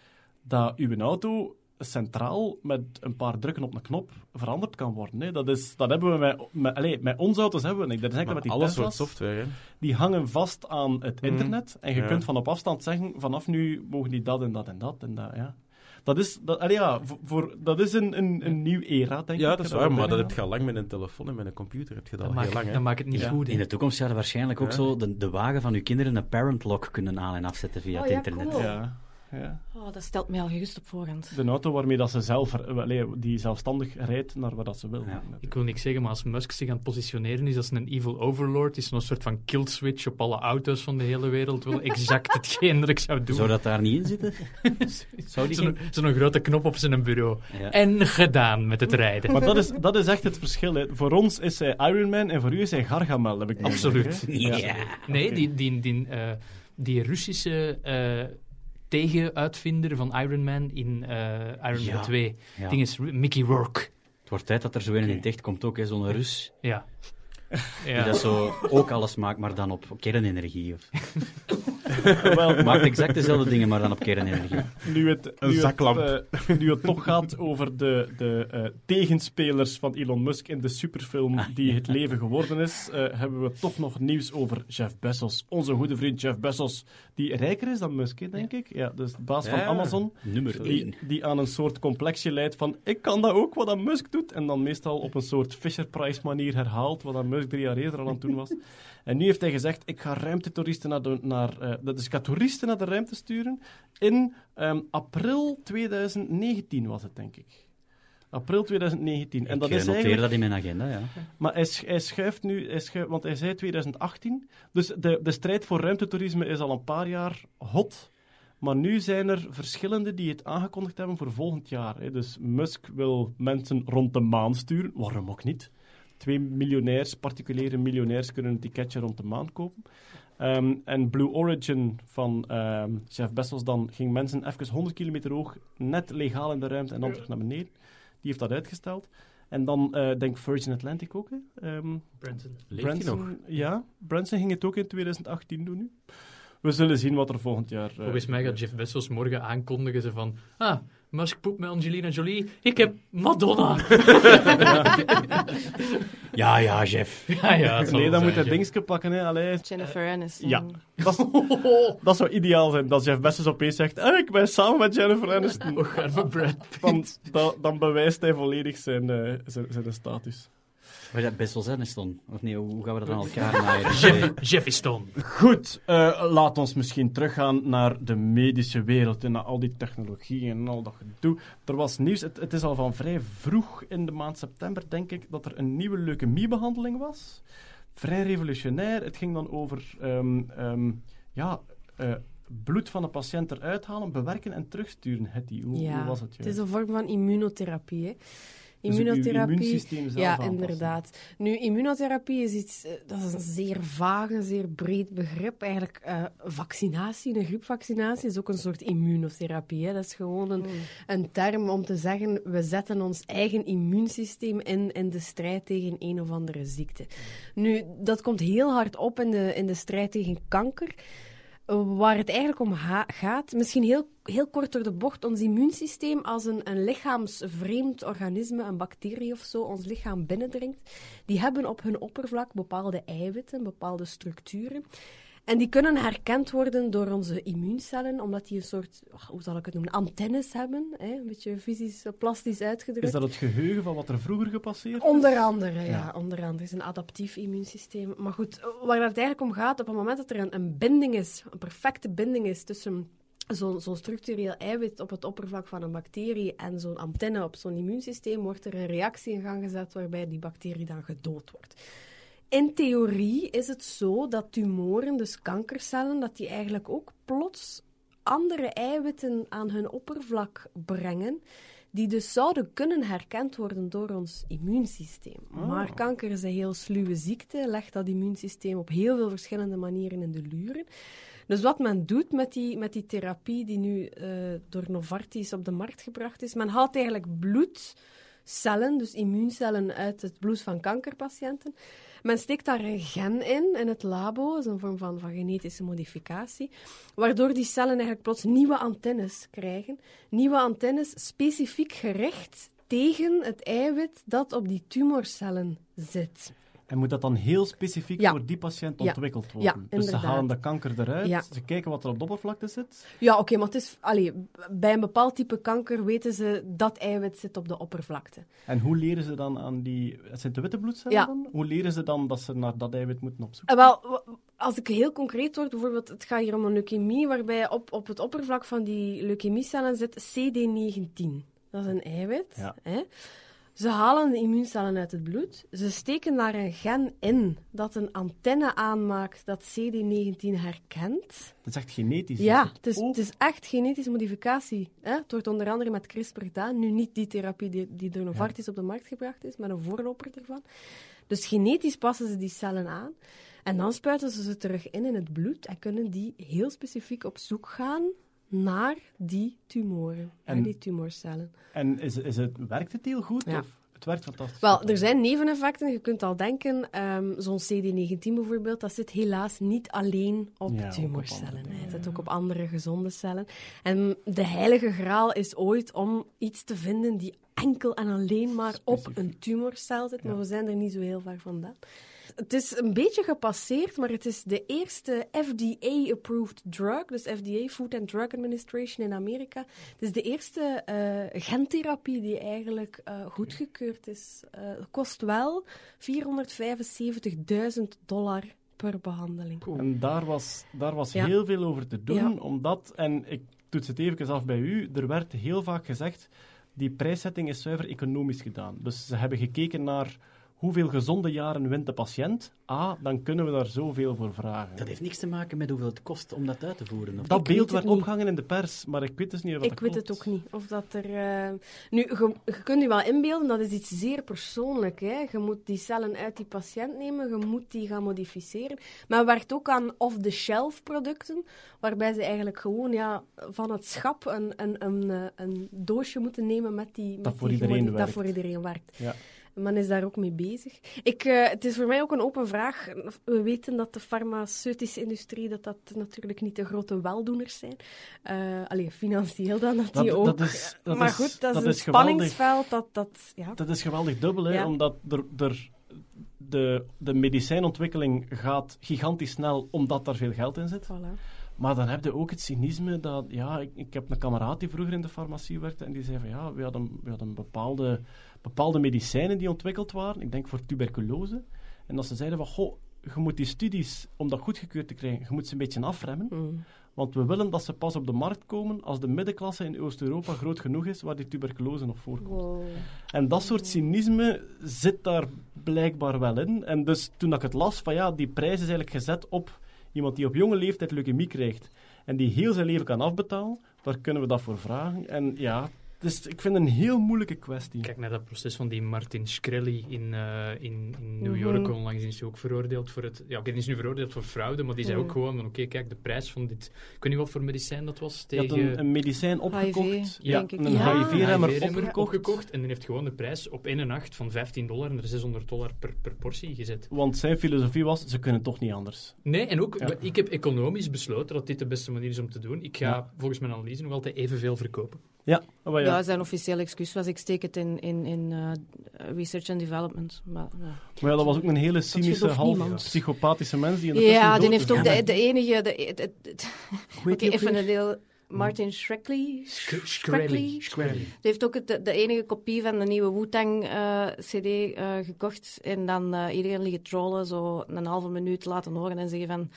S1: dat uw auto centraal met een paar drukken op een knop veranderd kan worden. Hè. Dat, is, dat hebben we met, met, allee, met onze auto's hebben we niet. Dat is met die
S6: alle soort software, hè.
S1: die hangen vast aan het internet. En je
S6: Ja.
S1: kunt van op afstand zeggen, vanaf nu mogen die dat en dat en dat en dat. Ja. Dat is, dat, allee, ja, voor, voor- dat is een, een, een nieuw era, denk ik.
S6: Ja, dat is waar, maar dat heb je al lang met een telefoon en met een computer. Heb je dat
S4: Dat
S6: al
S4: maakt,
S6: heel lang, hè.
S4: dat maakt het niet
S6: Ja.
S4: goed. hè.
S3: In de toekomst zouden waarschijnlijk ook
S6: Ja.
S3: zo de, de wagen van uw kinderen een parent lock kunnen aan- en afzetten via
S5: Oh,
S3: het
S5: ja,
S3: internet.
S5: cool.
S1: Ja, ja.
S2: Oh, dat stelt mij al gerust op voorhand.
S1: De auto waarmee dat ze zelf, allee, die zelfstandig rijdt naar waar dat ze wil.
S3: Ja.
S4: Ik wil niks zeggen, maar als Musk zich aan het positioneren is als een evil overlord, is zo'n soort van kill switch op alle auto's van de hele wereld. Wel exact hetgeen dat ik zou doen.
S3: Zou dat daar niet in zitten? Zou die
S4: Zo'n
S3: geen...
S4: zo'n grote knop op zijn bureau.
S3: Ja.
S4: En gedaan met het rijden.
S1: Maar dat is, dat is echt het verschil. Hè. Voor ons is hij Iron Man en voor u is hij Gargamel, heb ik
S4: Absoluut.
S3: Ja.
S4: Nee, die, die, die, eh, die Russische eh, tegenuitvinder van Iron Man in eh, Iron
S3: Ja.
S4: Man 2.
S3: Ja.
S4: Ding is Mickey Rourke.
S3: Het wordt tijd dat er zo een in het echt komt ook, zo'n Rus.
S4: Ja.
S3: Die
S4: ja.
S3: dat zo ook alles maakt, maar dan op kernenergie. Of...
S1: Wel,
S3: Maakt exact dezelfde dingen, maar dan op kernenergie.
S1: Nu het,
S6: Een
S1: nu het, eh, nu het toch gaat over de, de eh, tegenspelers van Elon Musk in de superfilm die het leven geworden is, eh, hebben we toch nog nieuws over Jeff Bezos. Onze goede vriend Jeff Bezos, die rijker is dan Musk, hè, denk ik. Ja, dus de baas van
S6: Ja.
S1: Amazon.
S3: Nummer
S1: Die,
S3: 1.
S1: die aan een soort complexje leidt van ik kan dat ook, wat dat Musk doet. En dan meestal op een soort Fisher-Price manier herhaalt, wat dat Musk drie jaar eerder al aan het doen was. En nu heeft hij gezegd, ik ga ruimtetoeristen naar de, naar, eh, dat is, ik ga toeristen naar de ruimte sturen. In ehm, april 2019 was het, denk ik. April 2019. En
S3: Ik
S1: dat is eigenlijk...
S3: dat in mijn agenda, ja.
S1: Maar hij, sch- hij schuift nu, hij schuift, want hij zei 2018. Dus de, de strijd voor ruimtetoerisme is al een paar jaar hot. Maar nu zijn er verschillende die het aangekondigd hebben voor volgend jaar. Dus Musk wil mensen rond de maan sturen. Waarom ook niet? Twee miljonairs, particuliere miljonairs, kunnen een ticketje rond de maan kopen. Ehm, en Blue Origin van ehm Jeff Bezos dan ging mensen even 100 kilometer hoog, net legaal in de ruimte en dan terug naar beneden. Die heeft dat uitgesteld. En dan eh denk Virgin Atlantic ook. Hè. Ehm,
S4: Branson.
S6: Leeft hij nog?
S1: Branson, ja, Branson ging het ook in 2018 doen nu. We zullen zien wat er volgend jaar... eh,
S4: Volgens mij gaat Jeff Bezos morgen aankondigen ze van... Ah, Musk poept met Angelina Jolie. Ik heb Madonna.
S3: Ja, ja, Jeff.
S4: ja, ja.
S1: Nee, dan moet hij dingetje pakken. Hè. Allee,
S2: Jennifer Aniston.
S1: ja. dat, is- dat zou ideaal zijn, dat Jeff Bezos opeens zegt "Ah, ik ben samen met Jennifer Aniston.
S4: Arme Brad.
S1: Dan, dan, dan bewijst hij volledig zijn, eh, zijn, zijn status.
S3: Was dat best wel? Of nee, hoe gaan we dat aan elkaar naaien?
S4: Jeff, Jeffiston.
S1: Goed, eh, laat ons misschien teruggaan naar de medische wereld en naar al die technologie en al dat gedoe. Er was nieuws, het, het is al van vrij vroeg in de maand september, denk ik, dat er een nieuwe leukemiebehandeling was. Vrij revolutionair. Het ging dan over ehm, ehm, ja, eh, bloed van de patiënt eruit halen, bewerken en terugsturen. Het die, hoe,
S5: Ja,
S1: hoe was het?
S5: Het is een vorm van immunotherapie. Hè.
S1: Dus
S5: Immunotherapie.
S1: zelf
S5: ja,
S1: aanpassen.
S5: inderdaad. Nu, immunotherapie is iets, eh, dat is een zeer vaag, een zeer breed begrip. Eigenlijk, eh, vaccinatie, een griepvaccinatie, is ook een soort immunotherapie. Hè. Dat is gewoon een, een term om te zeggen, we zetten ons eigen immuunsysteem in, in de strijd tegen een of andere ziekte. Nu, dat komt heel hard op in de, in de strijd tegen kanker. Waar het eigenlijk om gaat, misschien heel, heel kort door de bocht, ons immuunsysteem als een, een lichaamsvreemd organisme, een bacterie of zo, ons lichaam binnendringt, die hebben op hun oppervlak bepaalde eiwitten, bepaalde structuren. En die kunnen herkend worden door onze immuuncellen, omdat die een soort, oh, hoe zal ik het noemen, antennes hebben. Hè? Een beetje fysisch, eh, plastisch uitgedrukt.
S1: Is dat het geheugen van wat er vroeger gepasseerd is?
S5: Onder andere, ja.
S1: Ja.
S5: Onder andere. Het is een adaptief immuunsysteem. Maar goed, waar het eigenlijk om gaat, op het moment dat er een, een binding is, een perfecte binding is tussen zo'n zo'n structureel eiwit op het oppervlak van een bacterie en zo'n antenne op zo'n immuunsysteem, wordt er een reactie in gang gezet waarbij die bacterie dan gedood wordt. In theorie is het zo dat tumoren, dus kankercellen, dat die eigenlijk ook plots andere eiwitten aan hun oppervlak brengen, die dus zouden kunnen herkend worden door ons immuunsysteem. Maar kanker is een heel sluwe ziekte, legt dat immuunsysteem op heel veel verschillende manieren in de luren. Dus wat men doet met die, met die therapie die nu eh, door Novartis op de markt gebracht is, men haalt eigenlijk bloedcellen, dus immuuncellen uit het bloed van kankerpatiënten. Men steekt daar een gen in, in het labo, dat is een vorm van, van genetische modificatie, waardoor die cellen eigenlijk plots nieuwe antennes krijgen. Nieuwe antennes specifiek gericht tegen het eiwit dat op die tumorcellen zit.
S1: En moet dat dan heel specifiek
S5: Ja.
S1: voor die patiënt ontwikkeld worden?
S5: Ja,
S1: dus ze halen de kanker eruit,
S5: Ja.
S1: ze kijken wat er op de oppervlakte zit.
S5: Ja, oké, maar het is, allee, bij een bepaald type kanker weten ze dat eiwit zit op de oppervlakte.
S1: En hoe leren ze dan aan die... Het zijn de witte bloedcellen dan? Hoe leren ze dan dat ze naar dat eiwit moeten opzoeken?
S5: Eh, wel, als ik heel concreet word, bijvoorbeeld, het gaat hier om een leukemie, waarbij op, op het oppervlak van die leukemiecellen zit CD19. Dat is een eiwit.
S1: Ja.
S5: Hè? Ze halen de immuuncellen uit het bloed. Ze steken daar een gen in dat een antenne aanmaakt dat CD19 herkent.
S1: Het is echt genetisch.
S5: Ja, het is,
S1: Oh,
S5: het is echt genetische modificatie. Hè? Het wordt onder andere met CRISPR gedaan. Nu niet die therapie die, die door Novartis op de markt gebracht is, maar een voorloper ervan. Dus genetisch passen ze die cellen aan. En dan spuiten ze ze terug in in het bloed en kunnen die heel specifiek op zoek gaan naar die tumoren,
S1: En-
S5: naar die tumorcellen.
S1: En is, is het, werkt het heel goed?
S5: Ja.
S1: Of? Het werkt fantastisch.
S5: Wel, er zijn neveneffecten. Je kunt al denken, ehm, zo'n CD19 bijvoorbeeld, dat zit helaas niet alleen op
S1: Ja, ook op
S5: tumorcellen. Het zit ook op andere gezonde cellen. En de heilige graal is ooit om iets te vinden die enkel en alleen maar op een tumorcel zit. Maar
S1: Ja.
S5: we zijn er niet zo heel ver vandaan. Het is een beetje gepasseerd, maar het is de eerste FDA-approved drug, dus FDA, Food and Drug Administration in Amerika. Het is de eerste eh, gentherapie die eigenlijk eh, goedgekeurd is. Eh, Het kost wel 475.000 dollar per behandeling.
S1: En daar was, daar was
S5: Ja.
S1: heel veel over te doen,
S5: Ja.
S1: omdat, en ik toets het even af bij u, er werd heel vaak gezegd, die prijszetting is zuiver economisch gedaan. Dus ze hebben gekeken naar hoeveel gezonde jaren wint de patiënt. Ah, dan kunnen we daar zoveel voor vragen.
S3: Dat heeft niks te maken met hoeveel het kost om dat uit te voeren. Of
S1: Dat beeld werd
S5: niet.
S1: opgehangen in de pers, maar ik weet dus niet of dat
S5: Ik weet het ook niet. Of dat er. eh, Nu, je, je kunt je wel inbeelden, dat is iets zeer persoonlijk. Hè? Je moet die cellen uit die patiënt nemen, je moet die gaan modificeren. Maar werkt ook aan off-the-shelf producten, waarbij ze eigenlijk gewoon ja, van het schap een, een, een, eh, een doosje moeten nemen met die. Met
S1: Dat voor
S5: die
S1: iedereen
S5: gemodi-
S1: werkt.
S5: Dat voor iedereen werkt.
S1: Ja.
S5: Men is daar ook mee bezig. Ik, eh, het is voor mij ook een open vraag. We weten dat de farmaceutische industrie dat dat natuurlijk niet de grote weldoeners zijn. Eh allee, financieel dan dat,
S1: Dat-
S5: die ook.
S1: dat is- dat
S5: maar goed, dat is een
S1: geweldig.
S5: spanningsveld. Dat, dat, ja.
S1: Dat is geweldig dubbel, hè,
S5: Ja.
S1: omdat er, er, de, de medicijnontwikkeling gaat gigantisch snel, omdat daar veel geld in zit.
S5: Voilà.
S1: Maar dan heb je ook het cynisme dat, ja, ik, ik heb een kameraad die vroeger in de farmacie werkte en die zei van, ja, we hadden, we hadden bepaalde, bepaalde medicijnen die ontwikkeld waren, ik denk voor tuberculose. En dat ze zeiden van, goh, je moet die studies, om dat goedgekeurd te krijgen, je moet ze een beetje afremmen.
S5: Mm.
S1: Want we willen dat ze pas op de markt komen als de middenklasse in Oost-Europa groot genoeg is waar die tuberculose nog voorkomt.
S5: Wow.
S1: En dat soort cynisme zit daar blijkbaar wel in. En dus toen ik het las, van ja, die prijs is eigenlijk gezet op iemand die op jonge leeftijd leukemie krijgt en die heel zijn leven kan afbetalen, daar kunnen we dat voor vragen. En ja, Dus ik vind het een heel moeilijke kwestie.
S4: Kijk naar dat proces van die Martin Shkreli in, eh, in, in New
S2: Mhm.
S4: York onlangs. Die is ook veroordeeld voor het... Ja, oké, die is nu veroordeeld voor fraude, maar die zei
S2: Mhm.
S4: ook gewoon van oké, kijk, de prijs van dit... Ik weet niet wat voor medicijn dat was,
S1: Je had
S4: tegen...
S1: een, een medicijn opgekocht.
S2: HIV,
S1: ja,
S2: denk ik.
S1: een
S2: Ja.
S1: HIV-remmer opgekocht.
S4: opgekocht. En die heeft gewoon de prijs op één nacht van 15 dollar en er 600 dollar per, per portie gezet.
S1: Want zijn filosofie was, ze kunnen toch niet anders.
S4: Nee, en ook,
S1: Ja.
S4: ik heb economisch besloten dat dit de beste manier is om te doen. Ik ga
S1: Ja.
S4: volgens mijn analyse nog altijd evenveel verkopen.
S1: Ja, maar ja.
S2: Ja, zijn officiële excuus was, ik steek het in, in, in eh, research and development. Maar, ja.
S1: maar ja, dat was ook een hele cynische, half psychopathische mens die in de
S2: Ja, die heeft ook de, de enige... De, de, de- even een deel... Martin Shkreli.
S4: Shkreli.
S2: Die heeft ook het, de, de enige kopie van de nieuwe Wu-Tang-cd eh, gekocht. En dan eh, iedereen liggen trollen, zo een halve minuut laten horen en zeggen van...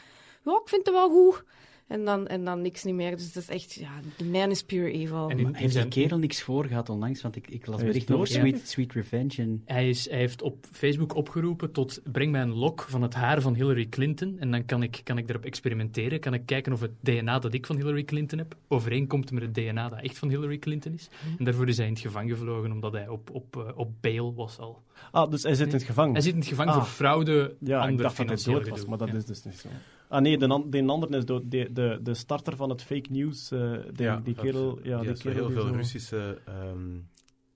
S2: Ja, ik vind het wel goed. En dan, en dan niks niet meer. Dus dat is echt... Ja, the man is pure evil.
S4: En in-
S3: heeft
S4: zijn-
S3: die kerel niks voor gehad onlangs? Want ik, ik las berichten over Sweet, Sweet Revenge. En...
S4: Hij, is, hij heeft op Facebook opgeroepen tot breng mij een lok van het haar van Hillary Clinton en dan kan ik, kan ik erop experimenteren. Kan ik kijken of het DNA dat ik van Hillary Clinton heb overeenkomt met het DNA dat echt van Hillary Clinton is. En daarvoor is hij in het gevangen gevlogen omdat hij op, op, eh, op bail was al.
S1: Ah, dus hij zit in het gevangen.
S4: Hij zit in het gevangen
S1: Ah.
S4: voor fraude,
S1: Ja, ik dacht dat hij dood was,
S4: gedoe.
S1: maar dat
S4: Ja.
S1: is dus niet zo. Ah nee, de, de andere is dood. De, de, de starter van het fake news, eh, die, die kerel... Ja,
S6: die
S1: kerel
S6: heel
S1: die
S6: veel
S1: zo-
S6: Russische... ehm,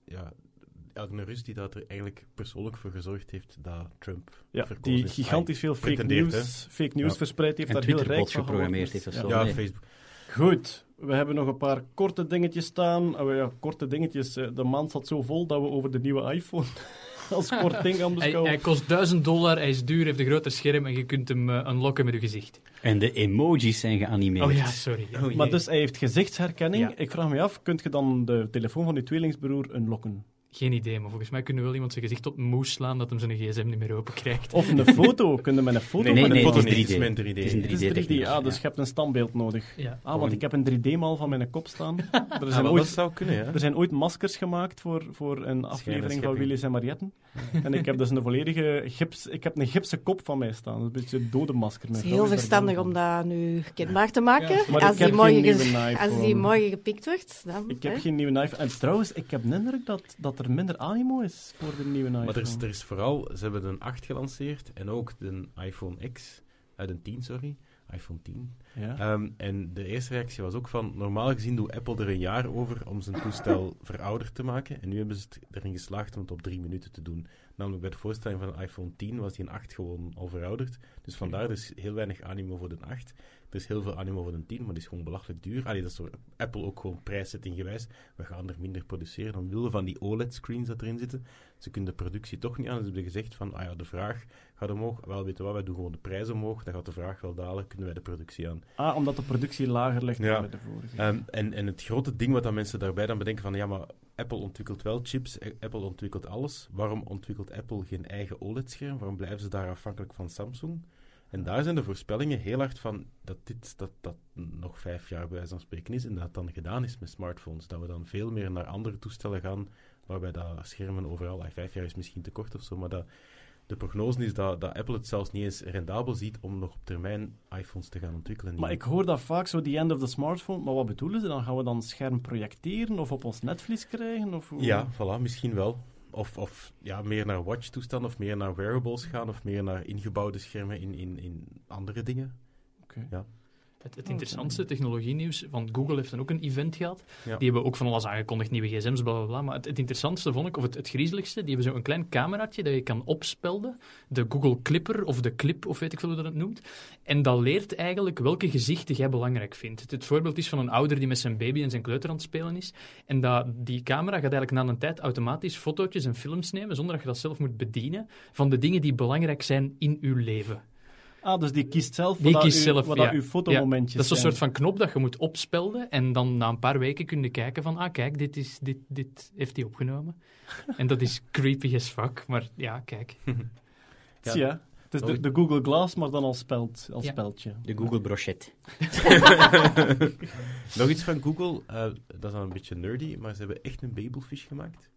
S6: ja, ja, een Rus die dat er eigenlijk persoonlijk voor gezorgd heeft dat Trump
S1: Ja, die
S6: is.
S1: gigantisch veel fake news, fake news
S6: Ja.
S1: verspreid heeft,
S3: En
S1: daar heel rijk van
S3: geprogrammeerd heeft of
S1: Ja.
S3: zo.
S6: Ja,
S3: nee.
S6: Facebook.
S1: Goed, we hebben nog een paar korte dingetjes staan. Oh, ja, korte dingetjes. eh, De maand zat zo vol dat we over de nieuwe iPhone als kort ding gaan
S4: Hij,
S1: beschouwen.
S4: hij kost 1000 dollar, hij is duur, heeft een groter scherm en je kunt hem eh, unlocken met je gezicht.
S3: En de emojis zijn geanimeerd.
S4: Oh ja, sorry.
S3: Oh.
S1: Maar dus hij heeft gezichtsherkenning.
S4: Ja.
S1: Ik vraag me af, kunt je dan de telefoon van je tweelingsbroer unlocken?
S4: Geen idee, maar volgens mij kunnen we wel iemand zijn gezicht op moes slaan dat hem zijn gsm niet meer open krijgt.
S1: Of een foto. Kun je met een foto
S3: Nee, nee,
S1: een
S3: nee,
S1: foto
S3: het is
S6: niet,
S3: 3D.
S6: het is mijn 3D.
S3: Het is een
S1: Het is 3D,
S3: techniek,
S1: ah, dus
S3: ja.
S1: je hebt een standbeeld nodig.
S4: Ja.
S1: Ah, want ik heb een 3D-mal van mijn kop staan. Er
S6: Ja,
S1: zijn,
S6: dat
S1: ooit,
S6: zou kunnen, ja.
S1: er zijn ooit maskers gemaakt voor, voor een aflevering van. Willy's en Marietten. En ik heb dus een volledige gips... Ik heb een gipsen kop van mij staan. Dat is een beetje een dode masker.
S2: Het is heel verstandig om dat nu kenbaar te maken.
S1: Maar
S2: als,
S1: ik
S2: die
S1: heb
S2: morgen als die morgen gepikt wordt, dan...
S1: Ik heb
S2: hè.
S1: geen nieuwe iPhone. En trouwens, ik heb de indruk dat, dat er minder animo is voor de nieuwe iPhone.
S6: Maar er is, er is vooral, ze hebben een 8 gelanceerd en ook de iPhone X, eh, de 10, sorry, iPhone 10.
S1: Ja.
S6: Ehm, en de eerste reactie was ook van, normaal gezien doet Apple er een jaar over om zijn toestel verouderd te maken. En nu hebben ze het erin geslaagd om het op drie minuten te doen. Namelijk bij de voorstelling van de iPhone 10 was die een 8 gewoon al verouderd. Dus vandaar dus heel weinig animo voor de 8. Er is heel veel animo voor de 10, maar die is gewoon belachelijk duur. Allee, dat is door Apple ook gewoon prijszetting gewijs. We gaan er minder produceren dan willen van die OLED-screens dat erin zitten. Ze kunnen de productie toch niet aan. Ze hebben gezegd van, ah ja, de vraag gaat omhoog. Wel, weten we wat, wij doen gewoon de prijs omhoog. Dan gaat de vraag wel dalen, kunnen wij de productie aan.
S1: Ah, omdat de productie lager ligt
S6: Ja.
S1: dan bij de vorige.
S6: Ehm, en, en het grote ding wat dan mensen daarbij dan bedenken van, ja, maar Apple ontwikkelt wel chips, Apple ontwikkelt alles. Waarom ontwikkelt Apple geen eigen OLED-scherm? Waarom blijven ze daar afhankelijk van Samsung? En daar zijn de voorspellingen heel hard van dat dit dat, dat nog vijf jaar bij wijze van spreken is en dat het dan gedaan is met smartphones. Dat we dan veel meer naar andere toestellen gaan, waarbij dat schermen overal, ah, vijf jaar is misschien te kort of zo, maar dat de prognose is dat, dat Apple het zelfs niet eens rendabel ziet om nog op termijn iPhones te gaan ontwikkelen.
S1: Maar ik hoor dat vaak zo, die end of the smartphone. Maar wat bedoelen ze dan? Gaan we dan scherm projecteren of op ons netvlies krijgen? Of?
S6: Ja, voilà, misschien wel. Of, of ja, meer naar watch-toestanden, of meer naar wearables gaan, of meer naar ingebouwde schermen in, in, in andere dingen.
S1: Oké.
S6: Ja.
S4: Het, het interessantste technologienieuws van Google heeft dan ook een event gehad.
S6: Ja.
S4: Die hebben ook van alles aangekondigd, nieuwe gsm's, bla bla bla. Maar het, het interessantste vond ik, of het, het griezeligste, die hebben zo'n klein cameraatje dat je kan opspelden. De Google Clipper of de Clip, of weet ik veel hoe dat het noemt. En dat leert eigenlijk welke gezichten jij belangrijk vindt. Het, het voorbeeld is van een ouder die met zijn baby en zijn kleuter aan het spelen is. En dat, die camera gaat eigenlijk na een tijd automatisch fotootjes en films nemen, zonder dat je dat zelf moet bedienen, van de dingen die belangrijk zijn in uw leven.
S1: Ah, dus die kiest zelf
S4: Die
S1: wat,
S4: kiest
S1: u,
S4: zelf,
S1: wat
S4: ja.
S1: dat uw fotomomentjes
S4: Dat is een
S1: zijn.
S4: soort van knop dat je moet opspelden en dan na een paar weken kun je kijken van, ah kijk, dit, is, dit, dit heeft hij opgenomen. en dat is creepy as fuck, maar ja, kijk.
S1: Ja. ja. Het is de, de Google Glass, maar dan als, speld, als
S4: Ja.
S1: speldje.
S3: De Google Brochet.
S6: Nog iets van Google, eh, dat is dan een beetje nerdy, maar ze hebben echt een Babelfish gemaakt.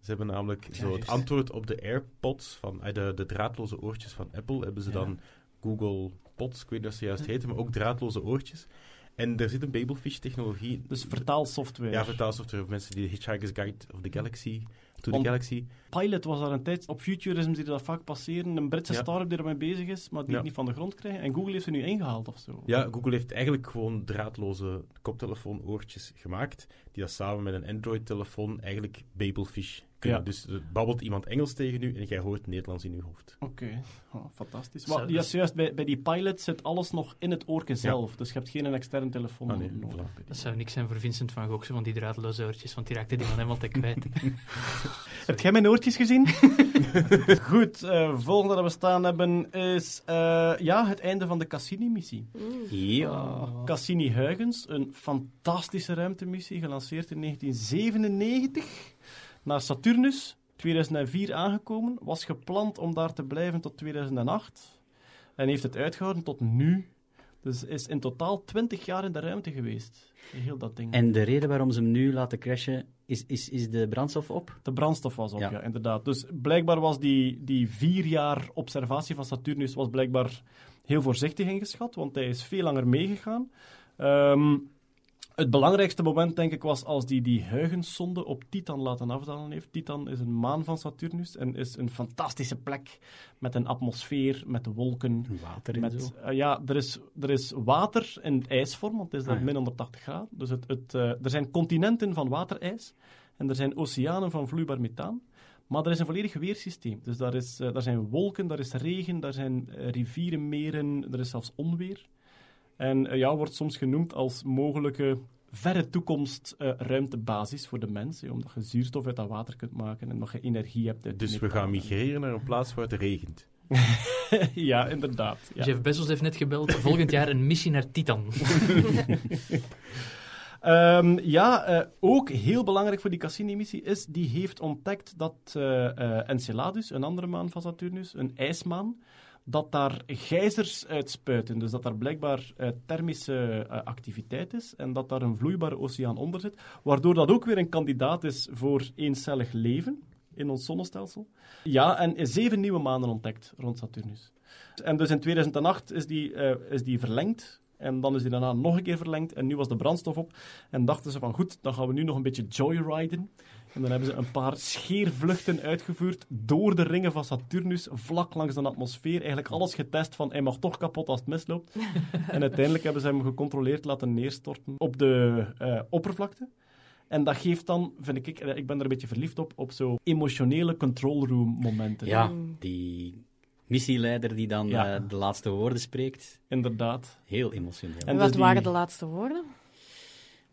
S6: Ze hebben namelijk zo het antwoord op de AirPods, van, eh, de, de draadloze oortjes van Apple, hebben ze
S1: Ja.
S6: dan Google Pods, ik weet niet of ze juist heten, maar ook draadloze oortjes. En er zit een Babelfish-technologie.
S1: Dus vertaalsoftware.
S6: Ja, vertaalsoftware voor mensen die Hitchhiker's Guide of the Galaxy, to the Galaxy.
S1: Pilot was daar een tijd... Op Futurism zie je dat vaak passeren. Een Britse
S6: Ja.
S1: start-up die ermee bezig is, maar die
S6: Ja.
S1: het niet van de grond krijgen. En Google heeft ze nu ingehaald of zo.
S6: Ja, Google heeft eigenlijk gewoon draadloze koptelefoon-oortjes gemaakt, die dat samen met een Android-telefoon eigenlijk Babelfish kunnen.
S1: Ja.
S6: Dus er babbelt iemand Engels tegen u en jij hoort Nederlands in uw hoofd.
S1: Oké, Oh, fantastisch. Maar ja, juist, bij, bij die pilot zit alles nog in het oorke zelf. Dus je hebt geen externe telefoon
S6: Ah, nee,
S1: nodig.
S6: voilà.
S1: bij die.
S4: Dat zou niks zijn voor Vincent van Gogh, van die draadloze oortjes, want die raakte die man helemaal te kwijt.
S1: Heb jij mijn oortjes gezien? Goed, eh volgende dat we staan hebben is eh, ja, het einde van de Cassini-missie.
S3: Ja.
S1: Cassini-Huygens, een fantastische ruimtemissie, gelanceerd in 1997 naar Saturnus. 2004 aangekomen, was gepland om daar te blijven tot 2008 en heeft het uitgehouden tot nu. Dus is in totaal 20 jaar in de ruimte geweest. Heel dat ding.
S3: En de reden waarom ze hem nu laten crashen, is, is, is de brandstof op?
S1: De brandstof was op, ja.
S3: Ja.
S1: inderdaad. Dus blijkbaar was die, die vier jaar observatie van Saturnus was blijkbaar heel voorzichtig ingeschat, want hij is veel langer meegegaan. Ehm, het belangrijkste moment, denk ik, was als die die Huygens-zonde op Titan laten afdalen heeft. Titan is een maan van Saturnus en is een fantastische plek met een atmosfeer, met wolken,
S3: Water en
S1: met,
S3: zo.
S1: eh, ja, er is, er is water in ijsvorm, want het is daar
S3: Ah, ja.
S1: min 180 graden. Dus het, het, eh, er zijn continenten van waterijs en er zijn oceanen van vloeibaar methaan. Maar er is een volledig weersysteem. Dus daar, is, eh, daar zijn wolken, daar is regen, daar zijn rivieren, meren, er is zelfs onweer. En eh, ja, wordt soms genoemd als mogelijke verre toekomst eh, ruimtebasis voor de mens. hè, omdat je zuurstof uit dat water kunt maken en dat je energie hebt uit
S6: Dus we gaan migreren naar een plaats waar het regent.
S1: ja, inderdaad. Ja.
S4: Jeff Bezos heeft net gebeld, volgend jaar een missie naar Titan.
S1: Ehm, ja, eh, ook heel belangrijk voor die Cassini-missie is, die heeft ontdekt dat eh, eh, Enceladus, een andere maan van Saturnus, een ijsmaan, dat daar gijzers uitspuiten. Dus dat daar blijkbaar eh, thermische eh, activiteit is en dat daar een vloeibare oceaan onder zit, waardoor dat ook weer een kandidaat is voor eencellig leven in ons zonnestelsel. Ja, en zeven nieuwe manen ontdekt rond Saturnus. En dus in 2008 is die, eh, is die verlengd. En dan is die daarna nog een keer verlengd. En nu was de brandstof op. En dachten ze van goed, dan gaan we nu nog een beetje joyriden. En dan hebben ze een paar scheervluchten uitgevoerd door de ringen van Saturnus, vlak langs de atmosfeer. Eigenlijk alles getest van hij mag toch kapot als het misloopt. en uiteindelijk hebben ze hem gecontroleerd laten neerstorten op de eh, oppervlakte. En dat geeft dan, vind ik, eh, ik ben er een beetje verliefd op, op zo emotionele control room momenten.
S3: Ja, die missieleider die dan
S1: Ja.
S3: eh, de laatste woorden spreekt.
S1: Inderdaad.
S3: Heel emotioneel.
S1: En
S2: En
S1: dus
S2: wat
S1: die-
S2: waren de laatste woorden?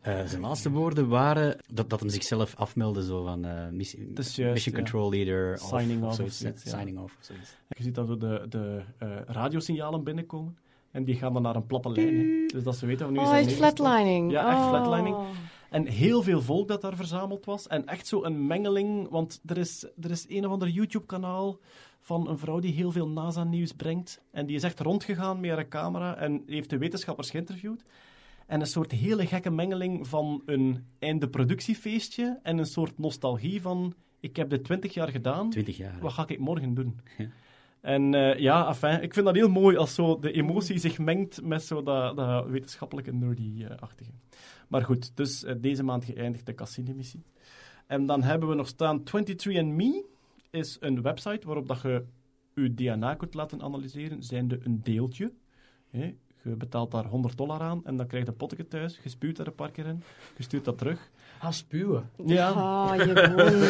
S3: Eh, zijn laatste woorden waren dat, dat hem zichzelf afmeldde, zo van eh,
S1: Dat
S3: Mission. Control Leader.
S1: Signing
S3: of,
S1: off
S3: zoiets,
S1: of zoiets, ja.
S3: Signing off of zoiets.
S1: Je ziet dan zo de, de eh, radiosignalen binnenkomen. En die gaan dan naar een platte lijn. hè. Dus dat ze weten van nu
S2: Oh,
S1: zijn
S2: echt flatlining.
S1: Ja, echt
S2: Oh.
S1: flatlining. En heel veel volk dat daar verzameld was. En echt zo een mengeling. Want er is, er is een of ander YouTube-kanaal van een vrouw die heel veel NASA-nieuws brengt. En die is echt rondgegaan met haar camera en heeft de wetenschappers geïnterviewd. En een soort hele gekke mengeling van een einde-productiefeestje en een soort nostalgie van... Ik heb dit twintig jaar gedaan.
S3: Twintig jaar.
S1: Wat ga ik morgen doen?
S3: Ja.
S1: En eh, ja, enfin, ik vind dat heel mooi als zo de emotie zich mengt met zo dat, dat wetenschappelijke nerdy-achtige. Maar goed, dus eh, deze maand geëindigd de Cassini-missie. En dan hebben we nog staan 23andMe is een website waarop dat je je DNA kunt laten analyseren, zijnde een deeltje. Hè? Je betaalt daar 100 dollar aan en dan krijg je een potje thuis. Je spuwt er een paar keer in. Je stuurt dat terug.
S4: Ah, spuwen.
S1: Ja.
S2: Oh, Jeroen.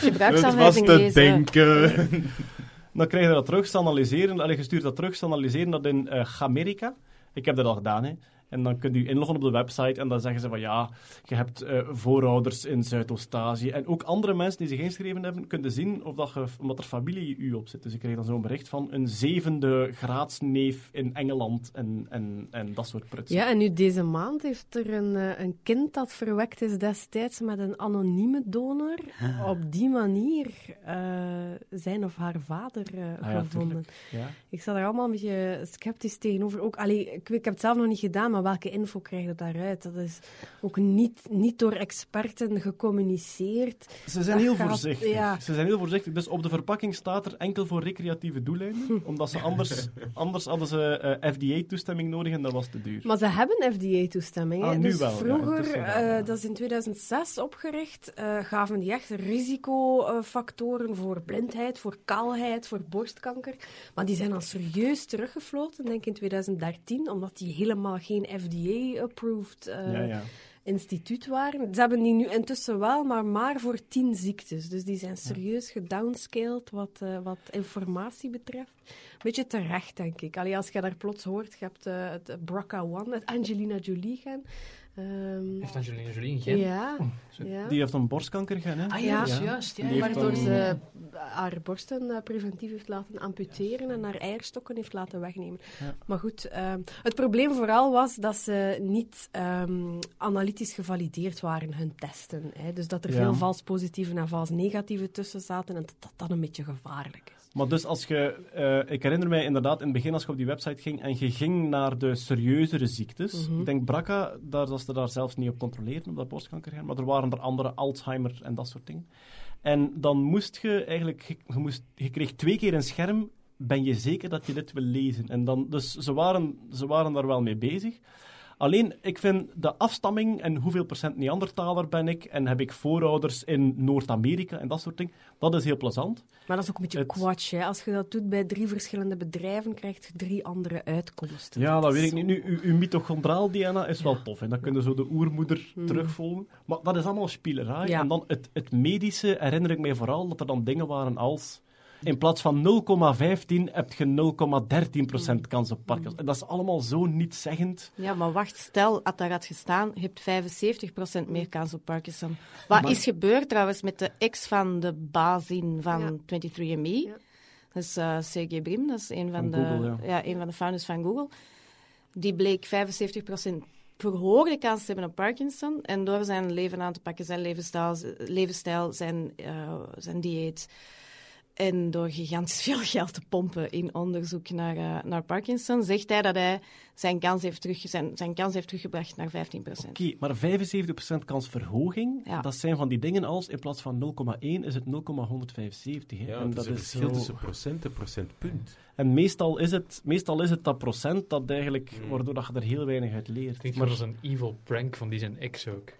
S2: Gebruiksaanwijzing lezen.
S6: denken.
S1: Dan krijg je dat terug, ze analyseren. Allee, je stuurt dat terug, ze analyseren dat in eh Amerika. Ik heb dat al gedaan, hè. En dan kunt u inloggen op de website en dan zeggen ze van ja, je hebt eh, voorouders in Zuidoost-Azië. En ook andere mensen die zich ingeschreven hebben, kunnen zien of dat je, omdat er familie u op zit. Dus ik kreeg dan zo'n bericht van een zevende graadsneef in Engeland en, en, en dat soort prutsen.
S5: Ja, en nu deze maand heeft er een, eh, een kind dat verwekt is destijds met een anonieme donor op die manier eh, zijn of haar vader eh,
S1: Ah ja,
S5: gevonden.
S1: Ja.
S5: ik sta daar allemaal een beetje sceptisch tegenover. Ook, allee, ik, ik heb het zelf nog niet gedaan, maar maar welke info krijg je daaruit? Dat is ook niet, niet door experten gecommuniceerd.
S1: Ze zijn
S5: Dat
S1: heel
S5: gaat-
S1: voorzichtig.
S5: ja.
S1: Ze zijn heel voorzichtig. Dus op de verpakking staat er enkel voor recreatieve doeleinden. omdat ze anders, anders hadden ze eh, FDA-toestemming nodig en dat was te duur.
S5: Maar ze hebben FDA-toestemming.
S1: Ah,
S5: dus
S1: wel,
S5: vroeger, eh, dat is in 2006 opgericht, eh, gaven die echt risicofactoren voor blindheid, voor kaalheid, voor borstkanker. Maar die zijn dan serieus teruggefloten, denk ik in 2013, omdat die helemaal geen FDA-approved eh,
S1: ja, ja.
S5: instituut waren. Ze hebben die nu intussen wel, maar maar voor tien ziektes. Dus die zijn serieus gedownscaled wat, eh, wat informatie betreft. Beetje terecht, denk ik. Allee, als je daar plots hoort, je hebt eh, het BRCA1, het Angelina Jolie gaan. Ehm,
S4: Heeft Angelina Jolie een gen?
S5: ja, ja.
S1: Die heeft een borstkanker gehad, hè?
S4: Ah ja,
S5: Ja.
S4: juist. Ja,
S1: Die
S4: ja.
S1: heeft
S5: Waardoor
S1: dan-
S5: ze haar borsten eh, preventief heeft laten amputeren en haar eierstokken heeft laten wegnemen.
S1: Ja.
S5: Maar goed, ehm, het probleem vooral was dat ze niet ehm, analytisch gevalideerd waren, hun testen. Hè. Dus dat er
S1: Ja.
S5: veel vals positieve en vals negatieve tussen zaten en dat dat dan een beetje gevaarlijk is.
S1: Maar dus als je... eh, ik herinner mij inderdaad in het begin als je op die website ging en je ging naar de serieuzere ziektes.
S5: Mhm.
S1: Ik denk BRCA, daar, dat ze daar zelfs niet op controleren, op dat borstkanker. Maar er waren er andere, Alzheimer en dat soort dingen. En dan moest je eigenlijk... Je, je moest, je kreeg twee keer een scherm. Ben je zeker dat je dit wil lezen? En dan, dus ze waren, ze waren daar wel mee bezig. Alleen, ik vind de afstamming en hoeveel procent Neandertaler ben ik en heb ik voorouders in Noord-Amerika en dat soort dingen, dat is heel plezant.
S5: Maar dat is ook een beetje
S1: Het-.
S5: Hè. Als je dat doet bij drie verschillende bedrijven, krijg je drie andere uitkomsten.
S1: Ja, dat weet ik
S5: zo-
S1: niet. Nu, uw, uw mitochondraal DNA is wel tof. En dan kun je zo de oermoeder
S5: Mhm.
S1: terugvolgen. Maar dat is allemaal spielerij.
S5: Ja.
S1: En dan het, het medische herinner ik mij vooral dat er dan dingen waren als... In plaats van 0,15 heb je 0,13% kans op Parkinson. En dat is allemaal zo nietszeggend.
S2: Ja, maar wacht, stel, had daar had gestaan, je hebt 75% meer kans op Parkinson. Wat
S1: Maar-
S2: is gebeurd trouwens met de ex van de bazin van
S5: Ja.
S2: 23andMe?
S5: Ja.
S2: Dat is eh Sergey Brin, dat is een van,
S1: Van
S2: de,
S1: Google, ja.
S2: een van de founders van Google. Die bleek 75% verhoogde kans te hebben op Parkinson. En door zijn leven aan te pakken, zijn levensstijl, levensstijl zijn, eh, zijn dieet. En door gigantisch veel geld te pompen in onderzoek naar, eh, naar Parkinson, zegt hij dat hij zijn kans heeft, terug, zijn, zijn kans heeft teruggebracht naar 15%.
S1: Oké, maar 75% kans verhoging,
S2: Ja.
S1: dat zijn van die dingen als in plaats van 0,1 is het 0,175. hè.
S6: Ja,
S1: en
S6: dat is een
S1: is
S6: verschil
S1: zo-
S6: tussen procent en procentpunt.
S1: En meestal is, het, meestal is het dat procent dat eigenlijk,
S6: Mm.
S1: waardoor dat je er heel weinig uit leert.
S4: Klinkt
S1: Maar-
S4: maar... als een evil prank van die zijn ex ook.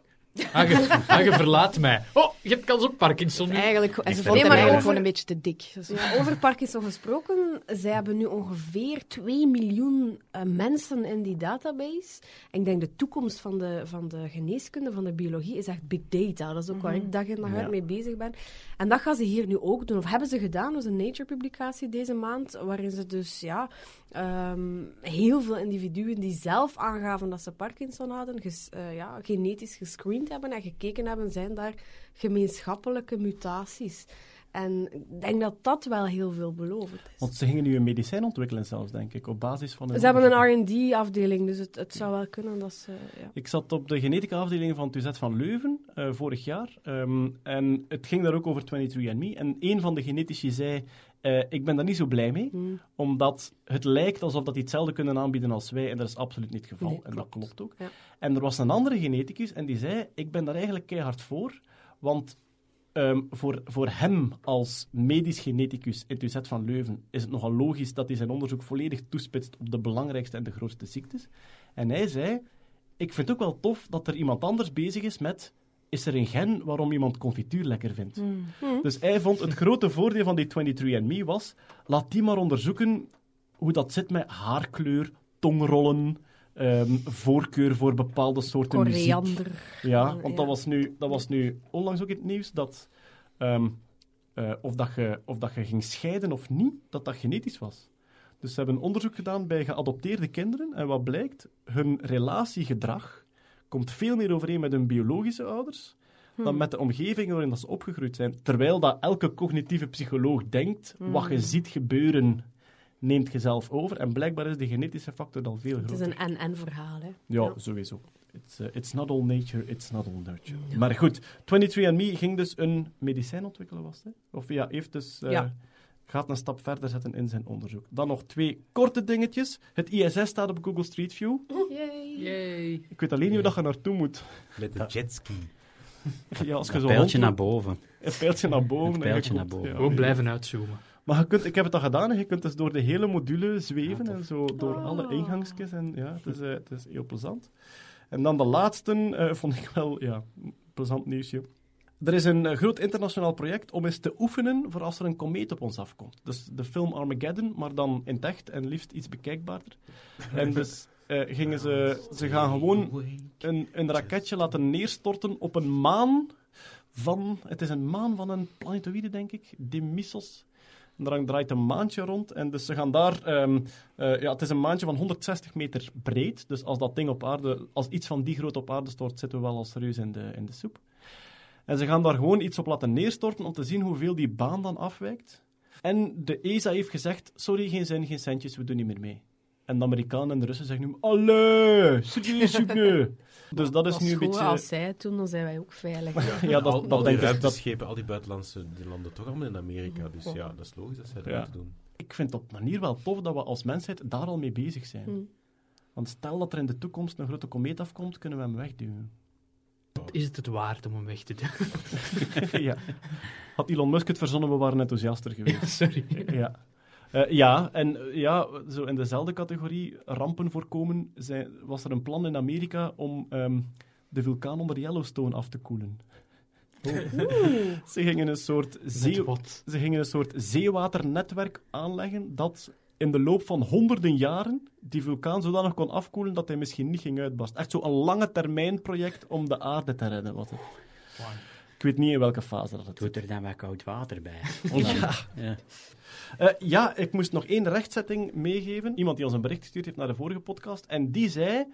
S4: Ah, je, ah, je verlaat mij. Oh, je hebt kans op Parkinson nu.
S2: Eigenlijk, en ze vond
S5: Nee,
S2: hem
S5: maar
S2: eigenlijk
S5: over-
S2: gewoon een beetje te dik. Dus-
S5: Ja, over Parkinson gesproken, zij hebben nu ongeveer 2 miljoen eh, mensen in die database. En ik denk de toekomst van de, van de geneeskunde, van de biologie, is echt big data. Dat is ook waar ik dag in dag uit
S1: Ja.
S5: mee bezig ben. En dat gaan ze hier nu ook doen, of hebben ze gedaan. Dat is een Nature-publicatie deze maand, waarin ze dus ja, ehm, heel veel individuen die zelf aangaven dat ze Parkinson hadden, ges- eh, ja, genetisch gescreend hebben en gekeken hebben, zijn daar gemeenschappelijke mutaties. En ik denk dat dat wel heel veelbelovend is.
S1: Want ze gingen nu een medicijn ontwikkelen zelfs, denk ik, op basis van...
S5: Ze hebben een R&D-afdeling, dus het, het zou wel kunnen dat ze... Ja.
S1: Ik zat op de genetica-afdeling van het UZ van Leuven eh, vorig jaar. ehm, en het ging daar ook over 23andMe. En een van de genetici zei... eh, ik ben daar niet zo blij mee,
S5: Hmm.
S1: omdat het lijkt alsof dat die hetzelfde kunnen aanbieden als wij, en dat is absoluut niet het geval.
S5: Nee,
S1: en dat
S5: klopt.
S1: ook.
S5: Ja.
S1: En er was een andere geneticus en die zei, ik ben daar eigenlijk keihard voor, want ehm, voor, voor hem als medisch geneticus in het UZ van Leuven is het nogal logisch dat hij zijn onderzoek volledig toespitst op de belangrijkste en de grootste ziektes. En hij zei, ik vind het ook wel tof dat er iemand anders bezig is met, is er een gen waarom iemand confituur lekker vindt?
S2: Hmm.
S1: Dus hij vond het grote voordeel van die 23andMe was, laat die maar onderzoeken hoe dat zit met haarkleur, tongrollen, ehm, voorkeur voor bepaalde soorten muziek.
S5: Koriander.
S1: Ja,
S5: Eh,
S1: want
S5: ja.
S1: dat was, nu, dat was nu onlangs ook in het nieuws dat, ehm, eh, of, dat je, of dat je ging scheiden of niet, dat dat genetisch was. Dus ze hebben onderzoek gedaan bij geadopteerde kinderen en wat blijkt, hun relatiegedrag komt veel meer overeen met hun biologische ouders dan met de omgeving waarin dat ze opgegroeid zijn. Terwijl dat elke cognitieve psycholoog denkt, wat je ziet gebeuren, neemt je zelf over. En blijkbaar is de genetische factor dan veel
S5: Het is
S1: groter.
S5: een en-en-verhaal, hè.
S1: Ja,
S5: Ja.
S1: sowieso. It's, uh, it's not all nature, it's not all nurture. Maar goed, 23andMe ging dus een medicijn ontwikkelen, was het? Of ja, heeft dus...
S5: Ja.
S1: Gaat een stap verder zetten in zijn onderzoek. Dan nog twee korte dingetjes. Het ISS staat op Google Street View.
S5: Yay.
S4: Yay.
S1: Ik weet alleen niet hoe dat je naartoe moet.
S6: Met de jetski.
S1: Ja, als je
S3: Een
S1: zo
S3: pijltje naar boven.
S1: Een pijltje naar boven.
S3: Een
S1: en je
S3: pijltje naar boven.
S1: ja.
S4: Gewoon blijven uitzoomen.
S1: Maar je kunt, ik heb het al gedaan, je kunt dus door de hele module zweven
S3: Ja,
S1: en zo door
S5: Oh.
S1: alle ingangsjes. En ja, het is, eh, het is heel plezant. En dan de laatste eh, vond ik wel, ja, een plezant nieuwsje. Er is een eh, groot internationaal project om eens te oefenen voor als er een komeet op ons afkomt. Dus de film Armageddon, maar dan in echt en liefst iets bekijkbaarder. En dus eh, gingen ze, ze gaan gewoon een, een raketje laten neerstorten op een maan van... Het is een maan van een planetoïde, denk ik. Demissos. En daar draait een maantje rond. En dus ze gaan daar... ehm, eh, ja, het is een maantje van 160 meter breed. Dus als dat ding op aarde... Als iets van die grootte op aarde stort, zitten we wel al serieus in de, in de soep. En ze gaan daar gewoon iets op laten neerstorten om te zien hoeveel die baan dan afwijkt. En de ESA heeft gezegd, sorry, geen zin, geen centjes, we doen niet meer mee. En de Amerikanen en de Russen zeggen nu, allee, serieus, serieus. Dus dat is
S5: Dat
S1: nu een beetje...
S5: Als zij het doen, dan zijn wij ook veilig.
S1: Ja,
S6: al,
S1: dat,
S6: al
S1: dat
S6: die
S1: denk ik. Dat,
S6: ruimteschepen, al die buitenlandse die landen toch allemaal in Amerika. Dus ja, dat is logisch dat zij dat
S1: Ja.
S6: moeten doen.
S1: ik vind het op manier wel tof dat we als mensheid daar al mee bezig zijn.
S5: Hm.
S1: Want stel dat er in de toekomst een grote komeet afkomt, kunnen we hem wegduwen.
S4: Is het het waard om hem weg te doen?
S1: ja. Had Elon Musk het verzonnen, we waren enthousiaster geweest.
S4: Sorry.
S1: ja. Eh, ja, en eh, ja, zo in dezelfde categorie, rampen voorkomen, zijn, was er een plan in Amerika om ehm, de vulkaan onder Yellowstone af te koelen. Ze gingen een soort zee... Ze gingen een soort zeewaternetwerk aanleggen dat in de loop van honderden jaren die vulkaan zodanig kon afkoelen dat hij misschien niet ging uitbarsten. Echt zo'n lange termijn project om de aarde te redden. Was het. Ik weet niet in welke fase dat het
S3: Doet er dan wat koud water bij.
S1: Ja.
S3: Ja.
S1: Eh, ja, ik moest nog één rechtzetting meegeven. Iemand die ons een bericht gestuurd heeft naar de vorige podcast. En die zei,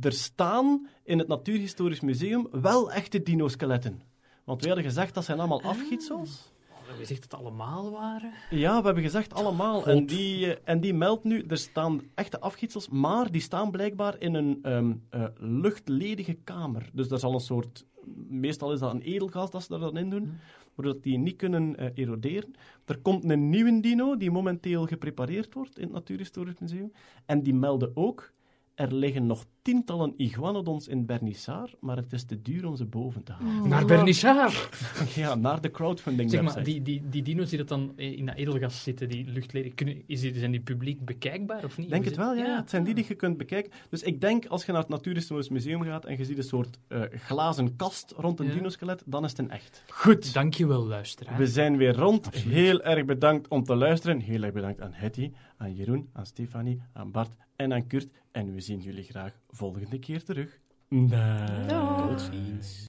S1: er staan in het Natuurhistorisch Museum wel echte dino-skeletten. Want wij hadden gezegd, dat zijn allemaal afgietsels.
S4: Gezegd dat het allemaal waren?
S1: Ja, we hebben gezegd allemaal. En die, eh, en die meldt nu, er staan echte afgietsels, maar die staan blijkbaar in een ehm, eh, luchtledige kamer. Dus daar zal een soort, meestal is dat een edelgas dat ze daar dan in doen, zodat die niet kunnen eh, eroderen. Er komt een nieuwe dino die momenteel geprepareerd wordt in het Natuurhistorisch Museum. En die melden ook, er liggen nog tientallen iguanodons in Bernissar, maar het is te duur om ze boven te halen.
S4: Naar Bernissar!
S1: Ja, naar de crowdfunding
S4: Zeg maar, die, die, die dino's die dat dan in dat edelgas zitten, die luchtleden, kunnen, is die, zijn die publiek bekijkbaar of niet?
S1: Ik denk het wel, ja. Het zijn die die je kunt bekijken. Dus ik denk, als je naar het Natuurhistorisch Museum gaat en je ziet een soort eh, glazen kast rond een
S4: Ja.
S1: dinoskelet, dan is het een echt. Goed.
S4: Dankjewel, luisteraar.
S1: We zijn weer rond. Heel erg bedankt om te luisteren. Heel erg bedankt aan Hetty, aan Jeroen, aan Stefanie, aan Bart en aan Kurt. En we zien jullie graag volgende keer terug. Dag.
S5: Dag.
S3: Tot ziens.